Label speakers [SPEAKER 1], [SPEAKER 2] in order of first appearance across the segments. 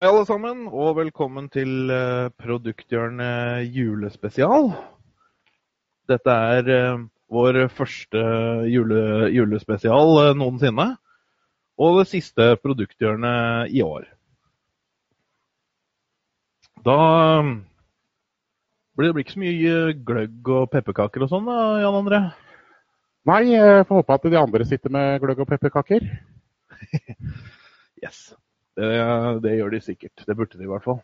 [SPEAKER 1] Hei, alle sammen, og velkommen til eh, Produkthjørnet julespesial. Dette er eh, vår første jule, julespesial eh, noensinne, og det siste Produkthjørnet i år. Da blir det ikke så mye gløgg og pepperkaker og sånn, da, Jan André?
[SPEAKER 2] Nei, jeg får håpe at de andre sitter med gløgg og pepperkaker.
[SPEAKER 1] yes. Det, det, gjør de sikkert. Det burde de i hvert fall.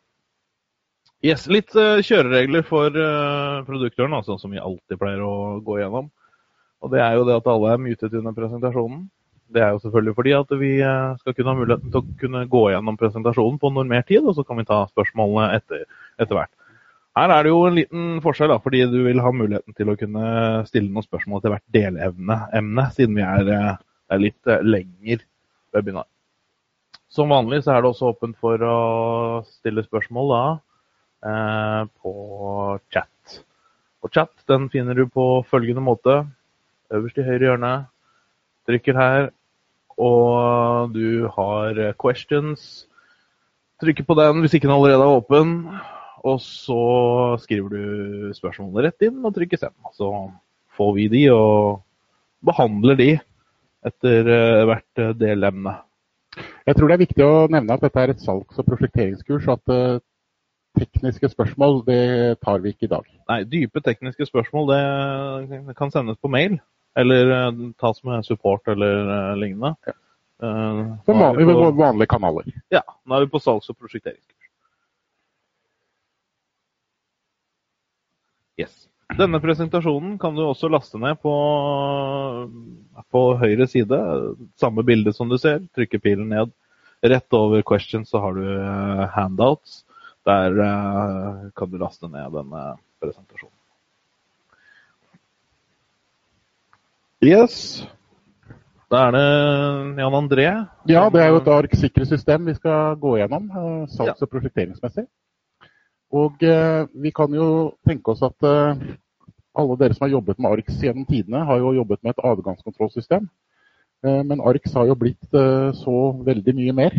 [SPEAKER 1] Yes, Litt uh, kjøreregler for uh, produktøren, sånn som vi alltid pleier å gå gjennom. Og Det er jo det at alle er mutet under presentasjonen. Det er jo selvfølgelig fordi at vi uh, skal kunne ha muligheten til å kunne gå gjennom presentasjonen på normert tid, og så kan vi ta spørsmålene etter, etter hvert. Her er det jo en liten forskjell, da, fordi du vil ha muligheten til å kunne stille noen spørsmål til hvert delemne, siden vi er, er litt lenger webinar. Som vanlig så er det også åpent for å stille spørsmål da, eh, på chat. Og chat den finner du på følgende måte. Øverst i høyre hjørne. Trykker her, og du har questions. Trykker på den hvis ikke den allerede er åpen. Og så skriver du spørsmålene rett inn og trykker send. Så får vi de og behandler de etter eh, hvert delemne.
[SPEAKER 2] Jeg tror det er viktig å nevne at dette er et salgs- og prosjekteringskurs. At uh, tekniske spørsmål det tar vi ikke i dag.
[SPEAKER 1] Nei, dype tekniske spørsmål det kan sendes på mail. Eller uh, tas med support eller uh, lignende. Ja.
[SPEAKER 2] Som vanlig, på, vanlige kanaler.
[SPEAKER 1] Ja. Nå er vi på salgs- og prosjekteringskurs. Yes. Denne presentasjonen kan du også laste ned på, på høyre side. Samme bilde som du ser. Trykker pilen ned. Rett over questions så har du uh, handouts. Der uh, kan du laste ned denne presentasjonen. Yes. Da er det Jan André.
[SPEAKER 2] Ja, det er jo et ARK system vi skal gå gjennom. Uh, salgs- og prosjekteringsmessig. Og vi kan jo tenke oss at alle dere som har jobbet med ARX gjennom tidene, har jo jobbet med et adgangskontrollsystem. Eh, men ARX har jo blitt eh, så veldig mye mer.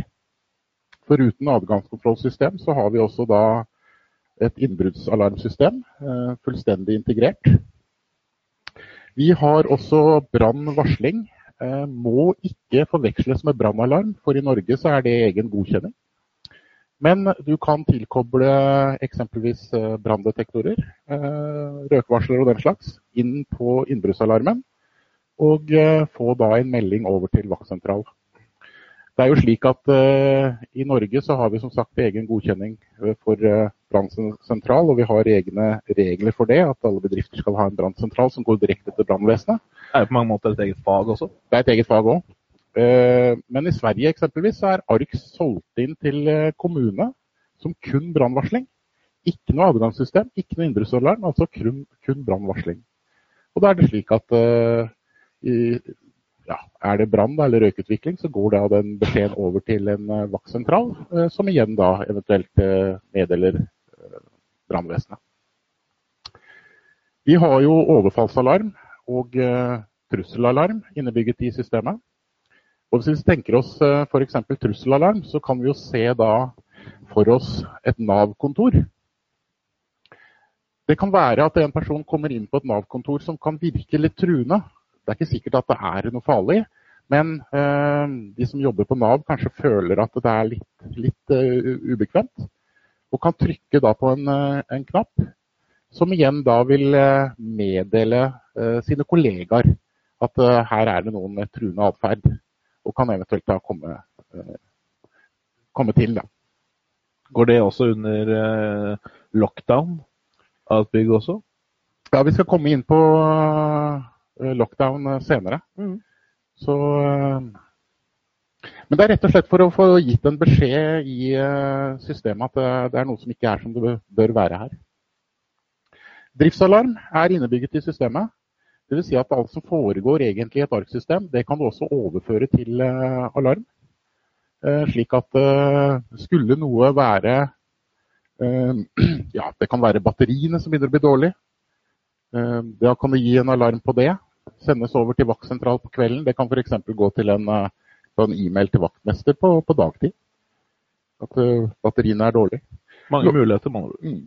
[SPEAKER 2] Foruten adgangskontrollsystem så har vi også da et innbruddsalarmsystem, eh, fullstendig integrert. Vi har også brannvarsling. Må ikke forveksles med brannalarm, for i Norge så er det egen godkjenning. Men du kan tilkoble eksempelvis eh, branndetektorer, eh, røkvarsler og den slags, inn på innbruddsalarmen. Og eh, få da en melding over til vaktsentral. Det er jo slik at I Norge så har vi som sagt egen godkjenning for brannsentral. Og vi har egne regler for det, at alle bedrifter skal ha en brannsentral som går direkte til brannvesenet.
[SPEAKER 1] Det er jo på mange måter et eget fag også?
[SPEAKER 2] Det er et eget fag òg. Eh, men i Sverige eksempelvis så er ARK solgt inn til eh, kommune som kun brannvarsling. Ikke noe avgangssystem, ikke noe innbruddsalarm, altså kun, kun brannvarsling. Og da er det slik at i, ja, er det brann eller røykutvikling, så går da den beskjeden over til en vaktsentral, som igjen da eventuelt meddeler brannvesenet. Vi har jo overfallsalarm og trusselalarm innebygget i systemet. Og Hvis vi tenker oss eh, f.eks. trusselalarm, så kan vi jo se da for oss et Nav-kontor. Det kan være at en person kommer inn på et Nav-kontor som kan virke litt truende. Det er ikke sikkert at det er noe farlig, men eh, de som jobber på Nav kanskje føler at det er litt, litt uh, ubekvemt. Og kan trykke da på en, uh, en, knapp som igjen da vil meddele sine kollegaer at her er det noen med truende atferd og kan eventuelt da komme, eh, komme til. Da.
[SPEAKER 1] Går det også under eh, lockdown av et bygg også?
[SPEAKER 2] Ja, vi skal komme inn på eh, lockdown senere. Mm. Så men det er rett og slett for å få gitt en beskjed i systemet at det er noe som ikke er som det bør være her. Driftsalarm er innebygget i systemet. Dvs. Si at alt som foregår egentlig i et ARK-system, det kan du også overføre til uh, alarm. Uh, slik at uh, skulle noe være Ja, det kan være batteriene som begynner å bli dårlige. Da kan du gi en alarm på det. Sendes over til vaktsentral på kvelden. Det kan f.eks. gå til en, en e-mail til vaktmester på, på dagtid. At batteriene er dårlige.
[SPEAKER 1] Mange muligheter, mange
[SPEAKER 2] mm.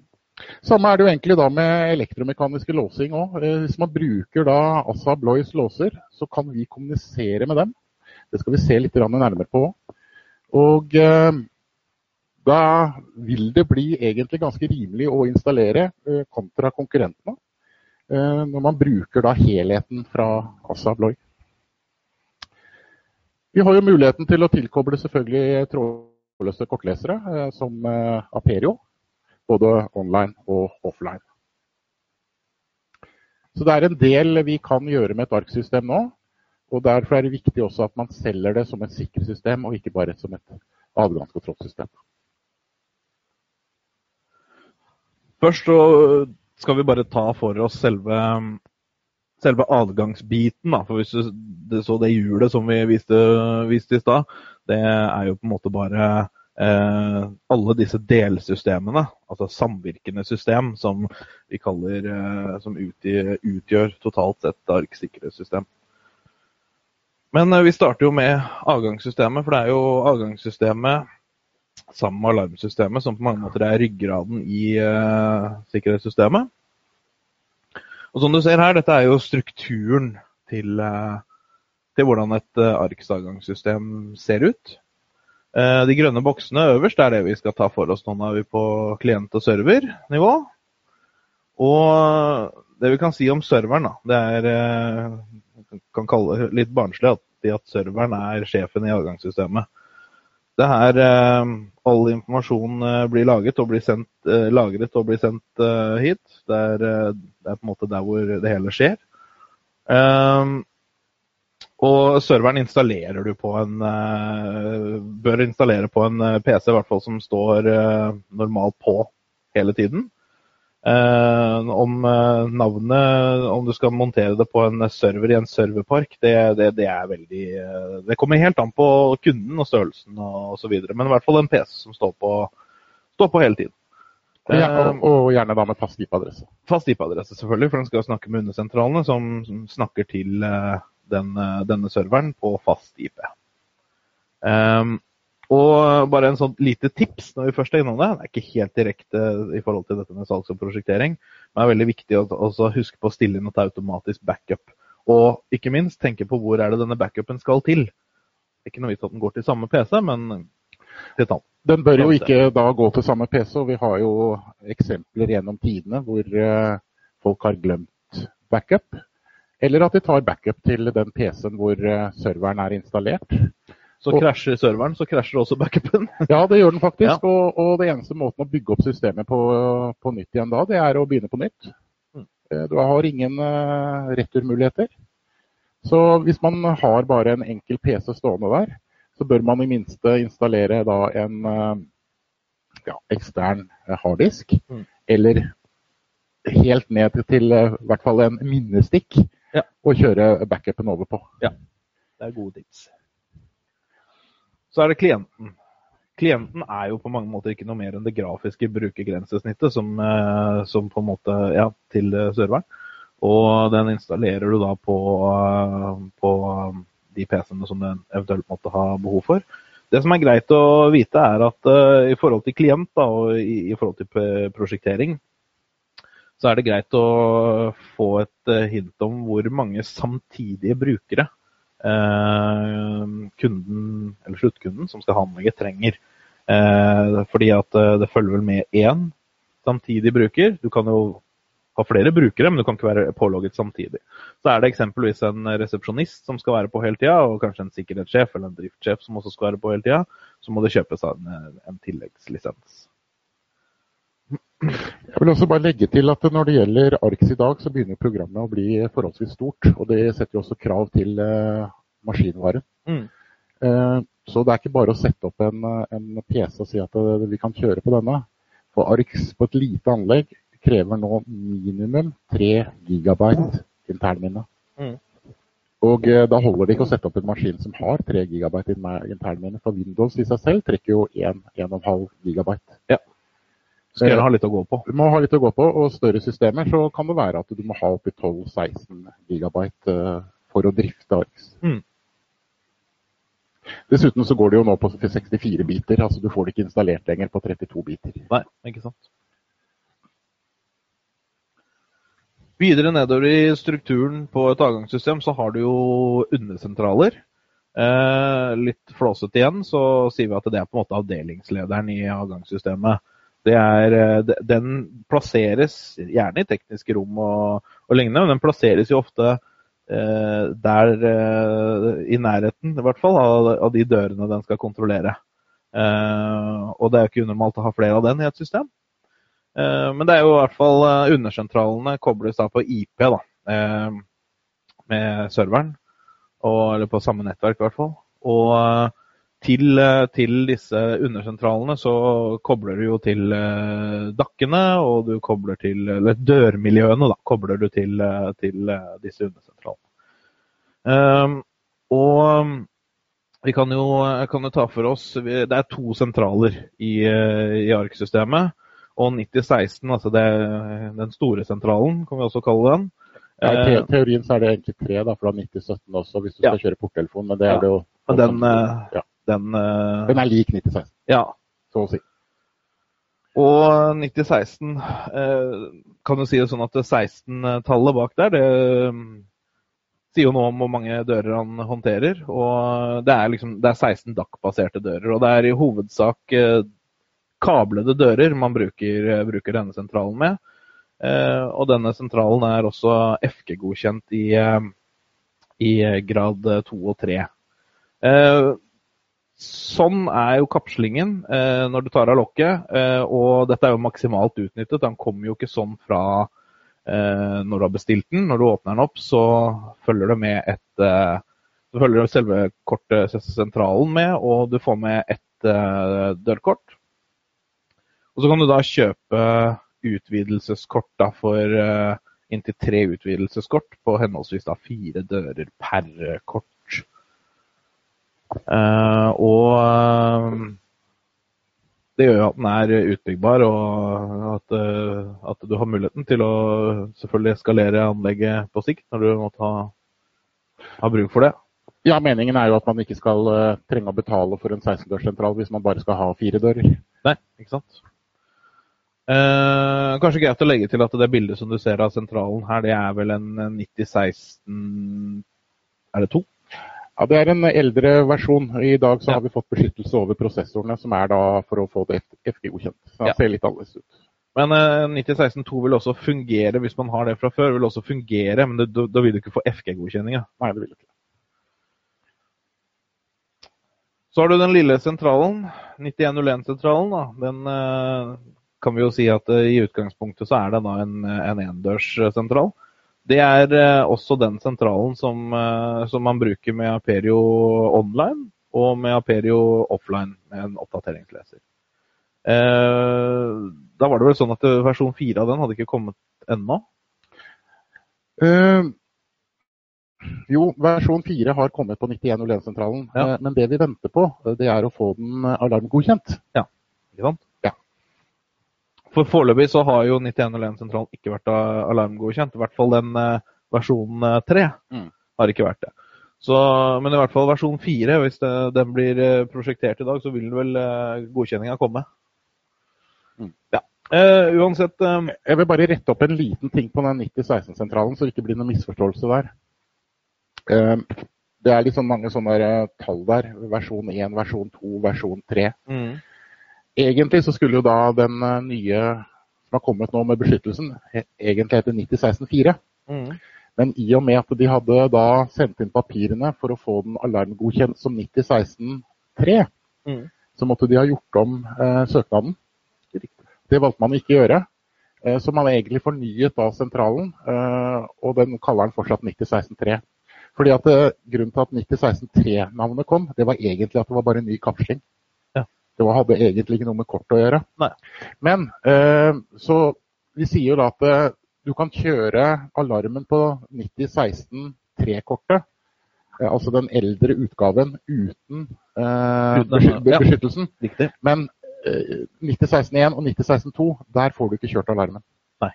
[SPEAKER 2] Samme er det jo egentlig da med elektromekaniske låsing òg. Hvis man bruker da Assa Bloys låser, så kan vi kommunisere med dem. Det skal vi se litt nærmere på. Og eh, da vil det bli egentlig ganske rimelig å installere eh, kontra konkurrentene. Eh, når man bruker da helheten fra Assa Bloy. Vi har jo muligheten til å tilkoble selvfølgelig trådløse kortlesere, eh, som eh, Aperio. Både online og offline. Så det er en del vi kan gjøre med et arksystem nå. Og Derfor er det viktig også at man selger det som et sikkerhetssystem, og ikke bare som et adgangskontrollsystem.
[SPEAKER 1] Først så skal vi bare ta for oss selve selve adgangsbiten, da. For hvis du så det hjulet som vi viste, viste i stad, det er jo på en måte bare eh, alle disse delsystemene, altså samvirkende system, som vi kaller eh, som utgjør, utgjør, totalt sett ARK-sikkerhetssystem. Men eh, vi starter jo med avgangssystemet, for det er jo avgangssystemet sammen med alarmsystemet som på mange måter er ryggraden i eh, sikkerhetssystemet. Og som du ser her, dette er jo strukturen til, eh, til hvordan et eh, ARKS-avgangssystem ser ut. Eh, de grønne boksene øverst er det vi skal ta for oss. Nå er vi på klient- og servernivå. Og det vi kan si om serveren, da, det er kan kalle det litt barnslig at, at serveren er sjefen i avgangssystemet. Det er her eh, all informasjon eh, blir laget og blir sendt, eh, lagret og blir sendt hit. Det er, det er, på en måte der hvor det hele skjer. Um, og serveren installerer du på en Bør installere på en PC i hvert fall som står normalt på hele tiden. Om navnet, om du skal montere det på en server i en serverpark, det, det, det er veldig Det kommer helt an på kunden og størrelsen og osv. Men i hvert fall en PC som står på, står på hele tiden.
[SPEAKER 2] Ja, og, og, gjerne da med fast IP-adresse.
[SPEAKER 1] Fast IP-adresse, selvfølgelig, for den skal snakke med undersentralene, som, som snakker til den, denne serveren på fast IP. Um, og bare en sånn lite tips når vi først er innom det. Det er ikke helt direkte i forhold til dette med salgs og prosjektering, men det er veldig viktig å huske på å stille inn et automatisk backup. Og ikke minst tenke på hvor er det denne backupen skal til. Ikke noe vits at den går til samme PC, men til et annet.
[SPEAKER 2] Den bør jo ikke da gå til samme PC, og vi har jo eksempler gjennom tidene hvor eh, folk har glemt backup. Eller at de tar backup til den PC-en hvor eh, serveren er installert.
[SPEAKER 1] Så krasjer serveren, så krasjer også backupen.
[SPEAKER 2] ja, det gjør den faktisk. Ja. Og, og, det eneste måten å bygge opp systemet på, på, nytt igjen da, det er å begynne på nytt. Mm. Eh, du har ingen uh, returmuligheter. Så hvis man har bare en enkel PC stående der, så bør man i minste installere da en ja, ekstern harddisk. Mm. Eller helt ned til i hvert fall en minnestikk ja. og kjøre backupen over på.
[SPEAKER 1] Ja, det er gode tips. Så er det klienten. Klienten er jo på mange måter ikke noe mer enn det grafiske brukergrensesnittet som, eh, som på en måte, ja, til eh, serveren. Og den installerer du da på, eh, på de PC-ene som du eventuelt måtte ha behov for. Det som er greit å vite, er at uh, i forhold til klient da, og i, i, forhold til prosjektering, så er det greit å få et uh, hint om hvor mange samtidige brukere Eh, kunden, eller sluttkunden som skal ha anlegget, trenger. Eh, fordi at eh, det følger vel med én samtidig bruker. Du kan jo ha flere brukere, men du kan ikke være pålogget samtidig. Så er det eksempelvis en resepsjonist som skal være på hele tida, og kanskje en sikkerhetssjef eller en driftssjef som også skal være på hele tida. Så må det kjøpes en, en tilleggslisens.
[SPEAKER 2] Jeg vil også bare legge til at Når det gjelder ARKS i dag, så begynner programmet å bli forholdsvis stort. og Det setter jo også krav til uh, maskinvaren. Mm. Uh, så det er ikke bare å sette opp en, en PC og si at uh, vi kan kjøre på denne. For ARKS på et lite anlegg krever nå minimum 3 gigabyte internminne. Mm. Og da holder det ikke å sette opp en maskin som har 3 gigabyte internminne. For Windows i seg selv trekker jo 1,5 gigabyte.
[SPEAKER 1] Ja. Skal gjerne ha litt å gå på.
[SPEAKER 2] Du må ha litt å gå på, og større systemer så kan det være at du må ha oppi 12-16 gigabyte eh, for å drifte ARX. Mm. Dessuten så går det jo nå på 64 biter, altså du får det ikke installert lenger på 32 biter.
[SPEAKER 1] Nei, ikke sant. Videre nedover i strukturen på et avgangssystem så har du jo undersentraler. Eh, litt flåsete igjen, så sier vi at det er på en måte avdelingslederen i avgangssystemet. Er, eh, den plasseres gjerne i tekniske rom og, og lignende, men den plasseres jo ofte eh, der eh, i nærheten i hvert fall, av, av, de dørene den skal kontrollere. Eh, og det er jo ikke unormalt å ha flere av den i et system. Eh, men det er jo i hvert fall eh, undersentralene kobles da på IP da, med serveren. Og, eller på samme nettverk, i hvert fall. Og til, til, disse undersentralene så kobler du jo til dakkene, og du kobler til Eller dørmiljøene, da, kobler du til, til disse undersentralene. Um, og vi kan jo, kan jo, ta for oss Det er to sentraler i, i ARK-systemet og 9016, altså det, den store sentralen, kan vi også kalle den.
[SPEAKER 2] Ja, I te teorien så er det egentlig tre, da, for da 9017 også, hvis du skal ja. kjøre porttelefon. Men det er det jo
[SPEAKER 1] den, ja. Den,
[SPEAKER 2] uh, den, er lik 9016,
[SPEAKER 1] ja.
[SPEAKER 2] så å si.
[SPEAKER 1] Og 9016 uh, kan du si det sånn at 16-tallet bak der, det um, sier jo noe om hvor mange dører han håndterer. Og det er, liksom, det er 16 DAC-baserte dører. Og det er i hovedsak uh, kablede dører man bruker, eh, bruker denne sentralen med. Uh, og denne sentralen er også FG-godkjent i, uh, i, grad 2 og 3. Sånn er jo kapslingen når du tar av lokket, og dette er jo maksimalt utnyttet. Den kommer jo ikke sånn fra når du har bestilt den. Når du åpner den opp, så følger det med et Du følger selve kortet sentralen med, og du får med ett dørkort. Og så kan du da kjøpe utvidelseskort da, for uh, inntil tre utvidelseskort på henholdsvis da fire dører per kort. Uh, og uh, det gjør jo at den er utbyggbar, og at, at, du har muligheten til å selvfølgelig eskalere anlegget på sikt når du måtte ha, ha bruk for det.
[SPEAKER 2] Ja, Meningen er jo at man ikke skal trenge å betale for en 16-dørssentral hvis man bare skal ha fire dører.
[SPEAKER 1] Nei, ikke sant. Eh, kanskje greit å legge til at det bildet som du ser av sentralen her, det er vel en 9016 Er det to?
[SPEAKER 2] Ja, Det er en eldre versjon. I dag så har vi fått beskyttelse over prosessorene, som er da for å få det FG-godkjent. Så det ser litt annerledes ut.
[SPEAKER 1] Men eh, 9016-2 vil også fungere, hvis man har det fra før, vil også fungere, men det, da vil du ikke få FG-godkjenning.
[SPEAKER 2] Nei, det vil du ikke.
[SPEAKER 1] Så har du den lille sentralen, 9101-sentralen. Den eh, kan vi jo si at eh, i utgangspunktet så er det da en, en endørssentral. Det er eh, også den sentralen som, eh, som, man bruker med Aperio online og med Aperio offline med en oppdateringsleser. da var det vel sånn at versjon 4 av den hadde ikke kommet ennå?
[SPEAKER 2] Uh, jo, versjon 4 har kommet på 9101-sentralen. Ja. Men det vi venter på, det er å få den alarmgodkjent.
[SPEAKER 1] Ja, ikke sant? For foreløpig så har jo 9101-sentralen ikke vært alarmgodkjent. I hvert fall den uh, versjonen 3 uh, mm. har ikke vært det. Så, men i hvert fall versjon 4, hvis det, den blir uh, prosjektert i dag, så vil vel uh, godkjenninga komme. Mm. Ja. uansett
[SPEAKER 2] Jeg vil bare rette opp en liten ting på den 9016-sentralen, så det ikke blir noen misforståelse der. det er liksom mange sånne tall der. Versjon 1, versjon 2, versjon 3. Mm. Egentlig så skulle jo da den eh, nye som har kommet nå med beskyttelsen, egentlig hete 9016-4. Mm. Men i og med at de hadde da sendt inn papirene for å få den alarmgodkjent som 9016-3, mm. så måtte de ha gjort om eh, søknaden. Det valgte man ikke å gjøre. Eh, så man egentlig fornyet da sentralen, eh, og den kaller den fortsatt 9016-3. Fordi at eh, Grunnen til at 9016-3-navnet kom, det var egentlig at det var bare en ny kapsling. Det hadde egentlig ikke noe med kort å gjøre.
[SPEAKER 1] Nei.
[SPEAKER 2] Men eh, så vi sier jo da at eh, du kan kjøre alarmen på 9016 3-kortet, eh, altså den eldre utgaven uten eh, beskyttelsen.
[SPEAKER 1] Ja,
[SPEAKER 2] Men 9016-1 og 9016-2, der får du ikke kjørt alarmen.
[SPEAKER 1] Nei.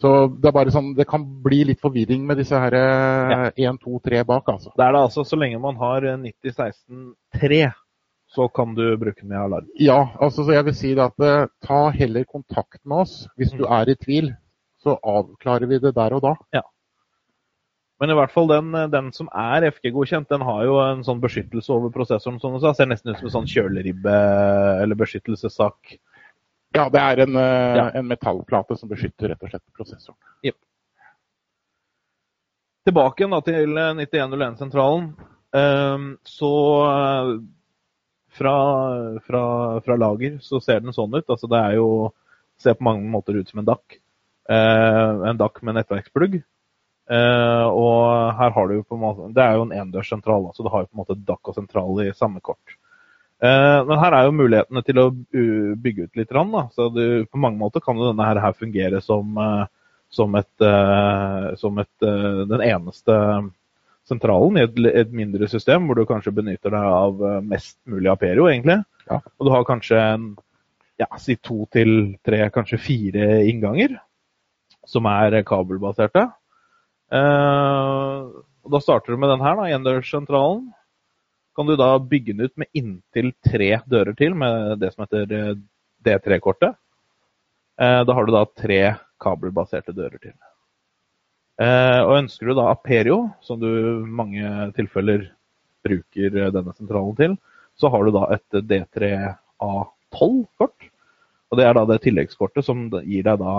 [SPEAKER 2] Så det er bare sånn, det kan bli litt forvirring med disse her 1, 2, 3 bak, altså.
[SPEAKER 1] Det er det altså så lenge man har 9016-3, så kan du bruke den i alarm.
[SPEAKER 2] Ja, altså så jeg vil si det at uh, ta heller kontakt med oss hvis du
[SPEAKER 1] Mm.
[SPEAKER 2] er i tvil. Så avklarer vi det der og da.
[SPEAKER 1] Men i hvert fall den, den som er FG-godkjent, den har jo en sånn beskyttelse over prosessoren. du sa. Ser nesten ut som en sånn kjøleribbe eller beskyttelsessak.
[SPEAKER 2] Ja, det er en, uh,
[SPEAKER 1] Ja.
[SPEAKER 2] en metallplate som beskytter rett og slett prosessoren.
[SPEAKER 1] Tilbake da til 9101-sentralen. Ehm, så eh, fra, fra, fra lager så ser den sånn ut. Altså det er jo Ser på mange måter ut som en DAC. Eh, en DAC med nettverksplugg. Eh, og her har du på en måte Det er jo en endørssentral, så du har jo på en måte DAC og sentral i samme kort. Eh, men her er jo mulighetene til å bygge ut litt. Rann. Så du, på mange måter kan jo denne her fungere som, eh, som, et, eh, som et, eh, den eneste sentralen i et, et mindre system, hvor du kanskje benytter deg av eh, mest mulig Aperio, egentlig.
[SPEAKER 2] Ja.
[SPEAKER 1] Og du har kanskje en, ja, si to til tre, kanskje fire innganger som er kabelbaserte. Eh, og da starter du med den her, da, endørssentralen. Kan du da bygge den ut med inntil tre dører til, med det som heter eh, D3-kortet. Eh, da har du da tre kabelbaserte dører til. Eh, og ønsker du da Aperio, som du i mange tilfeller bruker denne sentralen til, så har du da et D3A12-kort. Og det er da det tilleggskortet som gir deg da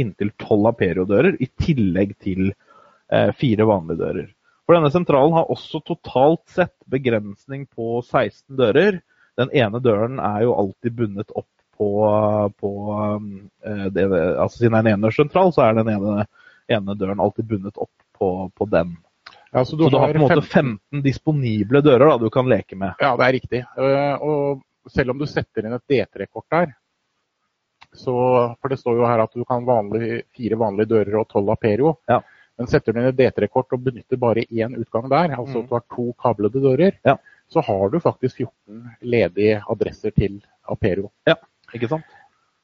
[SPEAKER 1] inntil tolv Aperio-dører, i tillegg til eh, fire vanlige dører. For denne sentralen har også totalt sett begrensning på 16 dører. Den ene døren er jo alltid bundet opp på, på eh, det, altså Siden det er en enersentral, så er den ene, ene døren alltid bundet opp på, på den.
[SPEAKER 2] Ja, så du,
[SPEAKER 1] Så du har på en måte
[SPEAKER 2] 15
[SPEAKER 1] 15 disponible dører da, du kan leke med.
[SPEAKER 2] Ja, det er riktig. Eh, Og selv om du setter inn et D3-kort der, så For det står jo her at du kan vanlig, fire vanlige dører og tolv Aperio.
[SPEAKER 1] Ja.
[SPEAKER 2] Men setter du inn et D3-kort og benytter bare én utgang der, altså
[SPEAKER 1] Mhm.
[SPEAKER 2] at du har to kablede dører,
[SPEAKER 1] Ja.
[SPEAKER 2] så har du faktisk 14 ledige adresser til Aperio.
[SPEAKER 1] Ja, Ikke sant?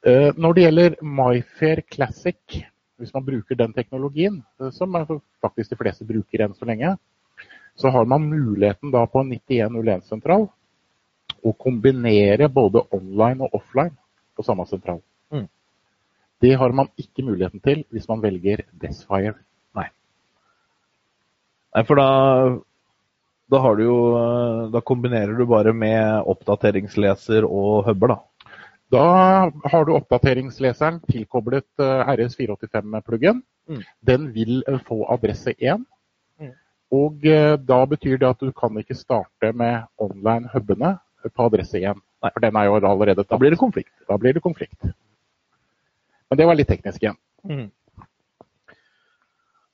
[SPEAKER 2] Eh, Når det gjelder MyFair Classic, hvis man bruker den teknologien, eh, som faktisk de fleste bruker enn så lenge, så har man muligheten da på en 9101-sentral å kombinere både online og offline på samme sentral.
[SPEAKER 1] Mm.
[SPEAKER 2] Det har man ikke muligheten til hvis man velger Desfire.
[SPEAKER 1] Nei, for da, da har du jo eh, Da kombinerer du bare med oppdateringsleser og hubber, da.
[SPEAKER 2] Da har du oppdateringsleseren tilkoblet eh, RS485-pluggen.
[SPEAKER 1] Mm.
[SPEAKER 2] Den vil eh, få adresse 1.
[SPEAKER 1] Mm.
[SPEAKER 2] Og eh, da betyr det at du kan ikke starte med online-hubene på adresse 1.
[SPEAKER 1] Nei.
[SPEAKER 2] For den er jo allerede
[SPEAKER 1] Da blir det konflikt.
[SPEAKER 2] Da blir det konflikt. Men det var litt teknisk igjen.
[SPEAKER 1] Mm.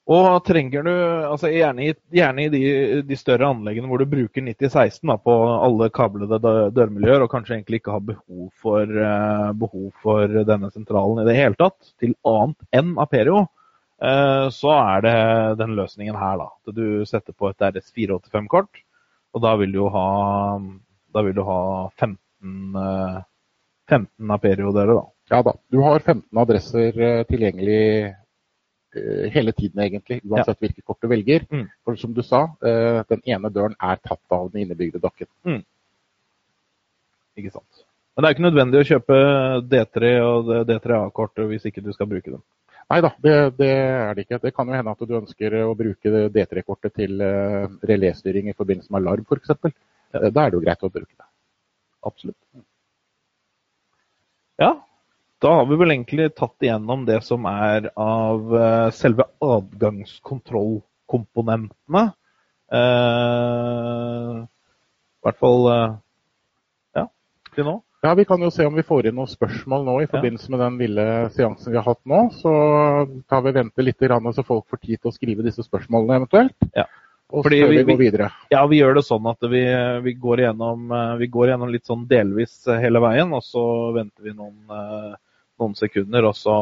[SPEAKER 1] Og trenger du, altså gjerne i, gjerne i de, de større anleggene hvor du bruker 9016 da, på alle kablede dørmiljøer, og kanskje egentlig ikke har behov for, eh, behov for denne sentralen i det hele tatt, til annet enn Aperio, eh, så er det den løsningen her, da. At du setter på et RS485-kort, og da vil du ha, vil du ha 15, eh, 15 Aperio-dører, da.
[SPEAKER 2] Ja da. Du har 15 adresser eh, tilgjengelig hele tiden, egentlig, uansett hvilket kort du velger.
[SPEAKER 1] Mm.
[SPEAKER 2] For som du sa, eh, den ene døren er tatt av den innebygde dokken.
[SPEAKER 1] Ikke sant. Men det er ikke nødvendig å kjøpe D3 og D3A-kort hvis ikke du skal bruke dem.
[SPEAKER 2] Nei da, det, det er det ikke. Det kan jo hende at du ønsker å bruke D3-kortet til uh, reléstyring i forbindelse med alarm f.eks. Ja. da er det jo greit å bruke det.
[SPEAKER 1] Absolutt. Ja, da har vi vel egentlig tatt igjennom det som er av eh, selve adgangskontrollkomponentene. Eh, I hvert fall eh, ja, til nå.
[SPEAKER 2] Ja, Vi kan jo se om vi får inn noen spørsmål nå i forbindelse med den lille seansen vi har hatt nå. Så kan vi vente litt, grann, så folk får tid til å skrive disse spørsmålene eventuelt.
[SPEAKER 1] Ja.
[SPEAKER 2] Og før vi,
[SPEAKER 1] vi-
[SPEAKER 2] går videre.
[SPEAKER 1] Ja, vi gjør det sånn at vi, vi, går igjennom, eh, vi går igjennom litt sånn delvis hele veien, og så venter vi noen, noen sekunder, og så,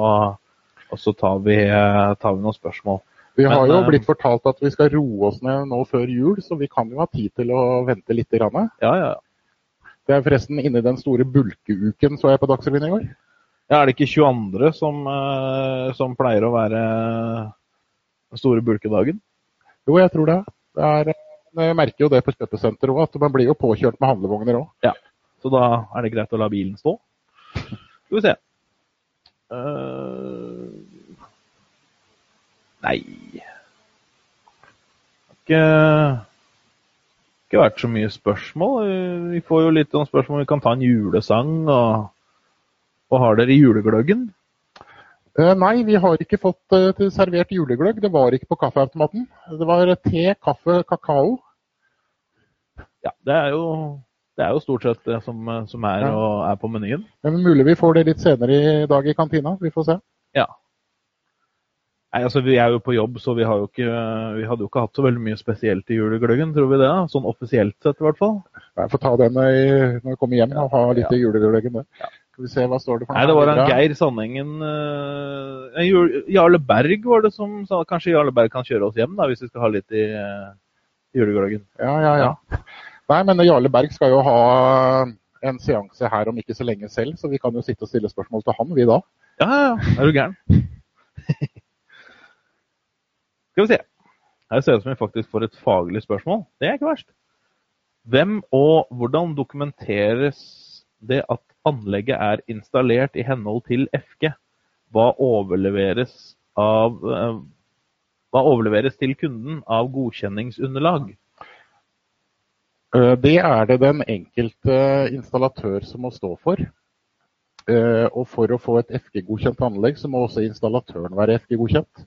[SPEAKER 1] og så tar, vi, eh, tar vi noen spørsmål.
[SPEAKER 2] Vi har
[SPEAKER 1] Men,
[SPEAKER 2] jo
[SPEAKER 1] eh,
[SPEAKER 2] blitt fortalt at vi skal roe oss ned nå før jul, så vi kan jo ha tid til å vente litt. Grann.
[SPEAKER 1] Ja, ja.
[SPEAKER 2] Det er forresten inne i den store bulkeuken, så jeg på Dagsrevyen i går.
[SPEAKER 1] Ja, Er det ikke 22. som, eh, som pleier å være den store bulkedagen?
[SPEAKER 2] Jo, jeg tror det. det er, jeg merker jo det på kjøpesenteret òg, at man blir jo påkjørt med handlevogner òg.
[SPEAKER 1] Ja, så da er det greit å la bilen stå. Skal vi se. Uh, nei ikke, ikke vært så mye spørsmål. Vi får jo litt om spørsmål. Vi kan ta en julesang. Og, og har dere julegløggen?
[SPEAKER 2] Uh, nei, vi har ikke fått uh, servert julegløgg. Det var ikke på kaffeautomaten. Det var te, kaffe, kakao.
[SPEAKER 1] Ja, det er jo det er jo stort sett det som, som er, ja. er, på menyen.
[SPEAKER 2] Er mulig vi får det litt senere i dag i kantina. Vi får se.
[SPEAKER 1] Ja. Nei, altså Vi er jo på jobb, så vi, ikke, vi hadde jo ikke hatt så veldig mye spesielt i julegløggen, tror vi det? da? Sånn offisielt sett, i hvert fall.
[SPEAKER 2] Jeg får ta den når vi kommer hjem og ha litt ja. i julegløggen der. Ja. Skal vi se, hva står det for
[SPEAKER 1] noe? Nei, Det var en Geir Sandengen uh, Jarle Berg var det som sa kanskje Jarle Berg kan kjøre oss hjem da, hvis vi skal ha litt i uh, julegløggen.
[SPEAKER 2] Ja, ja, ja. Nei, men Jarle Berg skal jo ha en seanse her om ikke så lenge selv, så vi kan jo sitte og stille spørsmål til han, vi da.
[SPEAKER 1] Ja, ja, ja. er du gæren? Skal vi se. Her ser det ut som vi faktisk får et faglig spørsmål. Det er ikke verst. Hvem og hvordan dokumenteres det at anlegget er installert i henhold til FG? Hva overleveres, av, eh, hva overleveres til kunden av godkjenningsunderlag?
[SPEAKER 2] Eh, det er det den enkelte installatør som må stå for. Eh, og for å få et FG-godkjent anlegg, så må også installatøren være FG-godkjent.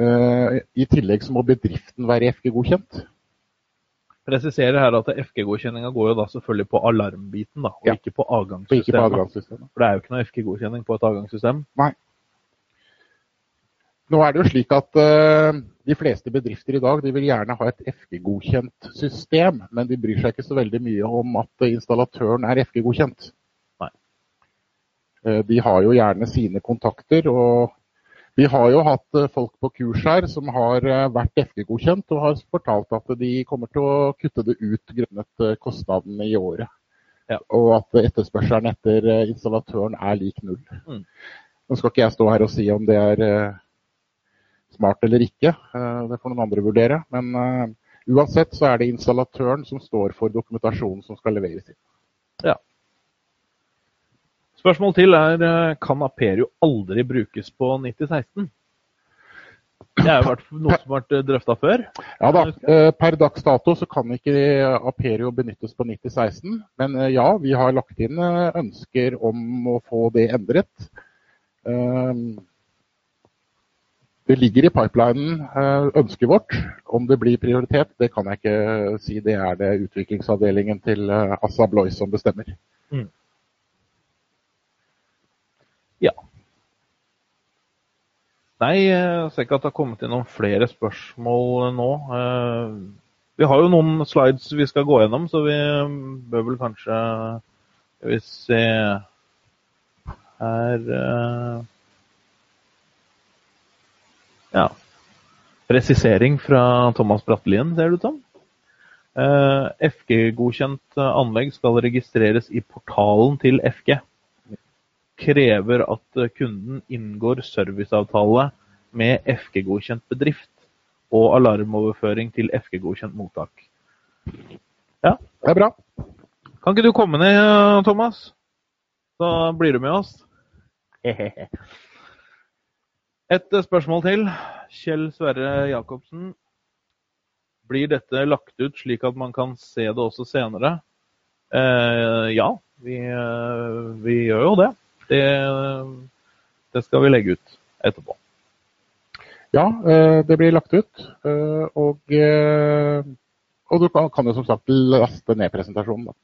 [SPEAKER 2] Eh, I tillegg så må bedriften være FG-godkjent.
[SPEAKER 1] Presiserer her at FG-godkjenninga går jo da selvfølgelig på alarmbiten, da, og ja. ikke på avgangssystemet.
[SPEAKER 2] Ikke på avgangssystemet.
[SPEAKER 1] For det er jo ikke noe FG-godkjenning på et avgangssystem.
[SPEAKER 2] Nei. Nå er det jo slik at uh, de fleste bedrifter i dag de vil gjerne ha et FG-godkjent system, men de bryr seg ikke så veldig mye om at installatøren er FG-godkjent. Uh, de har jo gjerne sine kontakter, og vi har jo hatt uh, folk på kurs her som har vært FG-godkjent og har fortalt at de kommer til å kutte det ut grunnet kostnadene i året. Ja. Og at etterspørselen etter installatøren er lik null. Mm. Nå skal ikke jeg stå her og si om det er smart eller ikke. Eh, det får noen andre vurdere. Men uh, uansett så er det installatøren som står for dokumentasjonen som skal leveres inn.
[SPEAKER 1] Ja. Spørsmål til er eh, kan Aperio aldri brukes på 9016? Det er jo noe som har vært drøfta før.
[SPEAKER 2] Ja da. Per dags dato så kan ikke Aperio benyttes på 9016. Men ja, vi har lagt inn ønsker om å få det endret. Det ligger i pipelinen eh, ønsket vårt. Om det blir prioritet, det kan jeg ikke si. Det er det utviklingsavdelingen til eh, Assa Bloy som bestemmer. Mm.
[SPEAKER 1] Ja. Nei, jeg ser ikke at det har kommet inn noen flere spørsmål nå. Eh, vi har jo noen slides vi skal gå gjennom, så vi bør vel kanskje Skal vi se Her ja. Presisering fra Thomas Brattelien, ser du, Tom. Uh, FG-godkjent anlegg skal registreres i portalen til FG. Krever at kunden inngår serviceavtale med FG-godkjent bedrift og alarmoverføring til FG-godkjent mottak.
[SPEAKER 2] Ja, det er bra.
[SPEAKER 1] Kan ikke du komme ned, Thomas? Så blir du med oss. Et spørsmål til. Kjell Sverre Jacobsen. Blir dette lagt ut slik at man kan se det også senere? Eh, ja, vi, eh, vi, gjør jo det. det. det. skal vi legge ut etterpå.
[SPEAKER 2] Ja, eh, det blir lagt ut. Eh, og, og du kan jo som sagt laste ned presentasjonen. da.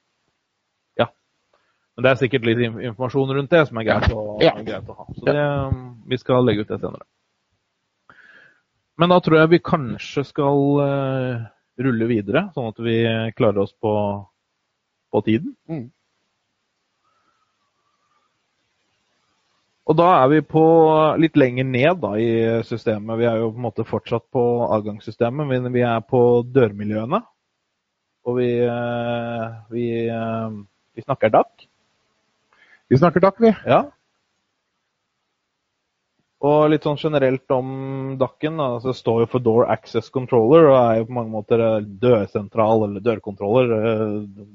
[SPEAKER 1] Men det er sikkert litt informasjon rundt det som er greit å, ja. greit å ha. Så det, vi skal legge ut det senere. Men da tror jeg vi kanskje skal uh, rulle videre, sånn at vi klarer oss på, på tiden. Mm. Og da er vi på litt lenger ned da, i systemet. Vi er jo på en måte fortsatt på avgangssystemet, men vi er på dørmiljøene. Og vi, uh, vi, uh, vi snakker DAC.
[SPEAKER 2] Vi snakker dakk, vi.
[SPEAKER 1] Ja. Og litt sånn generelt om DAC-en. Altså, det står jo for Door Access Controller og er jo på mange måter dørsentral eller dørkontroller.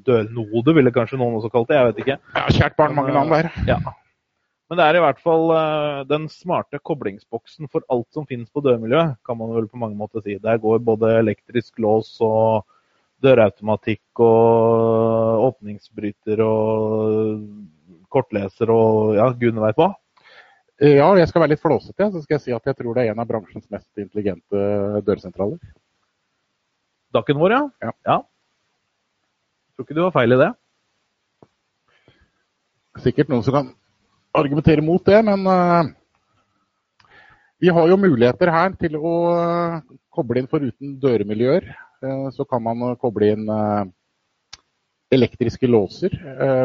[SPEAKER 1] Dørnode ville kanskje noen også kalt det, jeg vet ikke.
[SPEAKER 2] Ja, Kjært barn, mange navn der.
[SPEAKER 1] Ja. Men det er i hvert fall den smarte koblingsboksen for alt som finnes på dørmiljøet, kan man vel på mange måter si. Der går både elektrisk lås og dørautomatikk og åpningsbryter og kortleser og ja, gudene veit hva.
[SPEAKER 2] Ja, jeg skal være litt flåsete, så skal jeg si at jeg tror det er en av bransjens mest intelligente dørsentraler.
[SPEAKER 1] Dakken vår, ja?
[SPEAKER 2] Ja.
[SPEAKER 1] ja. Tror ikke du har feil i det.
[SPEAKER 2] Sikkert noen som kan argumentere mot det, men uh, vi har jo muligheter her til å uh, koble inn foruten dørmiljøer. Uh, så kan man koble inn elektriske låser.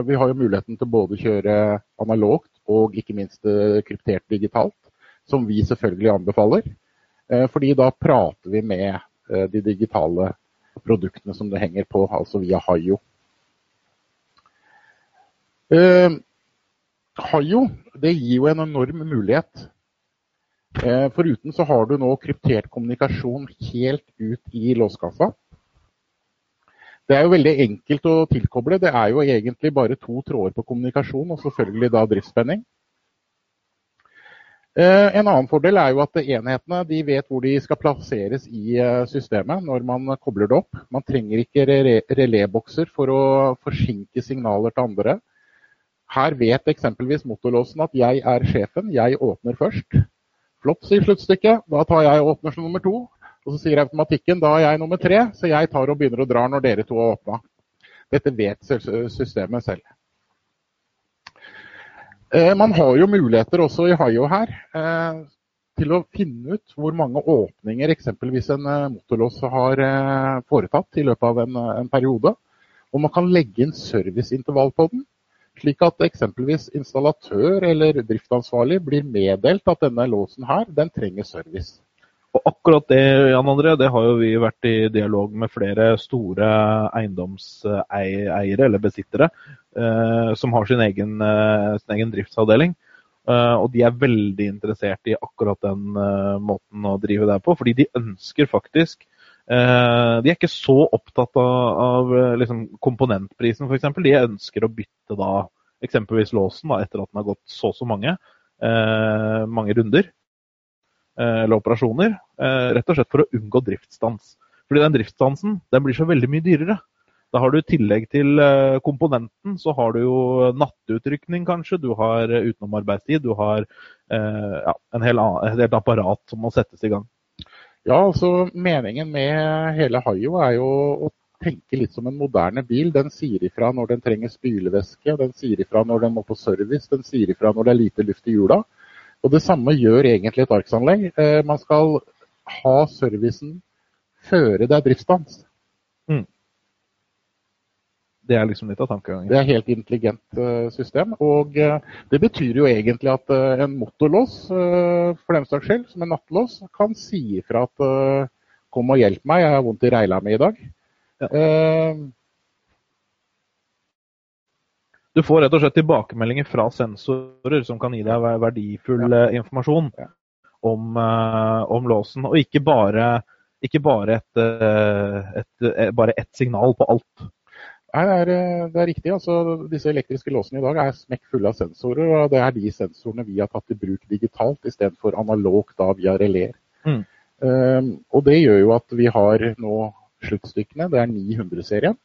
[SPEAKER 2] vi har jo muligheten til både å kjøre analogt og ikke minst kryptert digitalt, som vi selvfølgelig anbefaler. fordi da prater vi med de digitale produktene som det henger på, altså via Hayo. Hayo det gir jo en enorm mulighet. Eh, foruten så har du nå kryptert kommunikasjon helt ut i låskassa. Det er jo veldig enkelt å tilkoble. Det er jo egentlig bare to tråder på kommunikasjon, og selvfølgelig da driftsspenning. Eh, en annen fordel er jo at enhetene de vet hvor de skal plasseres i eh, systemet når man kobler det opp. Man trenger ikke relébokser for å forsinke signaler til andre. Her vet eksempelvis motorlåsen at jeg er sjefen, jeg åpner først. Flott, sier sluttstykket. Da tar jeg og åpner som nummer to. Og så sier automatikken da er jeg nummer tre, så jeg tar og begynner å dra når dere to har åpna. Dette vet systemet selv. Eh, man har jo muligheter også i Haio her eh, til å finne ut hvor mange åpninger eksempelvis en eh, motorlås har foretatt i løpet av en, en periode. Og man kan legge inn serviceintervall på den slik at eksempelvis installatør eller driftsansvarlig blir meddelt at denne låsen her, den trenger service.
[SPEAKER 1] Og akkurat det, Jan André, det har jo vi vært i dialog med flere store eiendomseiere eller besittere eh, som har sin egen, eh, sin egen driftsavdeling. Eh, og de er veldig interessert i akkurat den eh, måten å drive der på, fordi de ønsker faktisk eh, de er ikke så opptatt av, av eh, liksom, komponentprisen, f.eks. De ønsker å bytte da eksempelvis låsen da, etter at den har gått så og så mange, mange runder eller operasjoner. Eh, rett og slett for å unngå driftsstans. Fordi den driftsstansen den blir så veldig mye dyrere. Da har du i tillegg til eh, komponenten, så har du jo nattutrykning kanskje. Du har utenom arbeidstid. Du har eh, ja, en hel, et helt apparat som må settes i gang.
[SPEAKER 2] Ja, altså meningen med hele Hayo er jo å tenke litt som en moderne bil. Den sier ifra når den trenger spylevæske, den sier ifra når den må på service, den sier ifra når det er lite luft i hjula. Og det samme gjør egentlig et arksanlegg. Eh, man skal ha servicen føre det er driftsstans. Mm.
[SPEAKER 1] Det er liksom litt av tankegangen.
[SPEAKER 2] Det er et helt intelligent uh, system. Og uh, det betyr jo egentlig at uh, en motorlås, for den saks skyld, som en nattlås, kan si ifra at kom og hjelp meg, jeg har vondt i reila mi i dag. Ja.
[SPEAKER 1] Du får rett og slett tilbakemeldinger fra sensorer som kan gi deg verdifull ja. informasjon ja. om, om, låsen. Og ikke bare, ikke bare et, et, et, bare ett signal på alt.
[SPEAKER 2] Nei, det er, det er, riktig. Altså, disse elektriske låsene i dag er smekk fulle av sensorer. og Det er de sensorene vi har tatt i bruk digitalt istedenfor analogt da via reler. Mm. Um, og det gjør jo at vi har nå sluttstykkene. Det er 900-serien.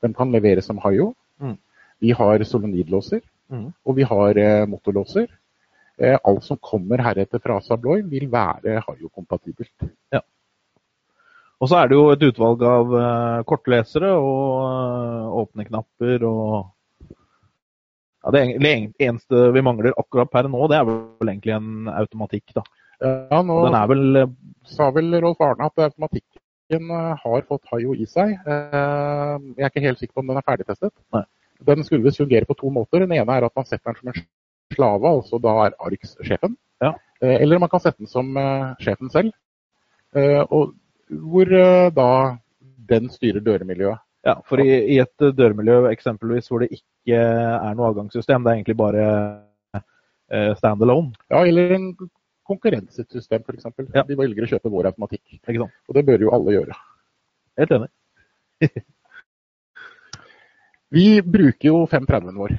[SPEAKER 2] Den kan leveres som Hayo. Mm. Vi har solonidlåser, mm. og vi har eh, motorlåser. Eh, alt som kommer heretter fra Sabloy, vil være Hayo-kompatibelt. Ja.
[SPEAKER 1] Og så er det jo et utvalg av eh, kortlesere og uh, åpne knapper og ja, Det eneste vi mangler akkurat per nå, det er vel egentlig en automatikk, da.
[SPEAKER 2] Ja, nå vel, uh, sa vel Rolf Arne at automatikken har fått Hayo i seg. Jeg er ikke helt sikker på om den er ferdigtestet. Nei. Den skulle fungere på to måter. Den ene er at man setter den som en slave, altså da er ARX sjefen. Ja. Eller man kan sette den som sjefen selv. Og hvor eh, da den styrer døremiljøet.
[SPEAKER 1] Ja, for i, i et dørmiljø eksempelvis hvor det ikke er noe avgangssystem, det er egentlig bare eh, stand alone.
[SPEAKER 2] Ja, eller en konkurrensesystem f.eks.
[SPEAKER 1] Ja.
[SPEAKER 2] De velger å kjøpe vår automatikk. Og det bør jo alle gjøre.
[SPEAKER 1] Helt enig.
[SPEAKER 2] Vi bruker jo 530-en vår.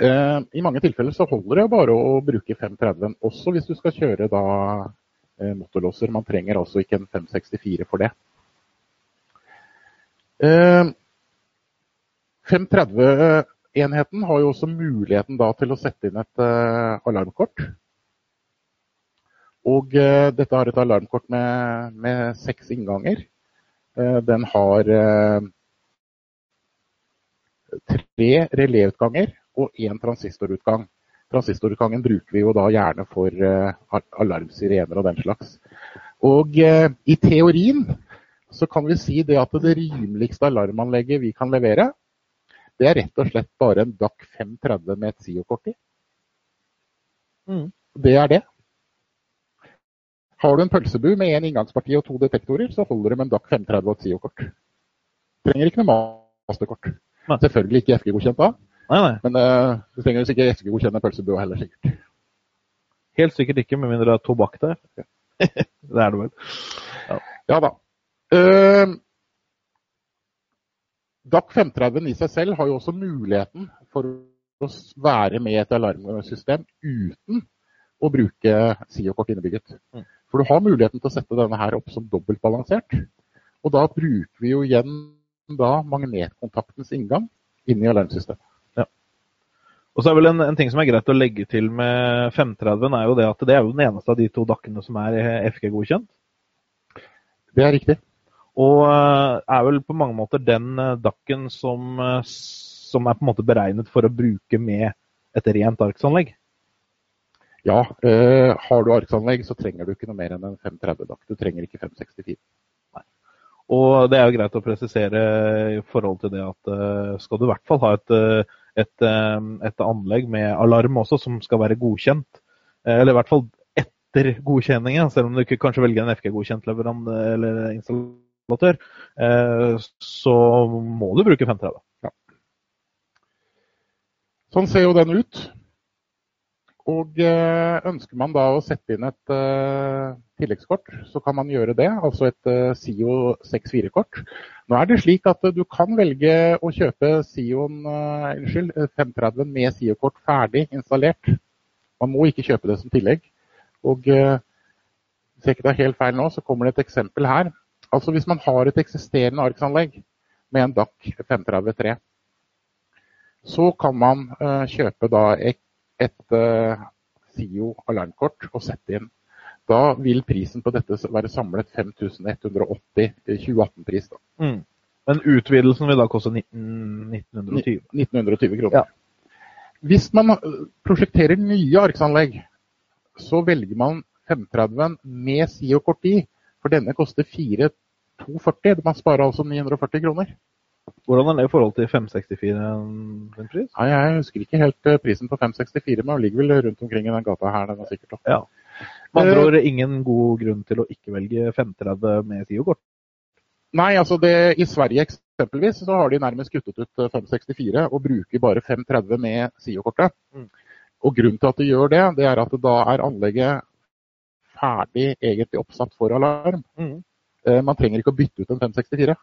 [SPEAKER 2] Eh, I mange tilfeller så holder det bare å bruke 530-en, også hvis du skal kjøre da eh, motorlåser. Man trenger altså ikke en 564 for det. Eh, 530-enheten har jo også muligheten da til å sette inn et eh, alarmkort. Og eh, dette har et alarmkort med, med seks innganger. Eh, den har eh, tre reléutganger og én transistorutgang. Transistorutgangen bruker vi jo da gjerne for uh, alarmsirener og den slags. Og uh, i teorien så kan vi si det at det rimeligste alarmanlegget vi kan levere, det er rett og slett bare en DAC 530 med et SIO-kort i.
[SPEAKER 1] Mm.
[SPEAKER 2] Det er det. Har du en pølsebu med én inngangsparti og to detektorer, så holder det med en DAC 530 og et SIO-kort. Trenger ikke noe masterkort. Selvfølgelig ikke FG-godkjent da,
[SPEAKER 1] Nei, nei.
[SPEAKER 2] men uh, du trenger ikke FG-godkjenne pølsebua heller, sikkert.
[SPEAKER 1] Helt sikkert ikke, med mindre det er tobakk der. det er det vel.
[SPEAKER 2] Ja da. Uh, DAC 530 i seg selv har jo også muligheten for å være med i et alarmsystem uten å bruke SIO-kort innebygget.
[SPEAKER 1] Mm.
[SPEAKER 2] For du har muligheten til å sette denne her opp som dobbeltbalansert. Og da bruker vi jo igjen da magnetkontaktens inngang inn i alarmsystemet.
[SPEAKER 1] Og så er vel en, en ting som er greit å legge til med 530, er jo det at det er jo den eneste av de to dakkene som er FG-godkjent.
[SPEAKER 2] Det er riktig.
[SPEAKER 1] Og eh, er vel på mange måter den eh, dakken som, eh, som er på en måte beregnet for å bruke med et rent arksanlegg.
[SPEAKER 2] Ja, øh, har du arksanlegg, så trenger du ikke noe mer enn en 530-dakk. Du trenger ikke 564.
[SPEAKER 1] Og det er jo greit å presisere i forhold til det at eh, skal du i hvert fall ha et, eh, et, eh, et anlegg med alarm også, som skal være godkjent, eller i hvert fall etter godkjenningen, selv om du ikke kanskje velger en FG-godkjent leverandør eller installatør, så må du bruke 530.
[SPEAKER 2] Sånn ser jo den ut. Og eh, ønsker man da å sette inn et eh, tilleggskort, så kan man gjøre det. Altså et eh, SIO 64-kort. Nå er det slik at du kan velge å kjøpe SIO-en, unnskyld, eh, 530 med SIO-kort ferdig installert. Man må ikke kjøpe det som tillegg. Og hvis jeg ikke tar helt feil nå, så kommer det et eksempel her. Altså hvis man har et eksisterende arksanlegg med en DAC 533, så kan man kjøpe da et, et eh, SIO alarmkort og sette inn. Da vil prisen på dette være samlet 5180 2018-pris. da.
[SPEAKER 1] Mm. Men utvidelsen vil da koste 19, 1920.
[SPEAKER 2] 1920 kroner.
[SPEAKER 1] Ja.
[SPEAKER 2] Hvis man eh, prosjekterer nye arksanlegg, så velger man 530 med SIO-kort i, for denne koster 4240. Man sparer altså 940 kroner.
[SPEAKER 1] Hvordan er det i forhold til 564 sin pris?
[SPEAKER 2] Nei, jeg husker ikke helt eh, prisen på 564, men den ligger vel rundt omkring i den gata her. den er sikkert. opp.
[SPEAKER 1] Ja. Med andre ord ingen god grunn til å ikke velge 530 med SIO-kort.
[SPEAKER 2] Nei, altså det, I Sverige eksempelvis så har de nærmest kuttet ut eh, 564 og bruker bare 530 med SIO-kortet.
[SPEAKER 1] Mm.
[SPEAKER 2] Og Grunnen til at de gjør det, det er at da er anlegget ferdig egentlig oppsatt for alarm.
[SPEAKER 1] Mm.
[SPEAKER 2] Eh, Man trenger ikke å bytte ut en 564.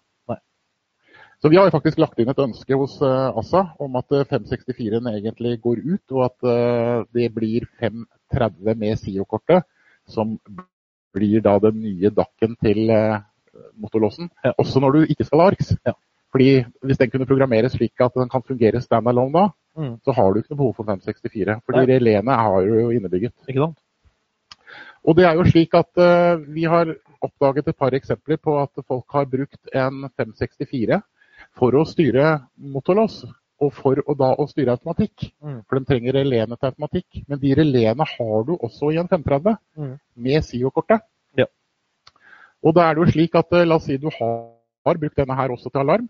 [SPEAKER 2] Så vi har jo faktisk lagt inn et ønske hos eh, ASSA om at eh, 564-en egentlig går ut, og at eh, det blir 530 med SIO-kortet, som blir da den nye dakken til eh, motorlåsen. Også når du ikke skal ha ARX.
[SPEAKER 1] Ja.
[SPEAKER 2] Fordi Hvis den kunne programmeres slik at den kan fungere standalone da,
[SPEAKER 1] Mm.
[SPEAKER 2] så har du ikke noe behov for 564. Fordi relene har jo innebygget.
[SPEAKER 1] Ikke sant?
[SPEAKER 2] Og det er jo slik at eh, vi har oppdaget et par eksempler på at folk har brukt en 564 for å styre motorlås. Og for å da å styre automatikk.
[SPEAKER 1] Mm.
[SPEAKER 2] For de trenger reléene til automatikk. Men de reléene har du også i en 530
[SPEAKER 1] Mm.
[SPEAKER 2] med SIO-kortet.
[SPEAKER 1] Ja.
[SPEAKER 2] Og da er det jo slik at eh, la oss si du har, brukt denne her også til alarm.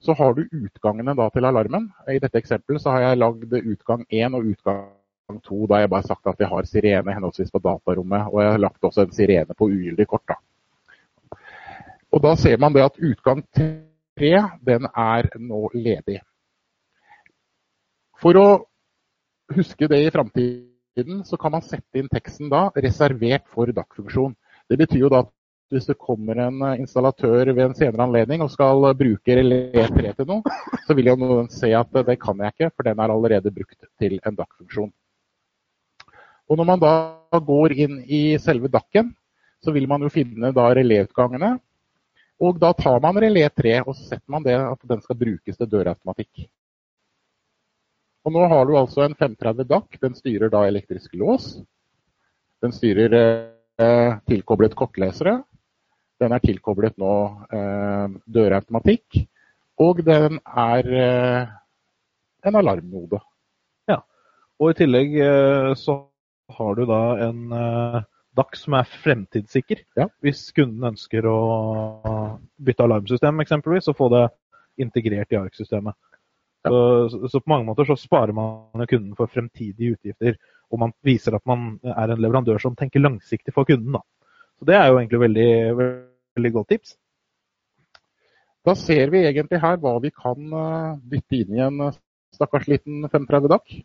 [SPEAKER 2] Så har du utgangene da til alarmen. I dette eksempelet så har jeg lagd utgang 1 og utgang 2. Da har jeg bare sagt at jeg har sirene henholdsvis på datarommet, og jeg har lagt også en sirene på ugyldig kort. da. Og da ser man det at utgang 3 den er nå ledig. For å huske det i framtiden, så kan man sette inn teksten da 'reservert for DAC-funksjon'. Det betyr jo da at hvis det kommer en installatør ved en senere anledning og skal bruke relé 3 til noe, så vil jo noen se at det kan jeg ikke, for den er allerede brukt til en DAC-funksjon. Og Når man da går inn i selve DAC-en, så vil man jo finne da reléutgangene. Og da tar man relé 3 og setter man det at den skal brukes til dørautomatikk. Og nå har du altså en 530 DAC. Den styrer da elektrisk lås. Den styrer eh, tilkoblet kortlesere. Den er tilkoblet nå eh, dørautomatikk. Og den er eh, en alarmnode.
[SPEAKER 1] Ja. Og i tillegg eh, så har du da en eh, som er fremtidssikker.
[SPEAKER 2] Ja.
[SPEAKER 1] Hvis kunden ønsker å bytte alarmsystem eksempelvis, og få det integrert i ARK-systemet. Så, så, på mange måter så sparer man kunden for fremtidige utgifter. Og man viser at man er en leverandør som tenker langsiktig for kunden. Da. Så det er jo egentlig veldig, veldig godt tips.
[SPEAKER 2] Da ser vi egentlig her hva vi kan dytte bytte inn i en eh, stakkars liten 530 DAC.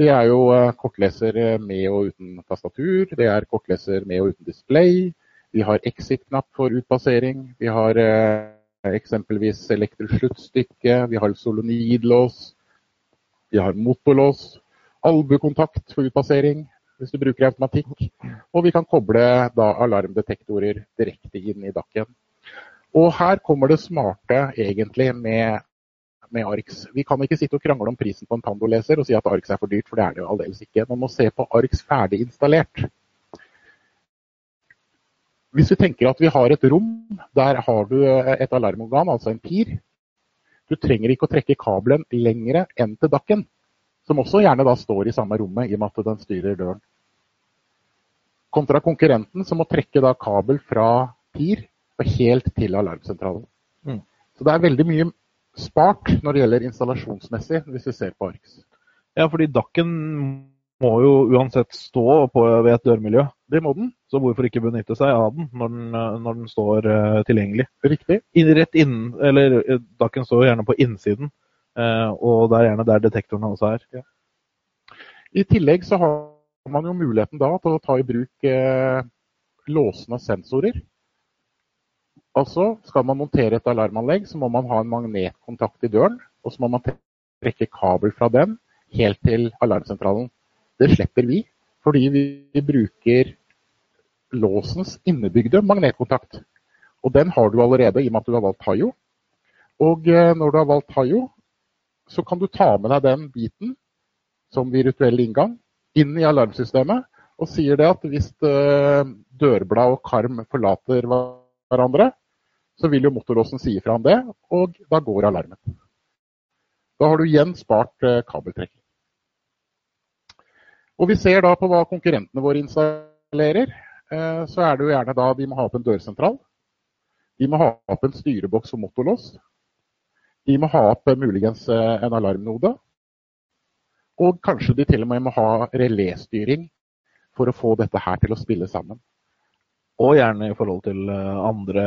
[SPEAKER 2] Det er jo eh, kortleser med og uten tastatur. Det er kortleser med og uten display. Vi har exit-knapp for utpassering. Vi har eksempelvis elektrisk sluttstykke, vi har solonidlås, vi har motorlås, albuekontakt for utpassering hvis du bruker automatikk, og vi kan koble da alarmdetektorer direkte inn i dakken. Og her kommer det smarte egentlig med, med ARX. Vi kan ikke sitte og krangle om prisen på en Pando-leser og si at ARX er for dyrt, for det er det jo aldeles ikke. Man må se på ARX ferdig installert. Hvis vi tenker at vi har et rom, der har du et alarmorgan, altså en PIR. Du trenger ikke å trekke kabelen lengre enn til dakken, som også gjerne da står i samme rommet i og med at den styrer døren. Kontra konkurrenten som må trekke da kabel fra PIR og helt til alarmsentralen. Mm. Så det er veldig mye spart når det gjelder installasjonsmessig, hvis vi ser på ARX.
[SPEAKER 1] Ja, fordi dakken må jo uansett stå på, ved et dørmiljø.
[SPEAKER 2] Det må den.
[SPEAKER 1] Så hvorfor ikke benytte seg av den når den, når den står uh, tilgjengelig?
[SPEAKER 2] Riktig.
[SPEAKER 1] In, rett innen, eller eh, Dakken står gjerne på innsiden, uh, og det er gjerne der detektorene også er. Ja.
[SPEAKER 2] I tillegg så har man jo muligheten da til å ta i bruk uh, låsende sensorer. Altså, skal man montere et alarmanlegg, så må man ha en magnetkontakt i døren. Og så må man trekke kabel fra den helt til alarmsentralen. Det slipper vi, fordi vi bruker låsens innebygde magnetkontakt. Og den har du allerede i og med at du har valgt Hayo. Og eh, når du har valgt Hayo, så kan du ta med deg den biten som virtuell inngang inn i alarmsystemet og sier det at hvis eh, dørblad og karm forlater hverandre, så vil jo motorlåsen si ifra om det, og da går alarmen. Da har du igjen spart eh, kabeltrekking. Og vi ser da på hva konkurrentene våre installerer. Eh, så er det jo gjerne da de må ha opp en dørsentral. De må ha opp en styreboks og motorlås. De må ha opp eh, muligens en alarmnode. Og kanskje de til og med må ha reléstyring for å få dette her til å spille sammen.
[SPEAKER 1] Og gjerne i forhold til andre,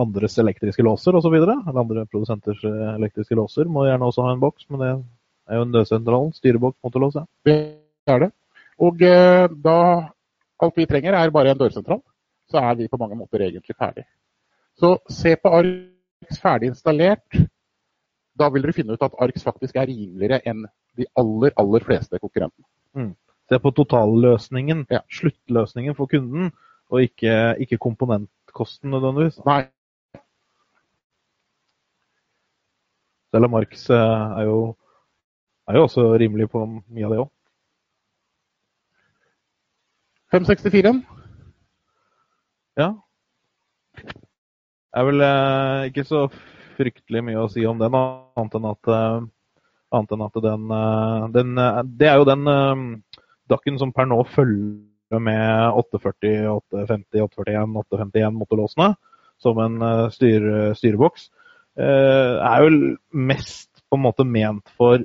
[SPEAKER 1] andres elektriske låser osv. Eller andre produsenters elektriske låser må gjerne også ha en boks, men det er jo en nødsentral, styrebokk, motorlås. Ja.
[SPEAKER 2] Det er det. Og eh, da alt vi trenger er bare en dørsentral, så er vi på mange måter egentlig ferdig. Så se på ARX ferdig installert. Da vil dere finne ut at ARX faktisk er rimeligere enn de aller, aller fleste konkurrentene.
[SPEAKER 1] Mm. Se på totalløsningen, ja. sluttløsningen for kunden, og ikke, ikke komponentkosten nødvendigvis.
[SPEAKER 2] Nei.
[SPEAKER 1] Della Marx eh, er jo er jo også rimelig på mye av det òg.
[SPEAKER 2] 564.
[SPEAKER 1] Ja. Det er vel eh, ikke så fryktelig mye å si om den, annet enn at, eh, annet enn at den, eh, den, Det er jo den dakken som per nå følger med 840, 850, 841, 851 motorlåsene som en uh, styre, styreboks. Uh, er jo mest på en måte ment for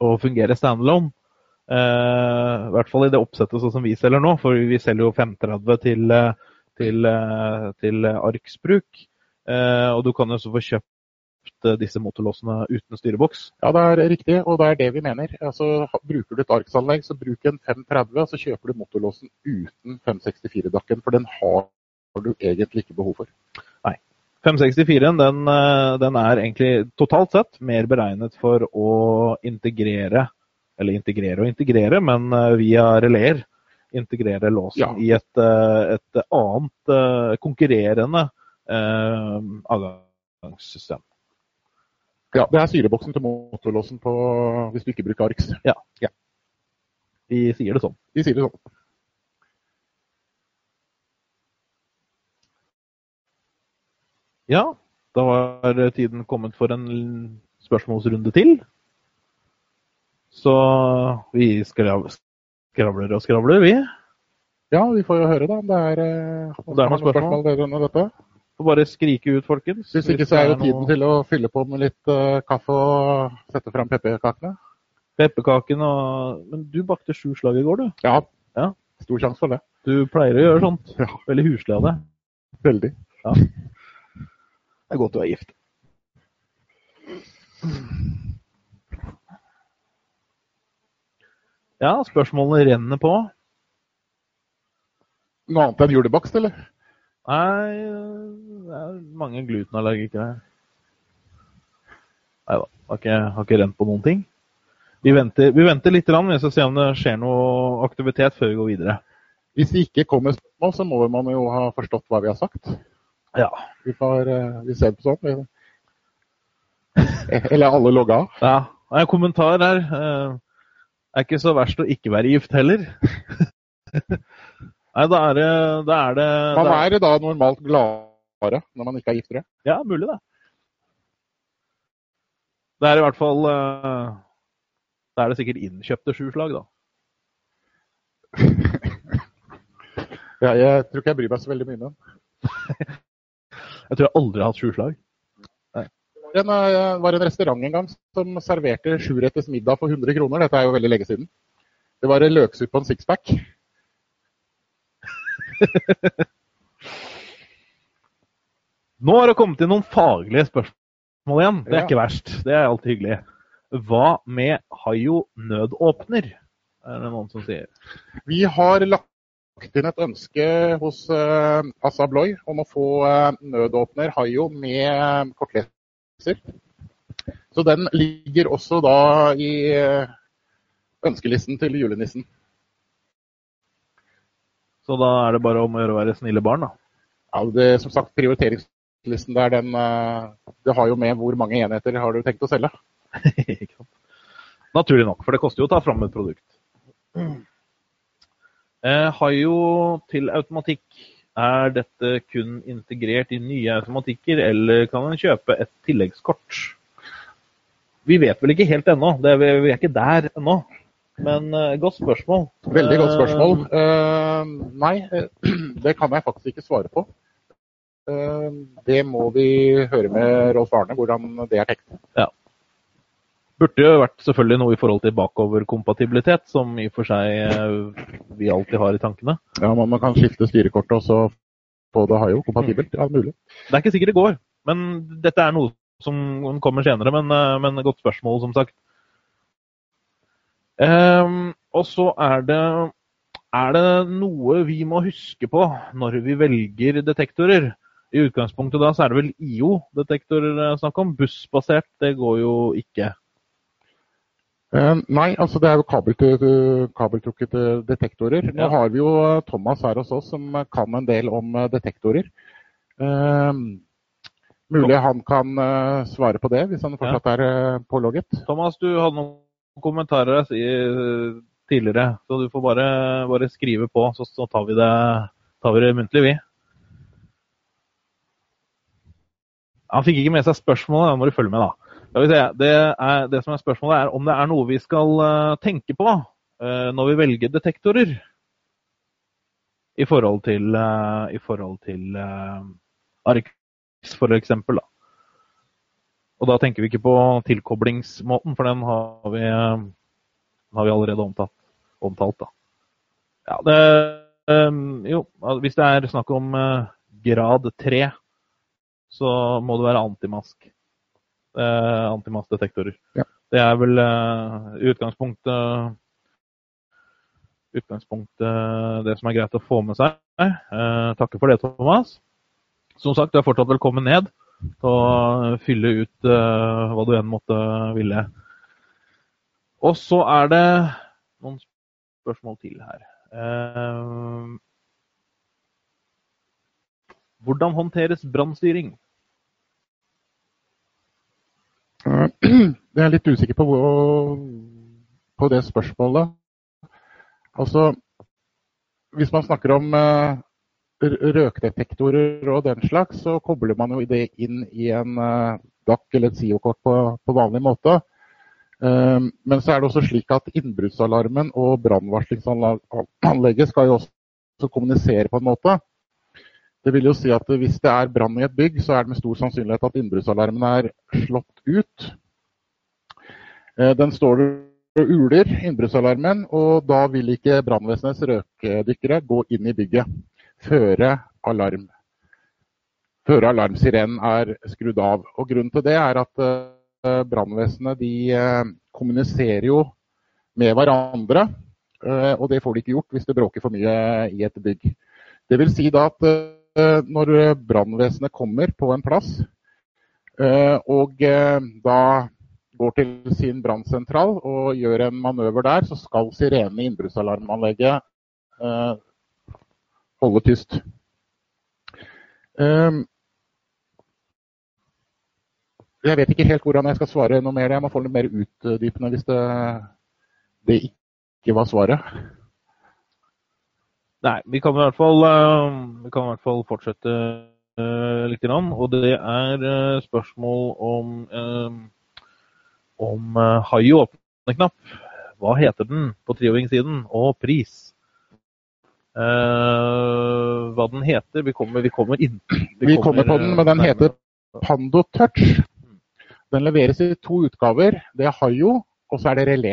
[SPEAKER 1] å fungere standalone. Uh, I hvert fall i det oppsettet sånn som vi selger nå, for vi selger jo 530 til, til, til arksbruk. Eh, og du kan jo også få kjøpt eh, disse motorlåsene uten styreboks.
[SPEAKER 2] Ja, det er riktig, og det er det vi mener. Altså, bruker du et ARX-anlegg, så bruk en 530, og så kjøper du motorlåsen uten 564-dakken, for den har du egentlig ikke behov for. Nei.
[SPEAKER 1] 564 den, eh, den er egentlig totalt sett mer beregnet for å integrere, eller integrere og integrere, men eh, via releer integrere låsen
[SPEAKER 2] Ja.
[SPEAKER 1] i et, eh, et annet konkurrerende eh, avgangssystem.
[SPEAKER 2] Ja, Det er syreboksen til motorlåsen på, hvis du ikke bruker ARX.
[SPEAKER 1] Ja, De sier det sånn.
[SPEAKER 2] De sier det sånn.
[SPEAKER 1] Ja, da var tiden kommet for en spørsmålsrunde til. Så vi skravler og skravler, vi.
[SPEAKER 2] Ja, vi får jo høre da om det er, eh, om
[SPEAKER 1] det er noen spørsmål.
[SPEAKER 2] vedrørende dette.
[SPEAKER 1] Får bare skrike ut, folkens.
[SPEAKER 2] Hvis ikke
[SPEAKER 1] det
[SPEAKER 2] så er jo
[SPEAKER 1] noe-
[SPEAKER 2] tiden til å fylle på med litt uh, kaffe og sette fram pepperkakene.
[SPEAKER 1] Pepperkakene og Men du bakte sju slag i går, du.
[SPEAKER 2] Ja.
[SPEAKER 1] Ja.
[SPEAKER 2] Stor sjanse for det.
[SPEAKER 1] Du pleier å gjøre sånt.
[SPEAKER 2] Ja.
[SPEAKER 1] Veldig huslig av deg.
[SPEAKER 2] Veldig.
[SPEAKER 1] Det er godt du er gift. Ja, spørsmålene renner på.
[SPEAKER 2] Noe annet enn julebakst, eller?
[SPEAKER 1] Nei, det er mange glutenallergikere her. Nei da, har ikke, har ikke rent på noen ting. Vi venter, vi venter litt vi skal se om det skjer noe aktivitet før vi går videre.
[SPEAKER 2] Hvis det ikke kommer spørsmål, så må man jo ha forstått hva vi har sagt.
[SPEAKER 1] Ja.
[SPEAKER 2] Vi, får, eh, vi ser på sånn. Eller alle logga av.
[SPEAKER 1] ja. Det er en kommentar her. Det er ikke så verst å ikke være gift heller. Nei, da er det, da er det
[SPEAKER 2] Man er da normalt gladere når man ikke er giftere?
[SPEAKER 1] Ja, mulig det. Det er i hvert fall eh, Da er det sikkert innkjøpte sju slag, da.
[SPEAKER 2] Ja, jeg tror ikke jeg bryr meg så veldig mye om den.
[SPEAKER 1] Jeg tror jeg aldri har hatt sju slag.
[SPEAKER 2] Det var en restaurant en gang som serverte sjuretters middag for 100 kroner. Dette er jo veldig lenge siden. Det var en løksuppe og en sixpack.
[SPEAKER 1] Nå har det kommet inn noen faglige spørsmål igjen. Det er
[SPEAKER 2] Ja.
[SPEAKER 1] ikke verst. Det er alltid hyggelig. Hva med Hayo nødåpner? Er det noen som sier.
[SPEAKER 2] Vi har lagt inn et ønske hos uh, Assa Abloy om å få uh, nødåpner Hayo med kortleser. Så den ligger også da i uh, ønskelisten til julenissen.
[SPEAKER 1] Så da er det bare om å gjøre å være snille barn, da.
[SPEAKER 2] Ja, det, som sagt, prioriteringslisten der, den eh, Det har jo med hvor mange enheter har du tenkt å selge.
[SPEAKER 1] Naturlig nok, for det koster jo å ta fram et produkt. Eh, jo til automatikk. Er dette kun integrert i nye automatikker, eller kan en kjøpe et tilleggskort? Vi vet vel ikke helt ennå. Det er, vi vi er ikke der ennå. Men uh, godt spørsmål.
[SPEAKER 2] Veldig godt spørsmål.
[SPEAKER 1] Uh,
[SPEAKER 2] Eh, nei, det kan jeg faktisk ikke svare på. Uh, det må vi høre med Rolf Arne, hvordan det er tenkt.
[SPEAKER 1] burde jo vært selvfølgelig noe i forhold til bakoverkompatibilitet, som i og for seg vi alltid har i tankene.
[SPEAKER 2] Ja, men Man kan skifte styrekortet og så få det jo kompatibelt. Ja, mulig.
[SPEAKER 1] Det er ikke sikkert det går, men dette er noe som kommer senere. Men, men godt spørsmål, som sagt. Ehm, og så er det Er det noe vi må huske på når vi velger detektorer? I utgangspunktet da så er det vel IO-detektorer det er snakk om. Bussbasert, det går jo ikke.
[SPEAKER 2] Eh, nei, altså det er jo kabeltrukket kabeltrukkede detektorer. Nå
[SPEAKER 1] Ja.
[SPEAKER 2] har vi jo eh, Thomas her hos oss som kan en del om eh, detektorer. Eh, mulig han kan eh, svare på det, hvis han fortsatt er eh, pålogget.
[SPEAKER 1] Thomas, du hadde noen kommentarer jeg si eh, tidligere, så du får bare, bare skrive på, så, så tar, vi det, tar vi det muntlig, vi. Han fikk ikke med seg spørsmålet, da må du følge med, da. Det, er, det som er spørsmålet, er om det er noe vi skal eh, tenke på eh, når vi velger detektorer. I forhold til, i forhold til ARX, for eksempel. Da. Og da tenker vi ikke på tilkoblingsmåten, for den har vi, eh, den har vi allerede omtalt. omtalt. Ja, det, eh, jo, hvis det er snakk om eh, grad 3 så må det være antimask. Antimaskdetektorer.
[SPEAKER 2] Ja.
[SPEAKER 1] Det er vel eh, utgangspunktet utgangspunktet det som er greit å få med seg. Eh, takker for det, Thomas. Som sagt, du er fortsatt velkommen ned til å fylle ut uh, hva du enn måtte ville. Og så er det noen spørsmål til her. Uh, hvordan håndteres brannstyring?
[SPEAKER 2] Jeg er litt usikker på, hvor, på det spørsmålet. Altså, hvis man snakker om røkdetektorer og den slags, så kobler man jo det inn i en uh, DAC eller et SIO-kort på, på, vanlig måte. Uh, men så er det også slik at innbruddsalarmen og brannvarslingsanlegget skal jo også kommunisere på en måte. Det vil jo si at Hvis det er brann i et bygg, så er det med stor sannsynlighet at innbruddsalarmen er slått ut. Den står og uler innbruddsalarmen, og da vil ikke brannvesenets røkdykkere gå inn i bygget før alarm. Føre alarmsirenen er skrudd av. Og Grunnen til det er at uh, brannvesenet uh, kommuniserer jo med hverandre. Uh, og det får de ikke gjort hvis det bråker for mye i et bygg. Det vil si da at når brannvesenet kommer på en plass, og da går til sin brannsentral og gjør en manøver der, så skal sirenen i innbruddsalarmanlegget eh, holde tyst. Um, jeg vet ikke helt hvordan jeg skal svare noe mer. Jeg må få litt mer utdypende hvis det, det ikke var svaret.
[SPEAKER 1] Nei, vi kan i hvert fall, kan i hvert fall fortsette uh, litt. Og det er uh, spørsmål om om uh, hai åpne-knapp. Hva heter den på Trioving-siden? Og pris. Uh, hva den heter Vi kommer, vi kommer inn
[SPEAKER 2] Vi, vi kommer, på den, men den heter Pando Touch. Den leveres i to utgaver. Det er Hayo, og så er det Relé.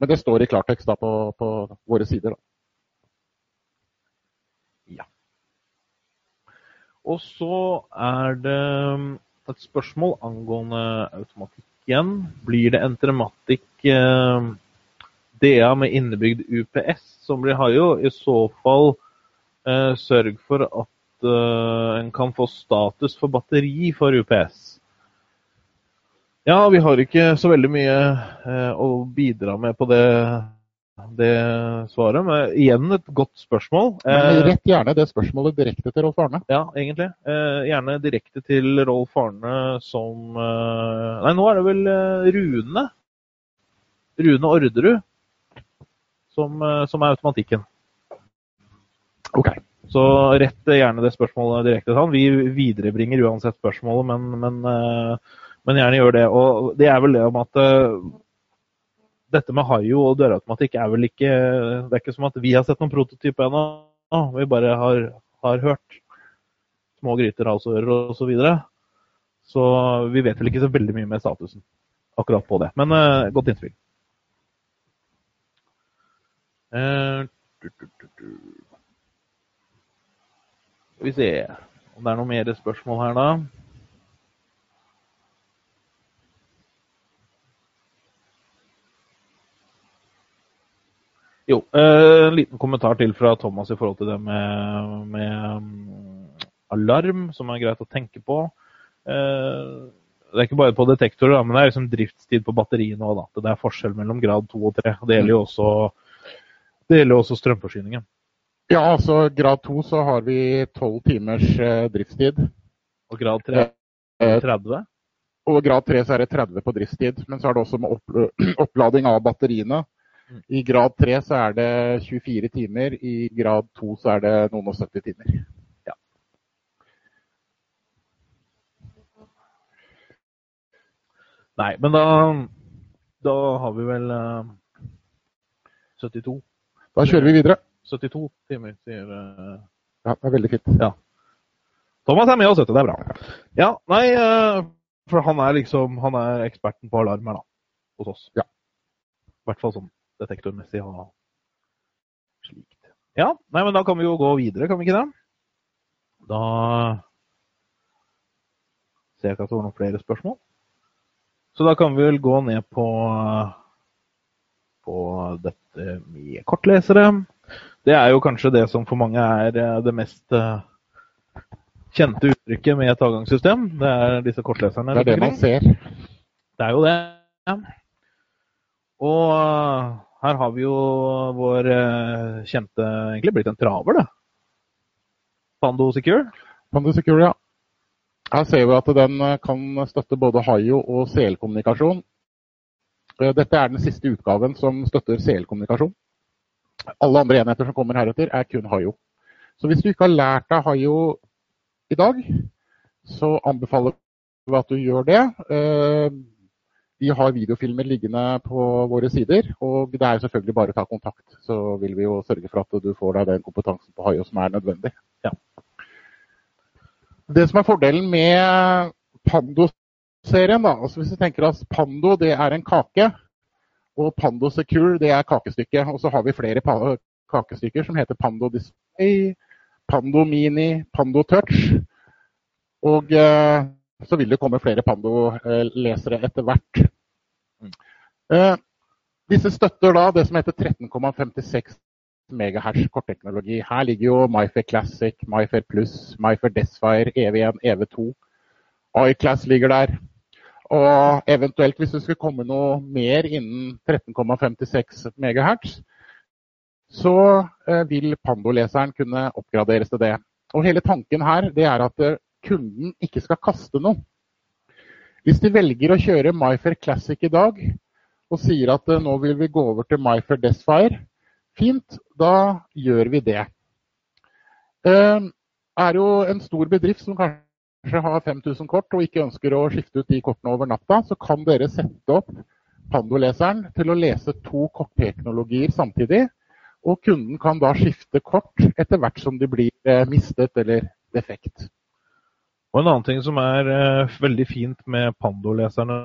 [SPEAKER 2] Men det står i klartekst da på, på våre sider. Da.
[SPEAKER 1] Ja. Og så er det et spørsmål angående automatikk igjen. Blir det Entrematic eh, DA med innebygd UPS som de har jo I så fall eh, sørg for at eh, en kan få status for batteri for UPS. Ja, vi har ikke så veldig mye eh, å bidra med på det det svaret. Men igjen et godt spørsmål.
[SPEAKER 2] Men eh, rett gjerne det spørsmålet direkte til Rolf Arne.
[SPEAKER 1] Ja, egentlig. Eh, gjerne direkte til Rolf Arne som eh, Nei, nå er det vel Rune. Rune Orderud som, som er automatikken.
[SPEAKER 2] Ok.
[SPEAKER 1] Så rett gjerne det spørsmålet direkte til han. Vi viderebringer uansett spørsmålet, men, men, men gjerne gjør det. Og det er vel det om at dette med Hayo og dørautomatikk er vel ikke Det er ikke som at vi har sett noen prototype ennå. Vi bare har, har hørt små gryter, halsører osv. Så, videre. så vi vet vel ikke så veldig mye med statusen akkurat på det. Men godt innspill. Uh, Skal vi se om det er noe mer spørsmål her, da. Jo, eh, en liten kommentar til fra Thomas i forhold til det med, med mm, alarm, som er greit å tenke på. Eh, det er ikke bare på detektorer, men det er liksom driftstid på batteri nå. Da. Det er forskjell mellom grad 2 og 3. Det gjelder jo også, det gjelder også strømforsyningen.
[SPEAKER 2] Ja, altså grad 2 så har vi 12 timers eh, driftstid.
[SPEAKER 1] Og grad 3 30?
[SPEAKER 2] Og grad 3 så er det 30 på driftstid. Men så er det også med opplading av batteriene. I grad 3 så er det 24 timer, i grad 2 så er det noen og 70 timer. Ja.
[SPEAKER 1] Nei, men da, da har vi vel uh, eh, 72.
[SPEAKER 2] Da kjører vi videre.
[SPEAKER 1] 72 timer, sier uh...
[SPEAKER 2] Ja, det er veldig fint.
[SPEAKER 1] Ja. Thomas er med oss, vet du. Det er bra. Ja, nei, uh, for han er liksom han er eksperten på alarmer da, hos oss.
[SPEAKER 2] Ja.
[SPEAKER 1] I hvert fall sånn detektormessig og slikt. Ja, nei, men da kan vi jo gå videre, kan vi ikke det? Da ser jeg ikke at det var noen flere spørsmål. Så da kan vi vel gå ned på, på dette med kortlesere. Det er jo kanskje det som for mange er eh, det mest eh, kjente uttrykket med et avgangssystem. Det er disse kortleserne.
[SPEAKER 2] Det er det man ser.
[SPEAKER 1] Det er jo det. Og eh, her har vi jo vår kjente Egentlig blitt en traver, det. Pando Secure.
[SPEAKER 2] Pando Secure, ja. Her ser vi at den kan støtte både Hayo og CL-kommunikasjon. Dette er den siste utgaven som støtter CL-kommunikasjon. Alle andre enheter som kommer heretter, er kun Hayo. Så hvis du ikke har lært deg Hayo i dag, så anbefaler vi at du gjør det. Eh, vi har videofilmer liggende på våre sider, og det er selvfølgelig bare å ta kontakt. Så vil vi jo sørge for at du får deg den kompetansen på Hayo som er nødvendig. Ja. Det som er fordelen med Pando-serien, da, altså hvis du tenker at Pando det er en kake, og Pando Secure det er kakestykket. Og så har vi flere kakestykker som heter Pando Display, Pando Mini, Pando Touch. Og eh, så vil det komme flere Pando-lesere etter hvert. Eh, disse støtter da det som heter 13,56 MHz kortteknologi. Her ligger jo MyFair Classic, MyFair Plus, MyFair Desfire, EV1, EV2. iClass ligger der. Og eventuelt hvis det skulle komme noe mer innen 13,56 MHz, så eh, vil Pando-leseren kunne oppgraderes til det. Og hele tanken her er at eh, kunden ikke skal kaste noe. Hvis de velger å kjøre MyFair Classic i dag og sier at eh, nå vil vi gå over til MyFair Desfire, fint, da gjør vi det. Det er jo en stor bedrift som kanskje kanskje har 5000 kort og ikke ønsker å skifte ut de kortene over natta, så kan dere sette opp Pando-leseren til å lese to kortteknologier samtidig. Og kunden kan da skifte kort etter hvert som de blir eh, mistet eller defekt.
[SPEAKER 1] Og En annen ting som er eh, veldig fint med Pando-leserne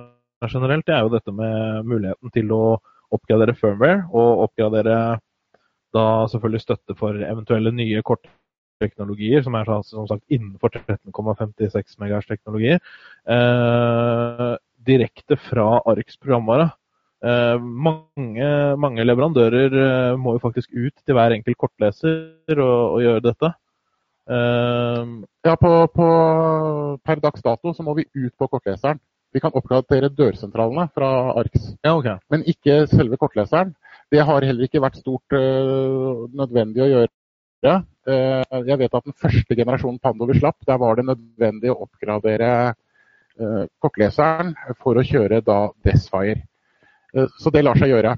[SPEAKER 1] generelt, det er jo dette med muligheten til å oppgradere firmware og oppgradere da selvfølgelig støtte for eventuelle nye kort teknologier, som er som sagt innenfor 13,56 MHz-teknologier, eh, direkte fra ARKs programvare. Eh, mange, mange, leverandører eh, må jo faktisk ut til hver enkelt kortleser og, og gjøre dette.
[SPEAKER 2] Eh, ja, på, på, per dags dato så må vi ut på kortleseren. Vi kan oppgradere dørsentralene fra ARKS,
[SPEAKER 1] ja, okay.
[SPEAKER 2] men ikke selve kortleseren. Det har heller ikke vært stort uh, nødvendig å gjøre Eh, jeg vet at den første generasjonen Pando vi slapp, der var det nødvendig å oppgradere eh, kortleseren for å kjøre da Desfire. Eh, så det lar seg gjøre.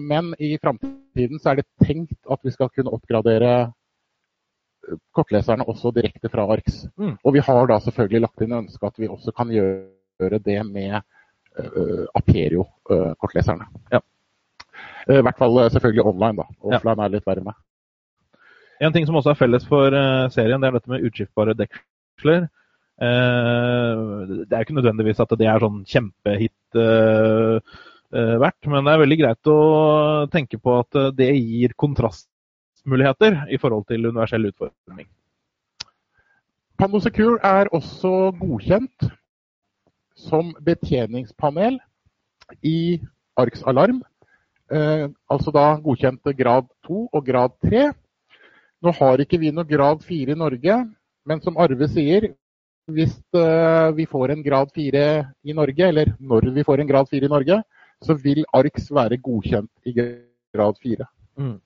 [SPEAKER 2] Men i framtiden så er det tenkt at vi skal kunne oppgradere kortleserne også direkte fra ARKS. Mm. Og vi har da selvfølgelig lagt inn ønske at vi også kan gjøre det med Aperio-kortleserne. Ja. I hvert fall selvfølgelig online, da. Offline er litt verre med.
[SPEAKER 1] En ting som også er felles for uh, serien, det er dette med utskiftbare deksler. Uh, det er ikke nødvendigvis at det er sånn kjempehit uh, verdt, men det er veldig greit å tenke på at det gir kontrastmuligheter i forhold til universell utforming.
[SPEAKER 2] Pando Secure er også godkjent som betjeningspanel i ARKS Alarm. altså da godkjente grad 2 og grad 3. Nå har ikke vi noe grad 4 i Norge, men som Arve sier, hvis uh, vi får en grad 4 i Norge, eller når vi får en grad 4 i Norge, så vil ARKS være godkjent i grad 4. Mm.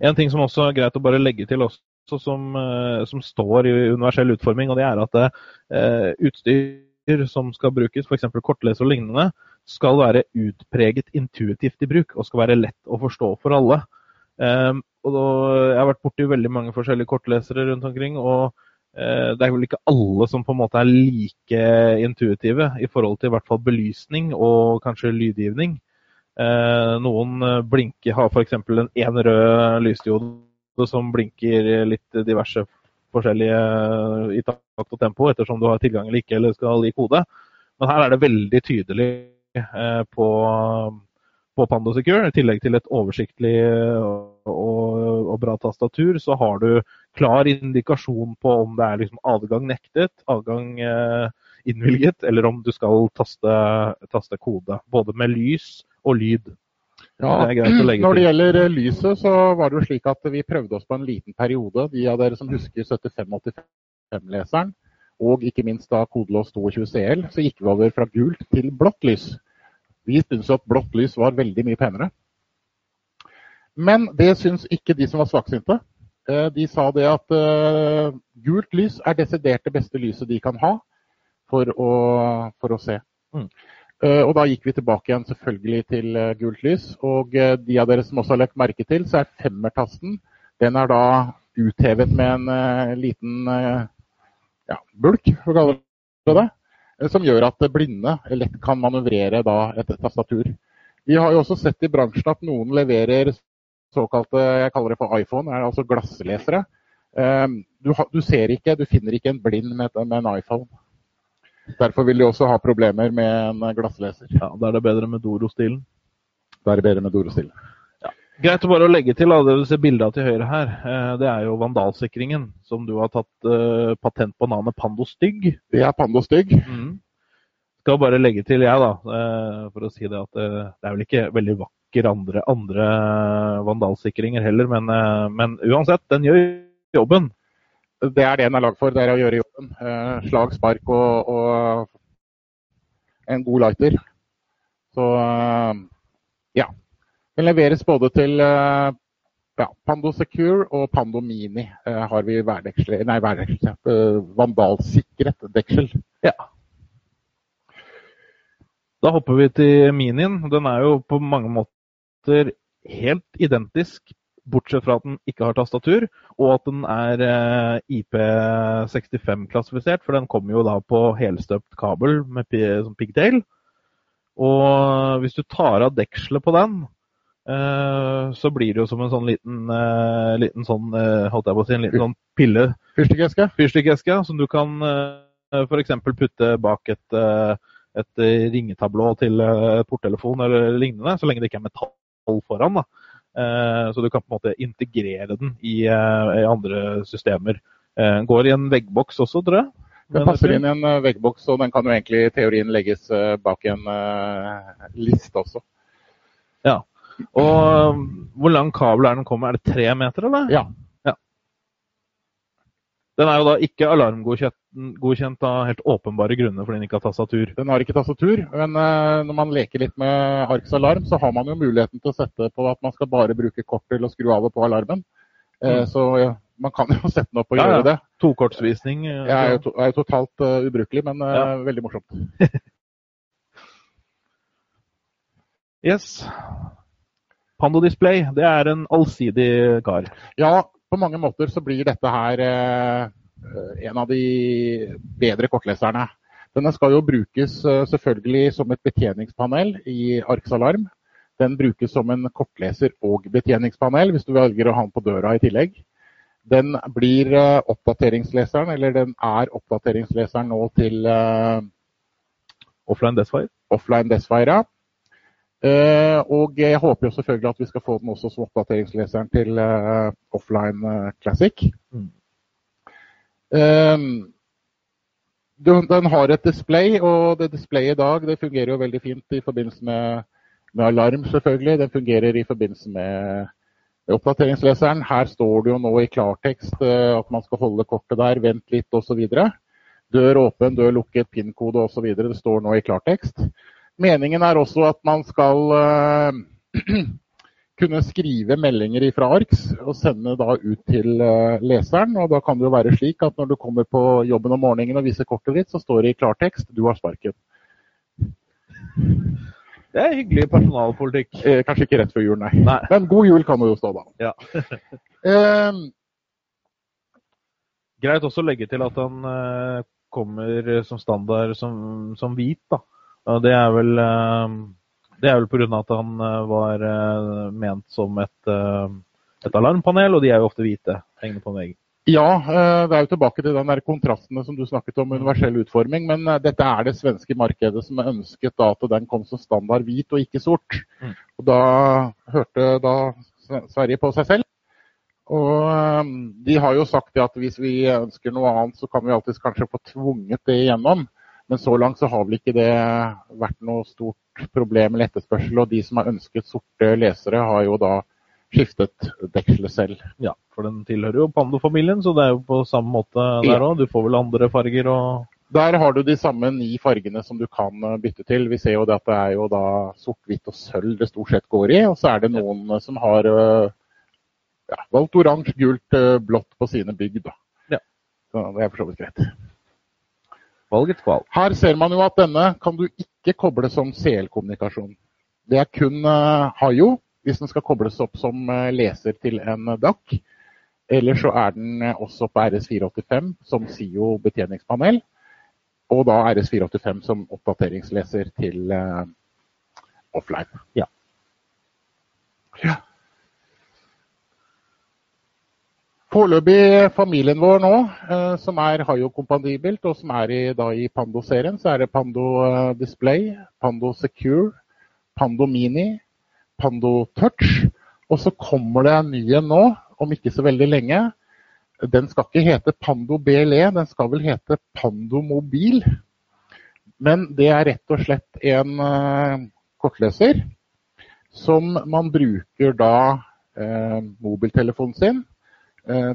[SPEAKER 1] En ting som også er greit å bare legge til også, som, uh, som står i universell utforming, og det er at eh, utstyr som skal brukes, f.eks. kortleser og lignende, skal være utpreget intuitivt i bruk og skal være lett å forstå for alle. Um, og da, jeg har vært borti veldig mange forskjellige kortlesere rundt omkring. og uh, det er vel ikke alle som på en måte er like intuitive i forhold til i hvert fall belysning og kanskje lydgivning. Uh, noen blinker, har f.eks. en én rød lysdiode som blinker litt diverse forskjellige i takt og tempo, ettersom du har tilgang eller ikke, eller skal gi kode. Men her er det veldig tydelig på på PandoSecure. I tillegg til et oversiktlig og, og, bra tastatur, så har du klar indikasjon på om det er liksom adgang nektet, adgang eh, innvilget, eller om du skal taste, taste, kode. Både med lys og lyd.
[SPEAKER 2] Ja, det Når det gjelder eh, lyset, så var det jo slik at vi prøvde oss på en liten periode. De av dere som husker 7585-leseren, og ikke minst da kodelås 22 CL, så gikk vi over fra gult til blått lys. Vi syntes at blått lys var veldig mye penere. Men det syns ikke de som var svaksynte. Eh, de sa det at uh, gult lys er desidert det beste lyset de kan ha for å, for å se. Mm. Uh, og da gikk vi tilbake igjen selvfølgelig til gult lys. Og de av dere som også har lagt merke til, så er femmertasten den er da uthevet med en liten ja, bulk, for å kalle det det. Som gjør at blinde lett kan manøvrere et tastatur. Vi har jo også sett i bransjen at noen leverer såkalte jeg kaller det for iPhone, er altså glasslesere. Ehm, du, du, ser ikke, du finner ikke en blind med, med, en iPhone. Derfor vil de også ha problemer med en glassleser.
[SPEAKER 1] Ja, Da er det bedre med Doro-stilen.
[SPEAKER 2] Da er det bedre med Doro-stilen.
[SPEAKER 1] Greit å bare legge til du ser bildene til høyre her. Eh, det er jo vandalsikringen, som du har tatt uh, patent på navnet Pando Stygg.
[SPEAKER 2] Det er Pando Stygg. Mm.
[SPEAKER 1] Skal bare legge til, jeg, da, uh, for å si det at uh, det er vel ikke veldig vakker andre, andre vandalsikringer heller. Men, eh, men, uansett, den gjør jobben.
[SPEAKER 2] Det er det den er lagd for. Det er å gjøre jobben. Eh, slag, spark og, og en god lighter. Så eh, ja. Den leveres både til ja, Pando Secure og Pando Mini har vi værdeksel, nei, værdeksel, vandalsikret deksel.
[SPEAKER 1] Ja. Da hopper vi til Minien. Den er jo på mange måter helt identisk, bortsett fra at den ikke har tastatur, og at den er eh, IP65-klassifisert, for den kommer jo da på helstøpt kabel med pigtail. Og hvis du tar av dekselet på den, eh, så blir det jo som en sånn liten, eh, liten sånn, holdt jeg på å si, en liten sånn pille
[SPEAKER 2] Fyrstikkeske?
[SPEAKER 1] Fyrstikkeske, som du kan f.eks. putte bak et, et ringetablå til porttelefon eller lignende, så lenge det ikke er metall foran. Da. Eh, så du kan på en måte integrere den i, eh, i andre systemer. Eh, går i en veggboks også, tror jeg.
[SPEAKER 2] Den passer inn i en veggboks, og den kan jo egentlig i teorien legges bak en liste også.
[SPEAKER 1] Ja. Og hvor lang kabel er den kommer? Er det tre meter, eller?
[SPEAKER 2] Ja.
[SPEAKER 1] Den er jo da ikke alarmgodkjent av helt åpenbare grunner fordi den ikke har tastatur.
[SPEAKER 2] Den har ikke tastatur, men uh, når man leker litt med Arks alarm, så har man jo muligheten til å sette på at man skal bare bruke kort til å skru av og på alarmen. Uh, mm. Så ja, man kan jo sette den opp og ja, gjøre ja. det.
[SPEAKER 1] Tokortsvisning.
[SPEAKER 2] Uh, det er jo, to, er jo totalt ubrukelig, men veldig morsomt.
[SPEAKER 1] yes. Pando Display, det er en allsidig kar.
[SPEAKER 2] Ja, på mange måter så blir dette her eh, en av de bedre kortleserne. Denne skal jo brukes eh, selvfølgelig som et betjeningspanel i Arks Alarm. Den brukes som en kortleser og betjeningspanel hvis du velger å ha den på døra i tillegg. Den blir eh, oppdateringsleseren, eller den er oppdateringsleseren nå til uh,
[SPEAKER 1] Offline Desfire.
[SPEAKER 2] Offline Desfire, ja. Uh, og jeg håper jo selvfølgelig at vi skal få den også som oppdateringsleseren til uh, Offline uh, Classic. Mm. den har et display, og det displayet i dag det fungerer jo veldig fint i forbindelse med, med alarm, selvfølgelig. Den fungerer i forbindelse med, med oppdateringsleseren. Her står det jo nå i klartekst at man skal holde kortet der, vent litt osv. Dør åpen, dør lukket, PIN-kode osv. Det står nå i klartekst. Meningen er også at man skal uh, kunne skrive meldinger fra ARKS og sende da ut til uh, leseren. og Da kan det jo være slik at når du kommer på jobben om morgenen og viser kortet ditt, så står det i klartekst 'du har sparken'.
[SPEAKER 1] Det er hyggelig personalpolitikk.
[SPEAKER 2] Eh, kanskje ikke rett før jul, nei.
[SPEAKER 1] nei.
[SPEAKER 2] Men god jul kan det jo stå, da.
[SPEAKER 1] Ja. eh, Greit også å legge til at han eh, kommer som standard som, som hvit. da. Og det er vel eh, det er vel pga. at han eh, var eh, ment som et, et, alarmpanel, og de er jo ofte hvite hengende på en vegg.
[SPEAKER 2] Ja, det er jo tilbake til den der kontrastene som du snakket om, universell utforming. Men dette er det svenske markedet som ønsket da at den kom som standard hvit og ikke sort. Mm. Og da hørte da Sverige på seg selv Og de har jo sagt at hvis vi ønsker noe annet, så kan vi alltid kanskje få tvunget det igjennom. Men så langt så har vel ikke det vært noe stort problem eller etterspørsel. Og de som har ønsket sorte lesere, har jo da skiftet dekselet selv.
[SPEAKER 1] Ja, for den tilhører jo Pando-familien, så det er jo på samme måte der òg. Du får vel andre farger og
[SPEAKER 2] Der har du de samme ni fargene som du kan eh, bytte til. Vi ser jo at det er jo da sort, hvitt og sølv det stort sett går i. Og så er det noen ja. som har eh, ja, valgt oransje, gult, eh, blått på sine bygg. Da. Ja. Så det er for så vidt greit.
[SPEAKER 1] Valgets kval.
[SPEAKER 2] Her ser man jo at denne kan du ikke koble som CL-kommunikasjon. Det er kun uh, Hayo hvis den skal kobles opp som leser til en DAC. Eller så er den også på RS485 som SIO betjeningspanel og da RS485 som oppdateringsleser til offline.
[SPEAKER 1] Ja.
[SPEAKER 2] ja. Foreløpig familien vår nå, uh, som er Hayo-kompatibelt, og som er i, da, i Pando-serien, så er det Pando uh, Display, Pando Secure, Pando Mini, Pando Touch. Og så kommer det en ny en nå, om ikke så veldig lenge, den skal ikke hete Pando BLE, den skal vel hete Pando Mobil. Men det er rett og slett en uh, kortleser som man bruker da eh, mobiltelefonen sin